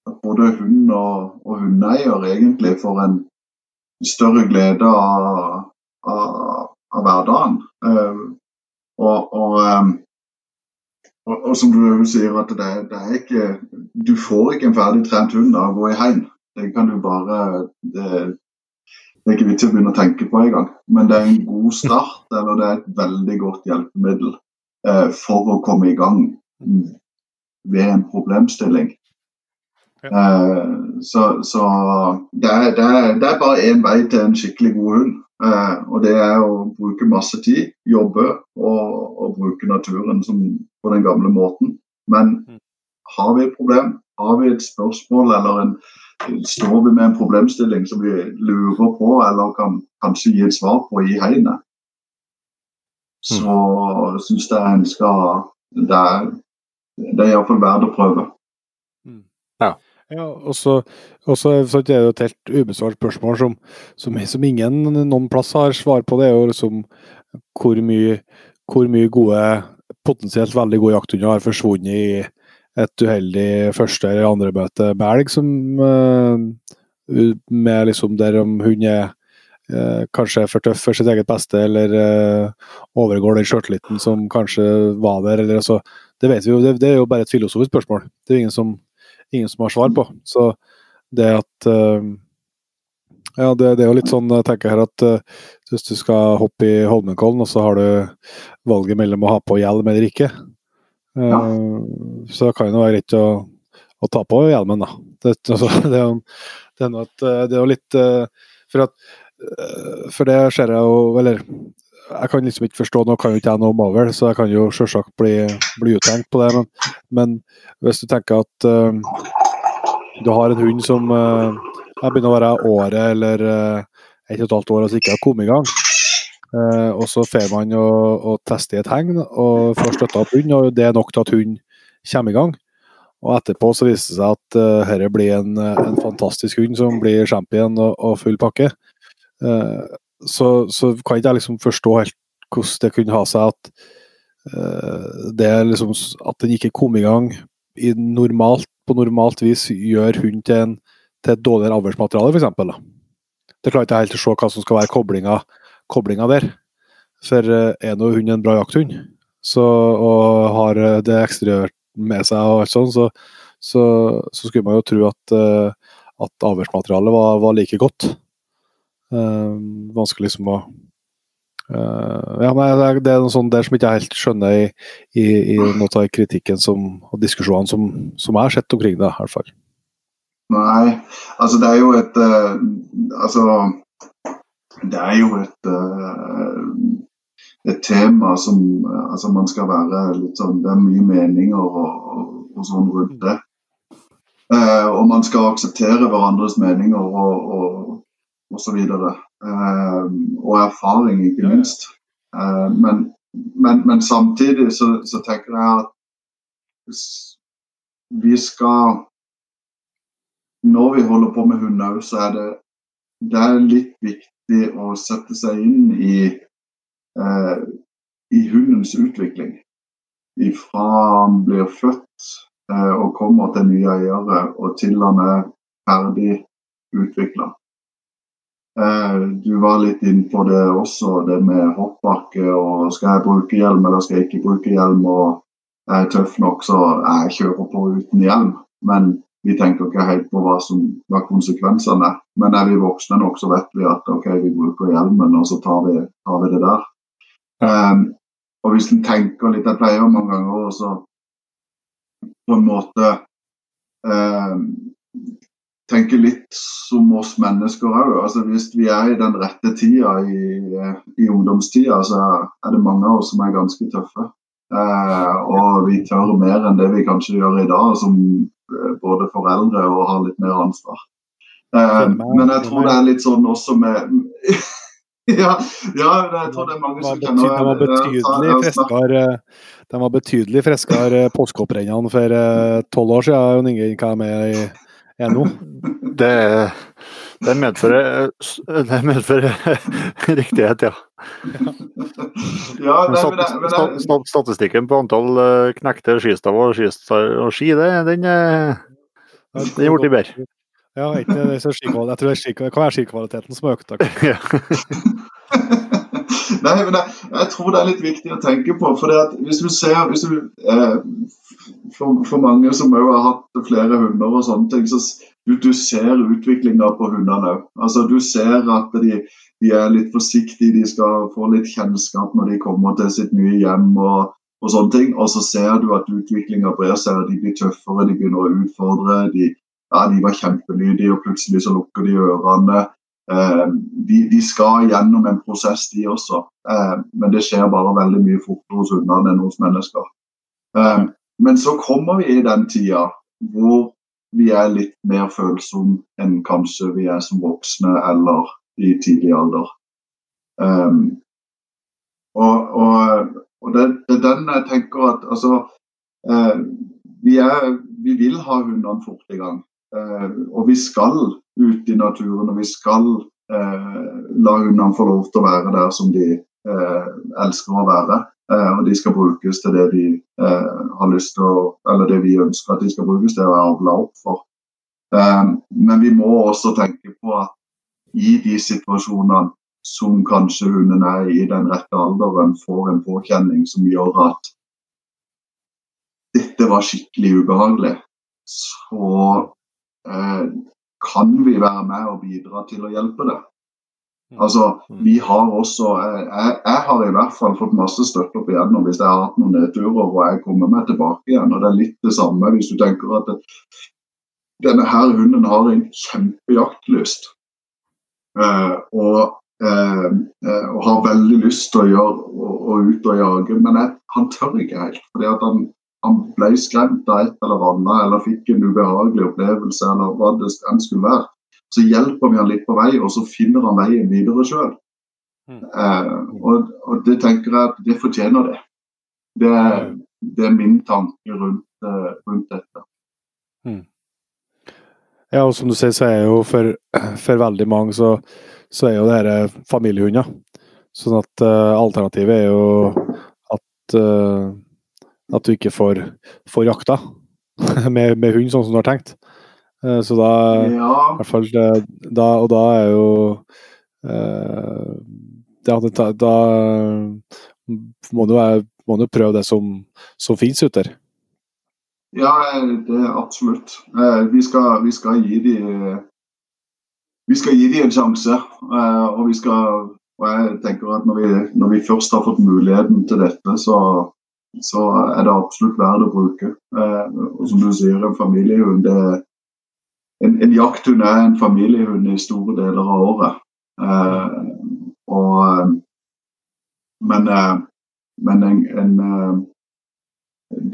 at både hund og, og hundeeier egentlig får en større glede av, av, av hverdagen. Eh, og, og, eh, og, og, som du sier, at det, det, er ikke Du får ikke en ferdig trent hund av å gå i hegn. Det kan du bare det, det er ikke vits i å begynne å tenke på engang. Men det er en god start, eller det er et veldig godt hjelpemiddel eh, for å komme i gang ved en problemstilling. Eh, så, så det, er, det, er, det, er, bare én vei til en skikkelig god hund. Eh, og det er å bruke masse tid, jobbe og, og bruke naturen som, på den gamle måten. Men mm. har vi et problem, har vi et spørsmål eller en står vi med en problemstilling som vi lurer på, eller kan kanskje gi et svar på i hegnet, så mm. syns jeg en skal Det er, det er iallfall verdt å prøve. Mm. Ja. ja og så er det jo et helt ubesvart spørsmål som, som, som, ingen noen plass har svar på. Det er jo liksom hvor mye, hvor mye gode, potensielt veldig gode jakthunder har forsvunnet i et uheldig første- eller andremøte med elg, som uh, med liksom der om hun er uh, kanskje for tøff for sitt eget beste, eller uh, overgår den sjøltilliten som kanskje var der. eller altså, Det vet vi jo, det, det, er jo bare et filosofisk spørsmål. Det er ingen som, ingen som har svar på. Så det at ja, det, det, er jo litt sånn, jeg tenker her at uh, hvis du skal hoppe i Holmenkollen, og så har du valget mellom å ha på hjelm eller ikke, ja. Uh, så kan jo være greit å, å ta på hjelmen, da. Det, altså, det, er jo, det, er eh, jo litt uh, for, at, for det ser jeg jo Eller jeg kan liksom ikke forstå, nå kan jo ikke jeg noe om avl, så jeg kan jo selvsagt bli, bli uttenkt på det, men, men, hvis du tenker at du har en hund som uh, begynner å være året eller uh, et og et halvt år og ikke har kommet i gang. Uh, og så får man å, teste i et hegn og får støtta opp hund, og det er nok til at hunden kommer i gang. Og etterpå så viser det seg at uh, dette blir en, en, fantastisk hund som blir champion og, og full pakke. Uh, så, så, kan ikke jeg liksom forstå helt hvordan det kunne ha seg at uh, det liksom, at den ikke kom i gang i normalt, på normalt vis gjør hund til, en, til et dårligere avlsmateriale, f.eks. Det klarer ikke helt å se hva som skal være koblinga, koblinga der. For er nå hunden en bra jakthund så, og har det eksteriørt med seg, og alt sånt, så, så, så, skulle man jo tro at, uh, at avhørsmaterialet var, var, like godt. Uh, vanskelig liksom å uh, ja, nei, Det er noe sånt der som ikke jeg helt skjønner i, i, i noe av kritikken som, og diskusjonene som, som jeg har sett omkring det. i hvert fall. Nei, altså det er jo et Altså det er jo et et tema som altså man skal være litt sånn Det er mye meninger og, og, og sånn rundt det. Eh, og man skal akseptere hverandres meninger og, og, og så videre. Eh, og erfaring, ikke minst. Eh, men, men, men, samtidig så, så, tenker jeg at vi skal Når vi holder på med hund så er det, det er litt viktig å sette seg inn i eh, i hundens utvikling. Fra han blir født eh, og kommer til nye eiere, og til han er ferdig utvikla. Eh, du var litt inne på det også, det med hoppbakke og skal jeg bruke hjelm eller skal jeg ikke bruke hjelm. og jeg er tøff nok, så jeg kjører på uten hjelm. Men vi tenker ikke helt på hva, som, hva konsekvensene. Men er vi voksne nok, så vet vi at ok, vi bruker hjelmen, og så tar vi, tar vi det der. Um, og hvis en tenker litt Jeg pleier mange ganger også på en måte um, tenke litt som oss mennesker òg. Altså, hvis vi er i den rette tida i, i, ungdomstida, så er det mange av oss som er ganske tøffe. Uh, og vi tør mer enn det vi kanskje gjør i dag, som både foreldre og har litt mer ansvar. Uh, men jeg tror det er litt sånn også med ja, ja, jeg tror det er mange som kjenner De var betydelig friskere de var betydelig friskere påskeopprennene for eh, tolv år siden, Jon Inge, hva de er, er nå. Det, det, medfører, det medfører riktighet, ja. ja nei, men det, men det, Statistikken på antall eh, knekte skistav og, og ski, det, den, den er blitt bedre. Ja, ikke det så. Jeg tror det, skik, det kan være skikvaliteten som har økt. Nei, men jeg, jeg, tror det er litt viktig å tenke på. for Hvis du ser hvis du, eh, for, for, mange som har hatt flere hunder og sånne ting, så du, du ser utviklinga på hundene òg. Altså, du ser at de, de, er litt forsiktige, de skal få litt kjennskap når de kommer til sitt nye hjem. og, og sånne ting, og så ser du at utviklinga brer seg, de blir tøffere, de begynner å utfordre. de ja, de var kjempelydige, og plutselig så lukker de ørene. Eh, de, de, skal gjennom en prosess, de også. Eh, men det skjer bare veldig mye fortere hos hundene enn hos mennesker. Eh, men så kommer vi i den tida hvor vi er litt mer følsomme enn kanskje vi er som voksne eller i tidlig alder. Um, og, og, og det, er den jeg tenker at altså uh, vi, er, vi, vil ha hundene fort i gang. Uh, og vi skal ut i naturen, og vi skal uh, la hundene få lov til å være der som de elsker å være. Og de skal brukes til det de har lyst til eller det vi ønsker at de skal brukes til å avle opp for. men vi må også tenke på at i de situasjonene som kanskje hunden er i den rette alderen, får en påkjenning som gjør at dette var skikkelig ubehagelig, så Eh, kan vi være med og bidra til å hjelpe det? Mm. Altså, mm. vi har også, jeg, jeg, har i hvert fall fått masse støtte opp igjennom hvis jeg har hatt noen nedturer og jeg kommer meg tilbake igjen. og Det er litt det samme hvis du tenker at det, denne her hunden har en kjempejaktlyst. Eh, og, eh, eh, og, har veldig lyst til å gjøre og, og ut og jage, men jeg, han tør ikke helt. fordi at han, han ble skremt av et eller annet, eller fikk en ubehagelig opplevelse, eller hva det enn skulle være, så hjelper vi han litt på vei, og så finner han veien videre sjøl. Mm. Eh, og, og det tenker jeg at det fortjener det. Det, er- det er min tanke rundt, eh, rundt dette. Ja, og som du sier, så er jo for, for veldig mange så, så er jo det dette familiehunder. Sånn at uh, alternativet er jo at, uh, at du ikke får, får jakta med, med hund, sånn som du har tenkt. Eh, så da Ja, hvert fall da, Og da er jo eh, det Da må du, må du prøve det som, som finnes ute der. ja det er absolutt. Eh, vi, skal, vi skal gi de vi skal gi dem en sjanse. og vi skal og jeg tenker at når vi, når vi først har fått muligheten til dette, så, så er det absolutt verdt å bruke. Og som du sier, en familiehund det, en, en jakthund er en familiehund i store deler av året. Eh, og, eh, men eh, men en, en, eh,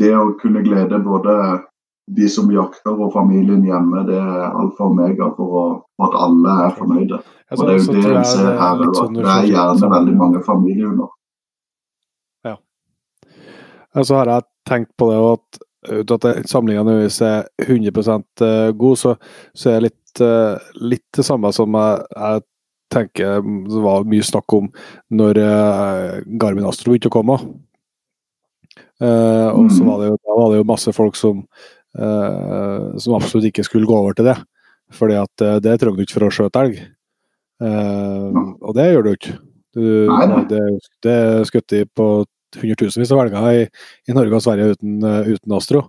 det å kunne glede både de som jakter og familien hjemme, det er alfa og omega for, å, for at alle er fornøyde. Og det er jo det en ser her òg, at det er gjerne veldig mange familiehunder. Ja, så har jeg tenkt på det at uten at samlinga nødvendigvis er 100% god, så, så er det litt, eh, litt det samme som jeg, jeg tenker det var mye snakk om når eh, Garmin Astro begynte å komme. Uh, og så Mm. var det jo, var det jo masse folk som, uh, som absolutt ikke skulle gå over til det. Fordi at eh, det trenger du ikke for å skjøte elg. Eh, og det gjør du ikke. Du, det, det er skutt i på hundretusenvis av velgere i, i Norge og Sverige uten, eh, uten Astro.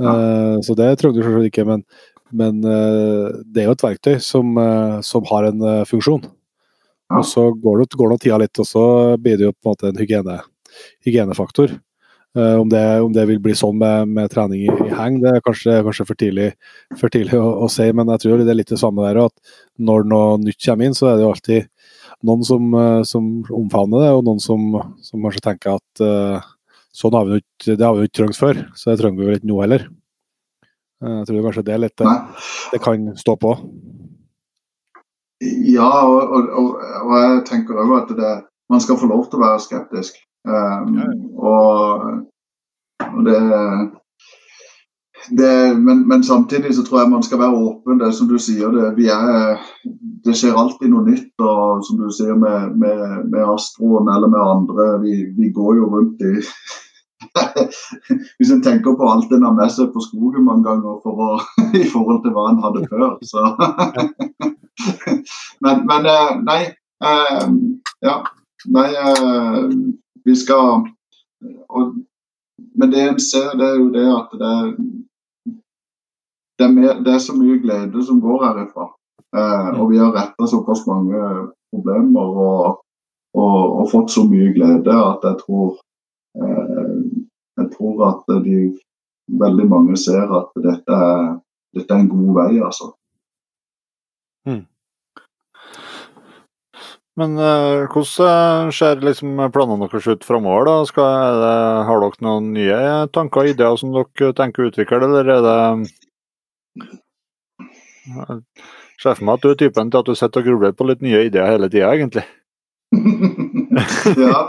Eh, så det trodde du selvfølgelig ikke, men, men uh, det er jo et verktøy som, som har en funksjon. Ja. Og så går det, går det tida litt, og så blir det jo på en måte en hygiene, hygienefaktor. Uh, om, det, om det vil bli sånn med, med trening i, i heng, det er kanskje, kanskje for tidlig, for tidlig å, å si, men jeg tror det er litt det samme der. At når noe nytt kommer inn, så er det jo alltid noen som, eh, som omfavner det, og noen som, som kanskje tenker at uh, sånn har vi ikke, det har vi ikke trengt før, så det trenger vi vel ikke nå heller. Eh, Jeg tror kanskje det er litt det, det kan stå på. Ja, og, og, og, og jeg tenker òg at det, man skal få lov til å være skeptisk. Um, og, og det, det men, men samtidig så tror jeg man skal være åpen. Det som du sier, det, er, det skjer alltid noe nytt. Og som du sier med, med, med Astroen eller med andre, vi, vi går jo rundt i Hvis en tenker på alt en har med seg på skogen mange ganger for å, i forhold til hva en hadde før, så Men, men eh, nei. eh, ja. Nei, eh, vi skal og, Men det en ser, det er jo det at det er det er, mer, det er så mye glede som går herifra. Eh, og vi har retta såpass mange problemer og, og, og fått så mye glede at jeg tror eh, Jeg tror at de veldig mange ser at dette er, dette er en god vei, altså. Men eh, hvordan ser liksom planene deres ut framover? da? Skal, det, har dere noen nye tanker og ideer som dere tenker å utvikle, eller er det For meg at du er typen til at du sitter og grubler på litt nye ideer hele tida, egentlig. ja.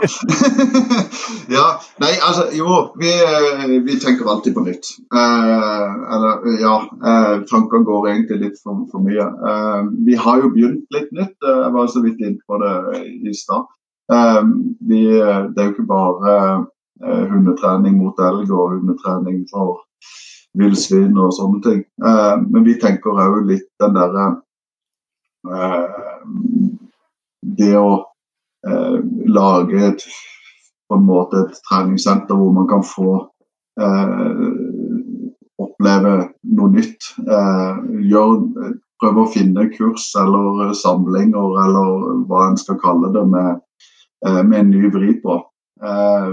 ja. Nei, altså jo, vi, eh, vi tenker alltid på nytt. Eh, eller ja, eh, tankene går egentlig litt for, for mye. Eh, vi har jo begynt litt nytt, eh, jeg var så vidt inne på det i stad. Eh, det er jo ikke bare hundetrening mot elg og hundetrening for villsvin og sånne ting. Eh, men vi tenker òg litt den derre eh, Det å eh, lage et, på en måte et treningssenter hvor man kan få eh, oppleve noe nytt. Eh, gjør, prøve å finne kurs eller samlinger eller hva en skal kalle det, med, eh, med en ny vri på. Eh,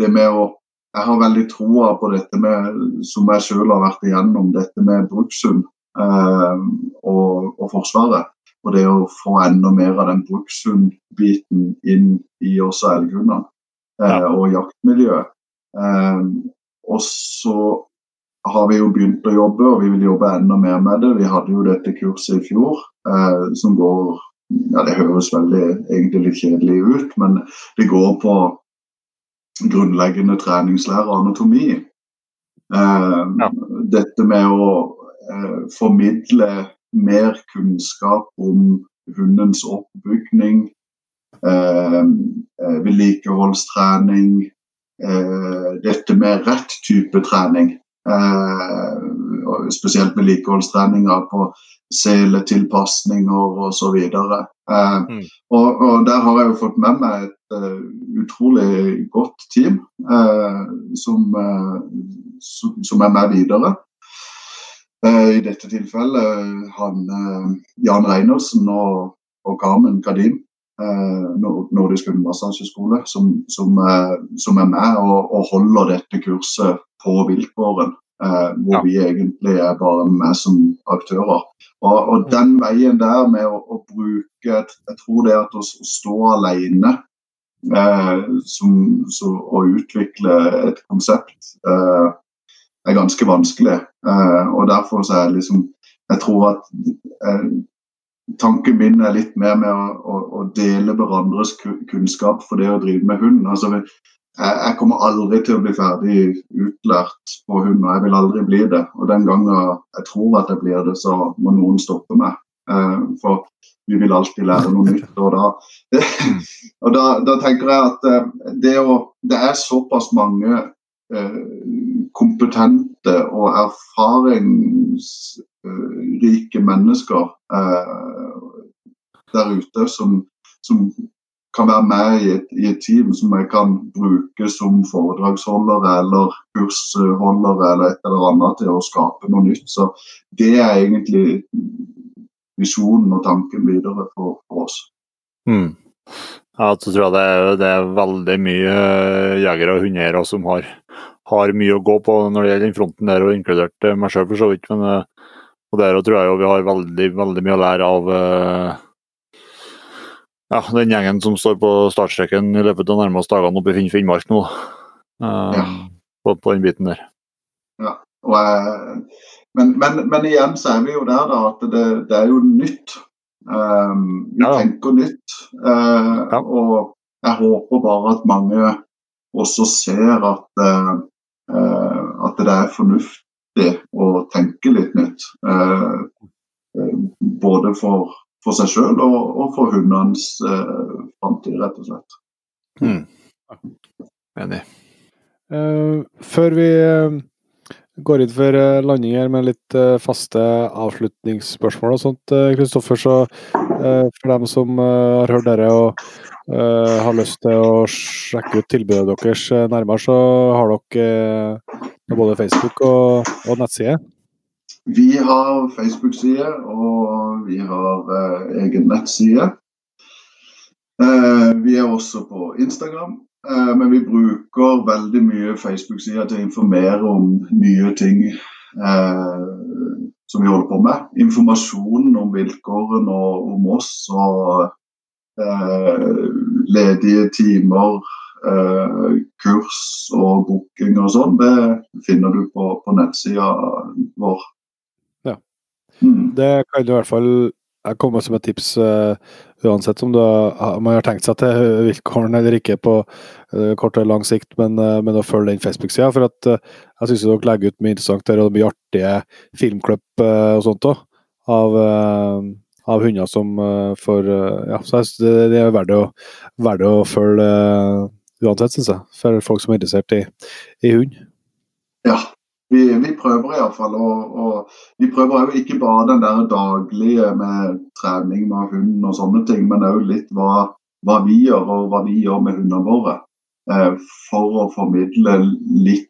det med å jeg har veldig troa på dette med, som jeg selv har vært igjennom, dette med brukshund eh, og, og Forsvaret. Og det å få enda mer av den brukshundbiten inn i også elghundene eh, og jaktmiljøet. Eh, og så har vi jo begynt å jobbe, og vi vil jobbe enda mer med det. Vi hadde jo dette kurset i fjor eh, som går ja, Det høres veldig egentlig litt kjedelig ut, men det går på grunnleggende treningslære og anatomi. Eh, Ja. Dette med å eh, formidle mer kunnskap om hundens oppbygning, eh, eh, vedlikeholdstrening, eh, dette med rett type trening. Eh, spesielt vedlikeholdstreninger på seletilpasninger osv. Eh, Mm. og, og der har jeg jo fått med meg et utrolig godt team eh, som, eh, som, er med videre. Eh, I dette tilfellet han eh, Jan Reinersen og, og Carmen Kadim, eh, Nordisk hundemassasjeskole, som, som, eh, som er med og, og holder dette kurset på vilkåren. Eh, hvor Ja. vi egentlig er bare med som aktører. Og, og den veien der med å, å bruke Jeg, jeg tror det at å, å stå alene eh, som, så, å utvikle et konsept eh, er ganske vanskelig. Eh, og derfor så er liksom Jeg tror at eh, tanken min er litt mer med å, å, å dele hverandres kunnskap for det å drive med hund. Altså, jeg, jeg kommer aldri til å bli ferdig utlært på hund, og jeg vil aldri bli det. Og den gangen jeg tror at jeg blir det, så må noen stoppe meg. Eh, for vi vil alltid lære noe nytt. Og da, og da, da tenker jeg at eh, det, å, det er såpass mange eh, kompetente og erfaringsrike mennesker der ute som, som kan være med i et, i et team som jeg kan bruke som foredragsholdere eller kursholdere eller et eller annet til å skape noe nytt. Så det er egentlig visjonen og tanken videre for, for oss. Mm. Ja, så tror jeg det er, det er veldig mye eh, jegere og hundeeiere som har, har mye å gå på når det gjelder den fronten der, og inkludert eh, meg sjøl for så vidt. Men eh, og der tror jeg vi har veldig, veldig mye å lære av ja, den gjengen som står på startstreken i løpet av nærmeste dagene oppe i Finnmark nå. Uh, Ja. på, på den biten der. Ja, Og jeg, men, men, men igjen så er vi jo der da at det, det er jo nytt. Um, vi Ja. tenker nytt. Uh, Ja. Og jeg håper bare at mange også ser at, eh, eh, at det er fornuftig å tenke litt nytt. Eh, eh, både for, for seg sjøl og, og for hundenes uh, framtid, rett og slett. Mm. Enig. Eh, før vi går inn for eh, landing her med litt eh, faste avslutningsspørsmål og sånt, eh, Kristoffer, så for dem som har hørt dere og har lyst til å sjekke ut tilbudet deres nærmere, så har dere både Facebook og, og nettside. Vi har Facebook-side, og vi har egen nettside. Vi er også på Instagram, men vi bruker veldig mye Facebook-sida til å informere om nye ting eh, som vi holder på med. Informasjon om vilkårene og om oss og eh, ledige timer, eh, kurs og booking og sånn, det finner du på, på nettsida vår. Ja. Mm. Det kan du i hvert fall jeg kommer som et tips uh, uansett om, har, om man har tenkt seg til vilkårene eller ikke på uh, kort eller lang sikt, men, uh, men å følge den Facebook-sida. For at jeg syns dere legger ut mye interessant der, og mye artige filmklipp og sånt òg. Av, av, hunder som får Ja, så det, det er verdt å, verdt å følge uansett, syns jeg. For folk som er interessert i, i hund. Ja, vi, vi prøver iallfall. å og vi prøver jo ikke bare den der daglige med trening med hund og sånne ting, men òg litt hva, hva, vi gjør og hva vi gjør med hundene våre. Eh, for å formidle litt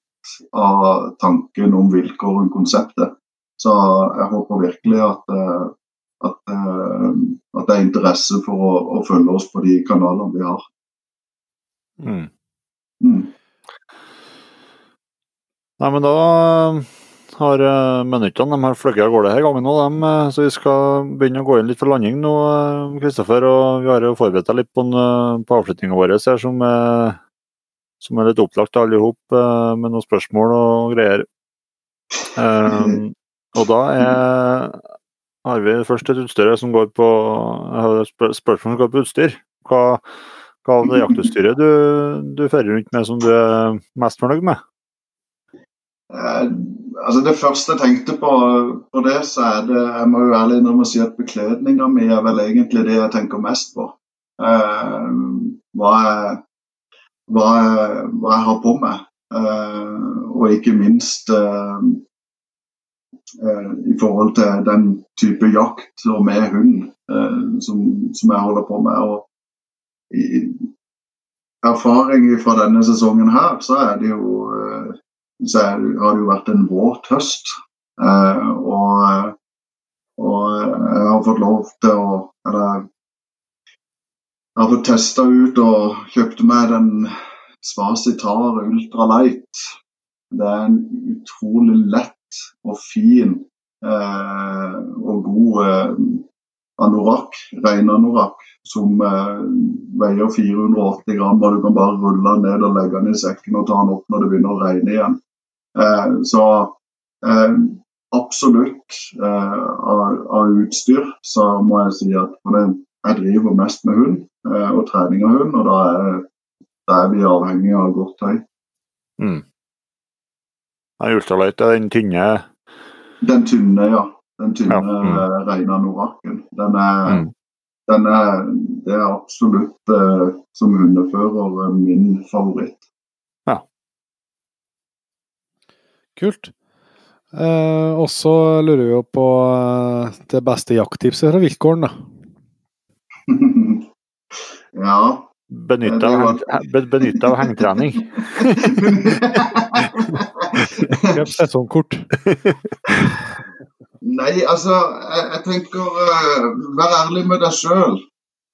av tanken om vilkår og konseptet. Så jeg håper virkelig at, eh, at, eh, at det er interesse for å, å, følge oss på de kanalene vi har. Mm. Nei, men da har uh, minuttene de har fløyet av gårde her gangen nå, uh, så vi skal begynne å gå inn litt for landing nå, Kristoffer. Og vi har jo forberedt deg litt på, uh, på avslutninga vår her, som, som er litt opplagt alle i hop, eh, med noen spørsmål og greier. Um, og da er, har vi først et utstyr som går på spør spørsmål som går på utstyr. Hva, hva er det jaktutstyret du, du fører rundt med som du er mest fornøyd med? Eh, altså Det første jeg tenkte på, på det, så er det Jeg må jo ærlig innrømme å si at bekledninga mi er vel egentlig det jeg tenker mest på. Eh, hva, jeg, hva, jeg, hva, jeg, har på meg. Eh, og ikke minst eh, eh, i forhold til den type jakt og med hund som, som, jeg holder på med. Og i erfaring fra denne sesongen her, så er det jo så har det jo vært en våt høst. Eh, og, og, jeg har fått lov til å Eller jeg har fått testa ut og kjøpte meg den Svasitar Ultra Light. Det er en utrolig lett og fin eh, og god eh, anorakk, reinanorakk, som eh, veier 480 gram. og Du kan bare rulle den ned og legge den i sekken og ta den opp når det begynner å regne igjen. Eh, så eh, absolutt eh, av, av, utstyr så må jeg si at jeg driver mest med hund og trening av hund, og da er, da er vi avhengig av godt tøy. Mm. Ultraløyte, den tynne Den tynne, ja. Den tynne ja. mm. rene noraken. Den er, mm. den er, det er absolutt eh, som hundefører min favoritt. Ja. Kult. Eh, og så lurer vi jo på eh, det beste jakttipset fra viltgården, da. ja. Benytta av, heng, benytte av hengtrening. Kjøp sesongkort. Nei, altså, jeg, jeg tenker uh, Vær ærlig med deg sjøl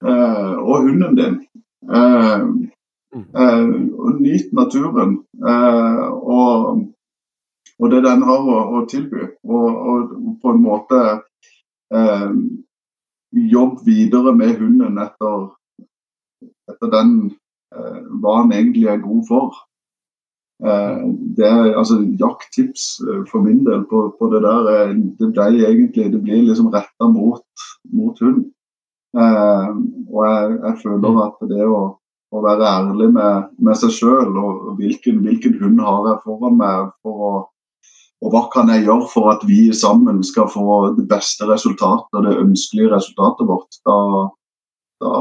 uh, og hunden din. Uh, og nyt naturen. og og det den har å, å tilby. Og, og, på en måte jobb videre med hunden etter, etter den eh, hva han egentlig er god for. Eh, det er altså jakttips eh, for min del på, på det der. Eh, det, ble egentlig, det blir liksom retta mot, mot hund. Eh, og jeg, jeg, føler at det å, å være ærlig med, med seg sjøl og hvilken, hvilken hund har jeg foran meg for å og hva kan jeg gjøre for at vi sammen skal få det beste resultatet og det ønskelige resultatet vårt? Da, da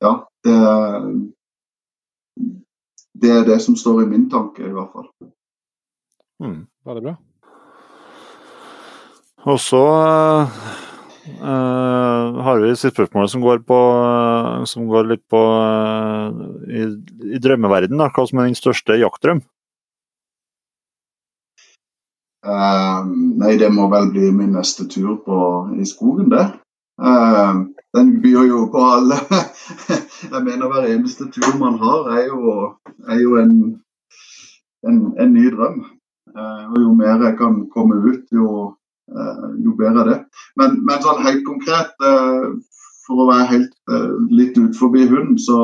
Ja, det, det er det som står i min tanke, i hvert fall. Mm, veldig bra. Og så uh, har vi sitt spørsmål som går, på, uh, som går litt på uh, i, i drømmeverden. Hva som er din største jaktdrøm? Nei, det må vel bli min neste tur på, i skogen, det. Den byr jo på alle. jeg mener hver eneste tur man har, er jo, er jo en, en, en, ny drøm. Uh, og jo mer jeg kan komme ut, jo, jo bedre det. Men, men, sånn helt konkret, for å være helt litt ut forbi hund, så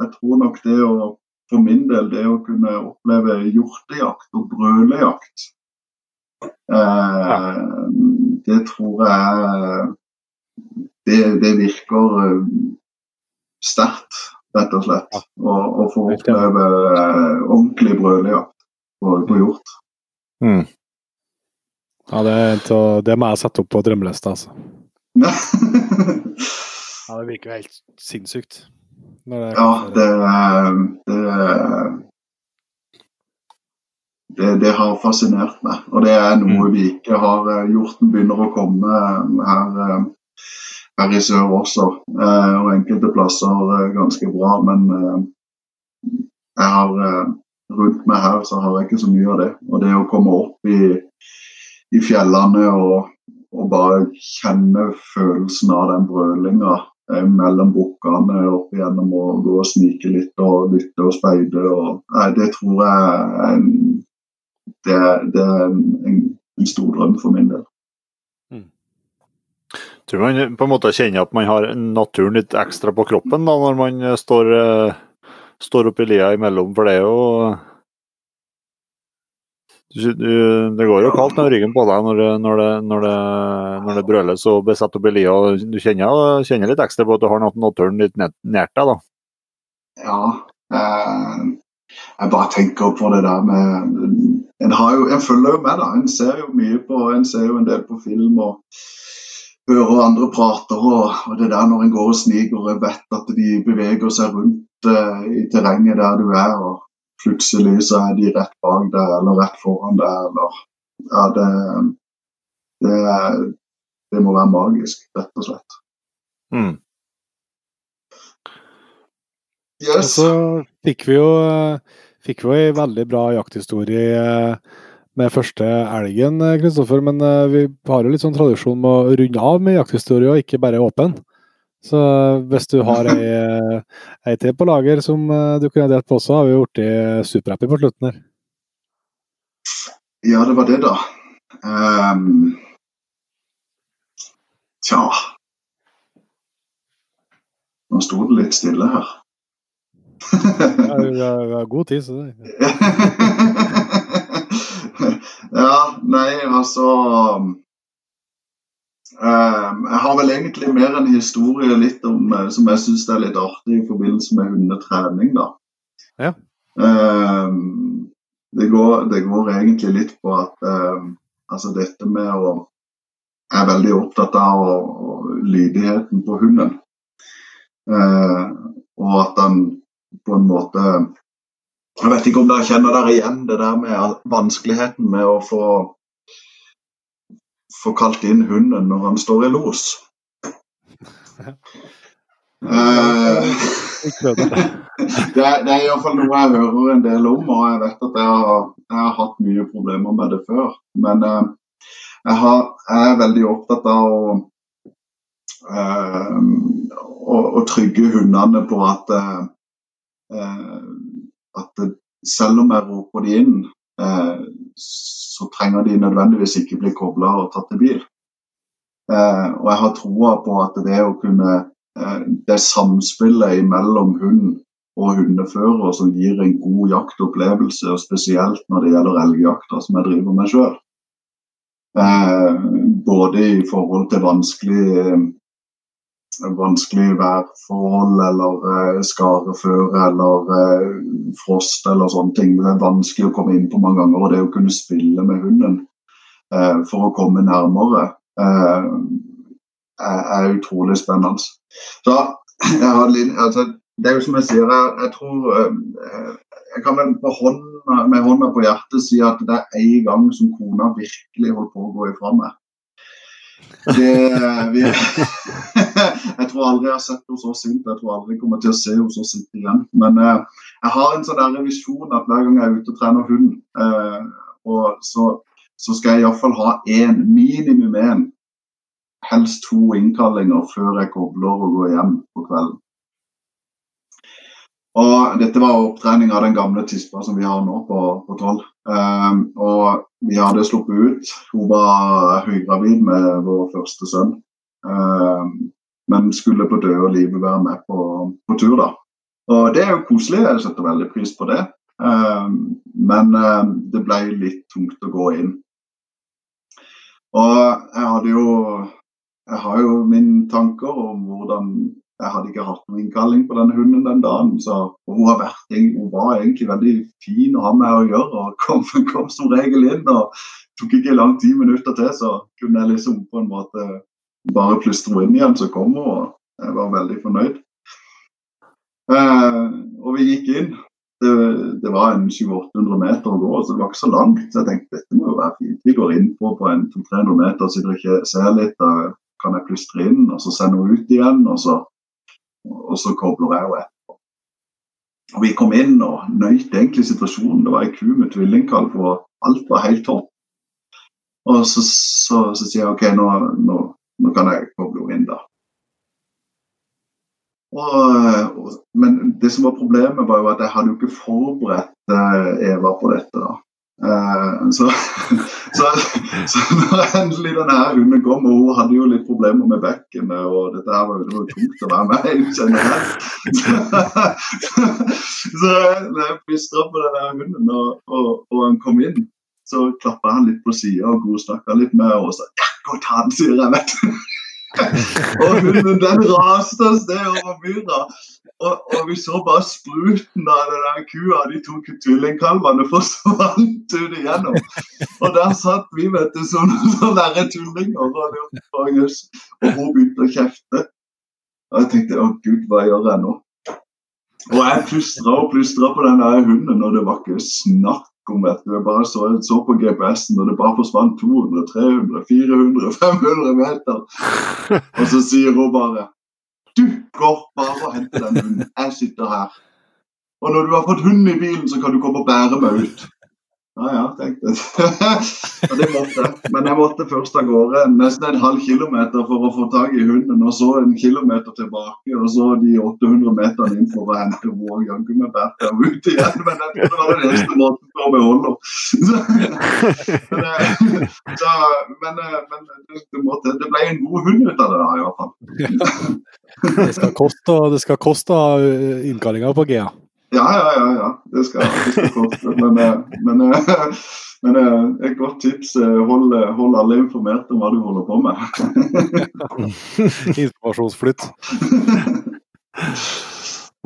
jeg tror nok det å for min del det å kunne oppleve hjortejakt og brølejakt ja. Eh, det tror jeg det, det virker eh, sterkt, rett og slett. Å få oppleve eh, ordentlig brøljakt på, på hjort. Mm. Ja, det, det, må jeg sette opp på drømmelista, altså. ja, det virker helt sinnssykt. Det ja, det, det det, det, har fascinert meg. Og det er noe mm. vi ikke har eh, gjort. Den begynner å komme her, her i sør også, og enkelte plasser ganske bra. Men jeg har rundt meg her så har jeg ikke så mye av det. Og det å komme opp i, i fjellene og, og, bare kjenne følelsen av den brølinga mellom bukkene opp igjennom og gå og snike litt og lytte og speide. Og, nei, det tror jeg en det, det er en, en, stor drøm for min del. Tror man på en måte kjenner at man har naturen litt ekstra på kroppen da, når man står uh, står oppi lia imellom, for det er jo Det går jo kaldt ned ryggen på deg når det, når det, når det, når det brøles og blir satt opp i lia. Du kjenner, kjenner, litt ekstra på at du har naturen litt nært deg, da. Ja. Eh, jeg bare tenker på det der med En, jo, en følger jo med, da. En ser jo mye på En ser jo en del på film og hører andre prater. Og, og det der når en går og sniker og vet at de beveger seg rundt uh, i terrenget der du er. og plutselig så er de rett bak deg eller rett foran deg. Eller, ja, det, det, det, må være magisk, rett og slett. Mm. Yes. Så fikk vi jo fikk vi en veldig bra jakthistorie eh, med første elgen, Kristoffer. Men eh, vi har jo litt sånn tradisjon med å runde av med jakthistorie og ikke bare åpen. Så hvis du har ei, ei til på lager som eh, du kunne delt på også, har vi blitt superhappy på slutten her. Ja, det var det, da. Um, tja Nå sto det litt stille her. ja, vi har god tid, så det Ja, nei, altså Ehm, jeg har vel egentlig mer en historie litt om, eh, som jeg syns er litt artig i forbindelse med hundetrening. da. Ja. Um, det, går, det, går, egentlig litt på at um, altså dette med å Jeg er veldig opptatt av å, å, lydigheten på hunden. Og at han på en måte Jeg vet ikke om dere kjenner dere igjen det der med vanskeligheten med å få få kalt inn hunden når han står i los. Uh, det, det er iallfall noe jeg hører en del om, og jeg vet at jeg har, jeg har hatt mye problemer med det før. Men uh, jeg, har, jeg, er veldig opptatt av å, uh, å, å trygge hundene på at, at selv om jeg roper de inn, så trenger de nødvendigvis ikke bli kobla og tatt til bil. Eh, og jeg har troa på at det å kunne eh, Det samspillet mellom hund og hundefører som gir en god jaktopplevelse, og spesielt når det gjelder elgjakta, som jeg driver med sjøl. Eh, både i forhold til vanskelig vanskelig værforhold eller eh, skareføre eller eh, frost eller sånne ting. Det er vanskelig å komme inn på mange ganger. Og det å kunne spille med hunden eh, for å komme nærmere er, utrolig spennende. Så har, altså, Det er jo som jeg sier, jeg, jeg tror Jeg kan vel hånda, med hånda på hjertet si at det er én gang som kona virkelig holdt på å gå ifra meg. Det, vi, jeg tror aldri jeg har sett henne så sint. Jeg tror aldri jeg kommer til å se henne så sint igjen. Men eh, jeg har en sånn visjon at hver gang jeg er ute og trener hund, eh, så, så, skal jeg iallfall ha én, minimum én, helst to innkallinger før jeg kobler og går hjem på kvelden. Og Dette var opptrening av den gamle tispa som vi har nå på tolv. Um, og vi hadde sluppet ut. Hun var høygravid med vår første sønn. Um, men skulle på døde livet være med på, på, tur, da. Og det er jo koselig, jeg setter veldig pris på det. Um, men det ble litt tungt å gå inn. Og jeg hadde jo Jeg har jo mine tanker om hvordan jeg hadde ikke hatt noen innkalling på denne hunden den dagen. Så hun, vært, hun, var egentlig veldig fin å ha med å gjøre, og kom, kom som regel inn. og tok ikke lang ti minutter til, så kunne jeg liksom på en måte bare plystre inn igjen. Så kom hun, og jeg var veldig fornøyd. Eh, og vi gikk inn. Det, det var en 700-800 meter å gå, så det var ikke så langt. Så jeg tenkte dette må jo være fint. Vi går inn på, på en 200-300 meter, så dere ikke ser litt. Da kan jeg plystre inn, og så sende henne ut igjen. og så og så kobler jeg henne etterpå. Og Vi kom inn og nøyte egentlig situasjonen. Det var ei ku med tvillingkalv, og alt var helt topp. Og så, så, så, sier jeg OK, nå, nå kan jeg koble henne inn, da. Og, men det som var problemet, var jo at jeg hadde jo ikke forberedt eh, Eva på dette. da. Uh, så, så, så når endelig denne her hunden kom, og hun hadde jo litt problemer med bekkenet og dette her var jo det tungt å være med i, jeg. Så jeg plystra på denne hunden, og, og, og han kom inn, så klappa han litt på sida og godsnakka litt med og sa ta den', sier jeg, vet du. og hunden den raste av sted over myra. Og, og, vi så bare spruten av den der kua, de to tvillingkalvene forsvant ut igjennom. Og der satt vi, vet du, som verre tullinger. Og, og hun begynte å kjefte. Og jeg tenkte å gud, hva gjør jeg nå? Og jeg plystra og plystra på den der hunden, og det var ikke snakk om vet du. Jeg bare så, så på GPS-en, og det bare forsvant 200, 300, 400, 500 meter. Og så sier hun bare Du går bare og henter den hunden. Jeg sitter her. Og når du har fått hunden i bilen, så kan du komme og bære meg ut. Ja, ja, tenkte jeg. det måtte jeg. Men jeg måtte først av gårde nesten en halv kilometer for å få tak i hunden, og så en kilometer tilbake, og så de 800 meterne inn for å hente henne. Og jaggu meg bærte henne ut igjen, men det var den eneste måten for å beholde henne. men, men det, måtte, det, ble en god hund ut av det da, i hvert fall. det skal koste, det skal koste innkallinga på G. Ja, ja, ja. ja. Det skal, jeg ikke koste. Men, eh, men, eh, men, eh, et godt tips hold, hold, alle informert om hva du holder på med. Informasjonsflytt.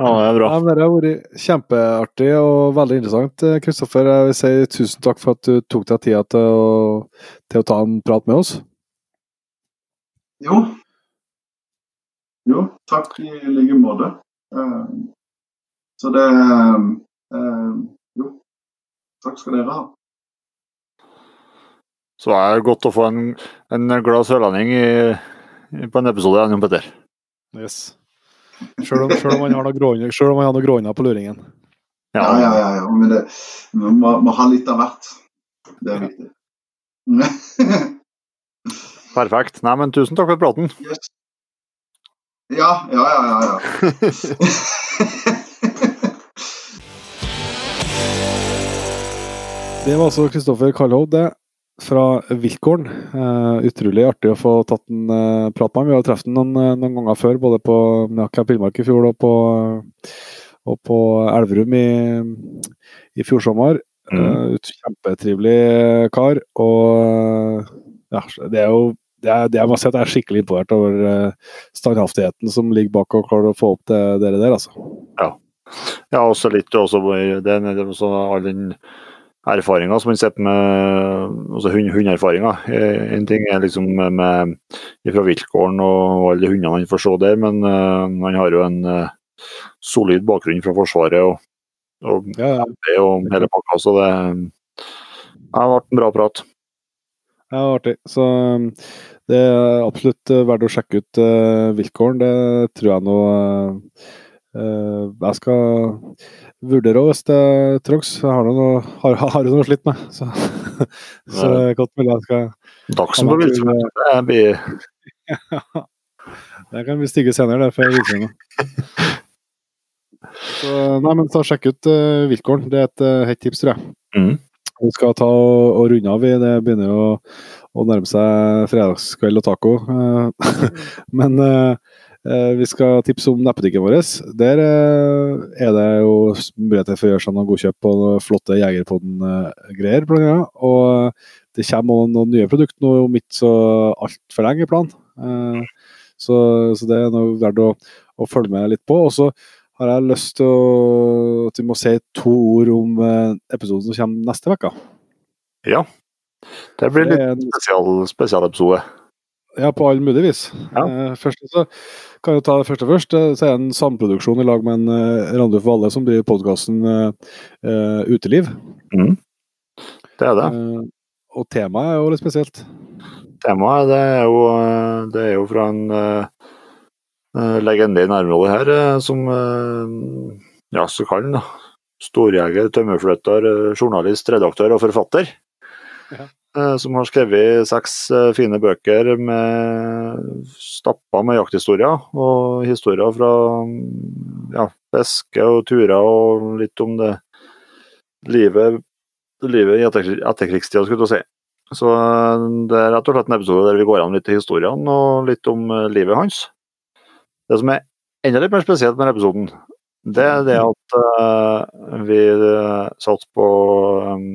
Ja, det er bra. Ja, det har vært kjempeartig og veldig interessant. Kristoffer, jeg vil si tusen takk for at du tok deg tida til å, til å ta en prat med oss. Jo. Jo, takk i like måte. Så det eh, Jo, takk skal dere ha. Så er det godt å få en, en glad sørlending i, på en episode av Jon Petter. Yes. Selv om, selv om han har noe gråner på luringen. Ja, ja, ja. ja. Men det, vi må, må, ha litt av hvert. Det er viktig. Perfekt. Nei, men tusen takk for praten. Yes. Ja, ja, ja, ja. ja. Det var altså Kristoffer Karlhovd, det. Fra Vilkåren. Uh, utrolig artig å få tatt en uh, prat med ham. Vi har truffet ham noen, eh, noen, ganger før, både på ja, Camp Villmark i fjor og på, og på Elverum i, i fjor sommer. Mm. Uh, kjempetrivelig kar. Og ja, det er jo det er, det jeg må si at jeg er skikkelig imponert over standhaftigheten som ligger bak og klarer å få opp det, dere der, altså. Ja. ja, også litt også, det, også all den erfaringer som man sitter med altså hund, hundeerfaringer. Eh, en ting er liksom med, med fra vilkåren og alle hundene han får se der, men uh, han har jo en uh, solid bakgrunn fra Forsvaret og, og, ja, ja. og hele pakka, så det, har vært en bra prat. Ja, artig. Så det er absolutt verdt å sjekke ut uh, vilkåren. Det tror jeg nå uh, Jeg skal vurdere hvis det trengs. Jeg har noe, har, har noe slitt med. Så, så det er godt mulig jeg skal Dagsen på villsvin, det ja, Det kan bli stygge senere, det, for villsvinet. Så, nei, men ta Sjekk ut uh, vilkåren. Det er et uh, hett tips, tror jeg. Mm. Vi skal ta og, og runde av. Det begynner å, å nærme seg fredagskveld og taco. Uh, men uh, Eh, vi skal tipse om nettbutikken vår. Der eh, er det jo muligheter for å gjøre seg noen godkjøp på flotte Jegerpodden-greier. Og det kommer også noen nye produkter nå om ikke så altfor lenge i planen. Eh, så, så, det er noe verdt å, å, følge med litt på. Og så har jeg lyst til å, at vi må si to ord om episoden som kommer neste uke. Ja. Det blir litt spesial, spesialepisode. Ja, på all mulig vis. Ja. Først så kan jeg ta det første først. Så er det en samproduksjon i lag med en uh, Randulf Valle som driver podkasten uh, uh, Uteliv. Mm. Det er det. Uh, og temaet er jo litt spesielt. Temaet det er jo, det er jo fra en legende i nærområdet her, som ja, så kan da. Storjeger, tømmerflytter, journalist, redaktør og forfatter. Ja. Eh, som har skrevet seks eh, fine bøker med stappa med jakthistorier. Og historier fra ja, fiske og turer og litt om det livet livet i etter, etterkrigstida, skulle du si. Så eh, det er rett og slett en episode der vi går an litt i historien og litt om livet hans. Det som er enda litt mer spesielt med episoden, det er det at uh, vi satt på um,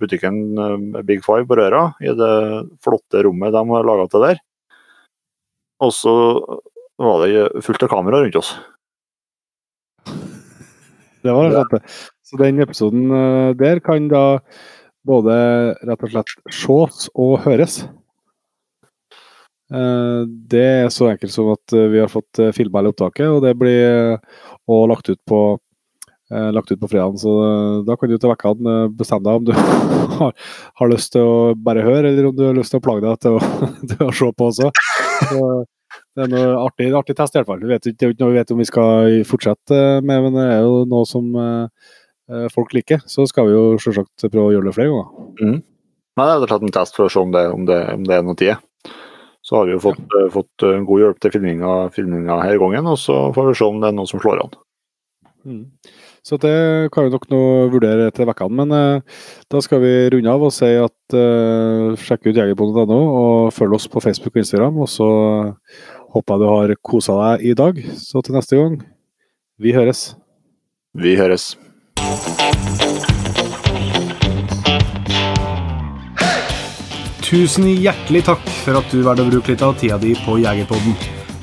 butikken Big Five på Røra, i det flotte rommet de har laga til der. Og så var det fullt av kamera rundt oss. Det var det. Så den episoden eh, der kan da både rett og slett ses og høres. Eh, det er så enkelt som at eh, vi har fått filma hele opptaket, og det blir òg lagt ut på lagt ut på fredagen, så da kan du til vekkene bestemme deg om du har, har, lyst til å bare høre, eller om du har lyst til å plage deg til å, til å se på også. Så, det er noe artig, artig test i hvert fall. Det er ikke vi vet om vi skal fortsette med, men det er jo noe som eh, folk liker. Så skal vi jo selvsagt prøve å gjøre det flere ganger. Mm. Men jeg har tatt en test for å se om det, om det, om det er noe tid. Så har vi jo fått, ja. fått god hjelp til filminga, filminga her gangen, og så får vi se om det er noe som slår an. Mm. Så det kan vi nok nå vurdere til vekkene. Men eh, da skal vi runde av og si at eh, sjekk ut jegerpodden.no og følg oss på Facebook og Instagram. Og så Håper jeg du har kosa deg i dag. Så til neste gang, vi høres. Vi høres. Tusen hjertelig takk for at du valgte å bruke litt av tida di på Jegerpodden.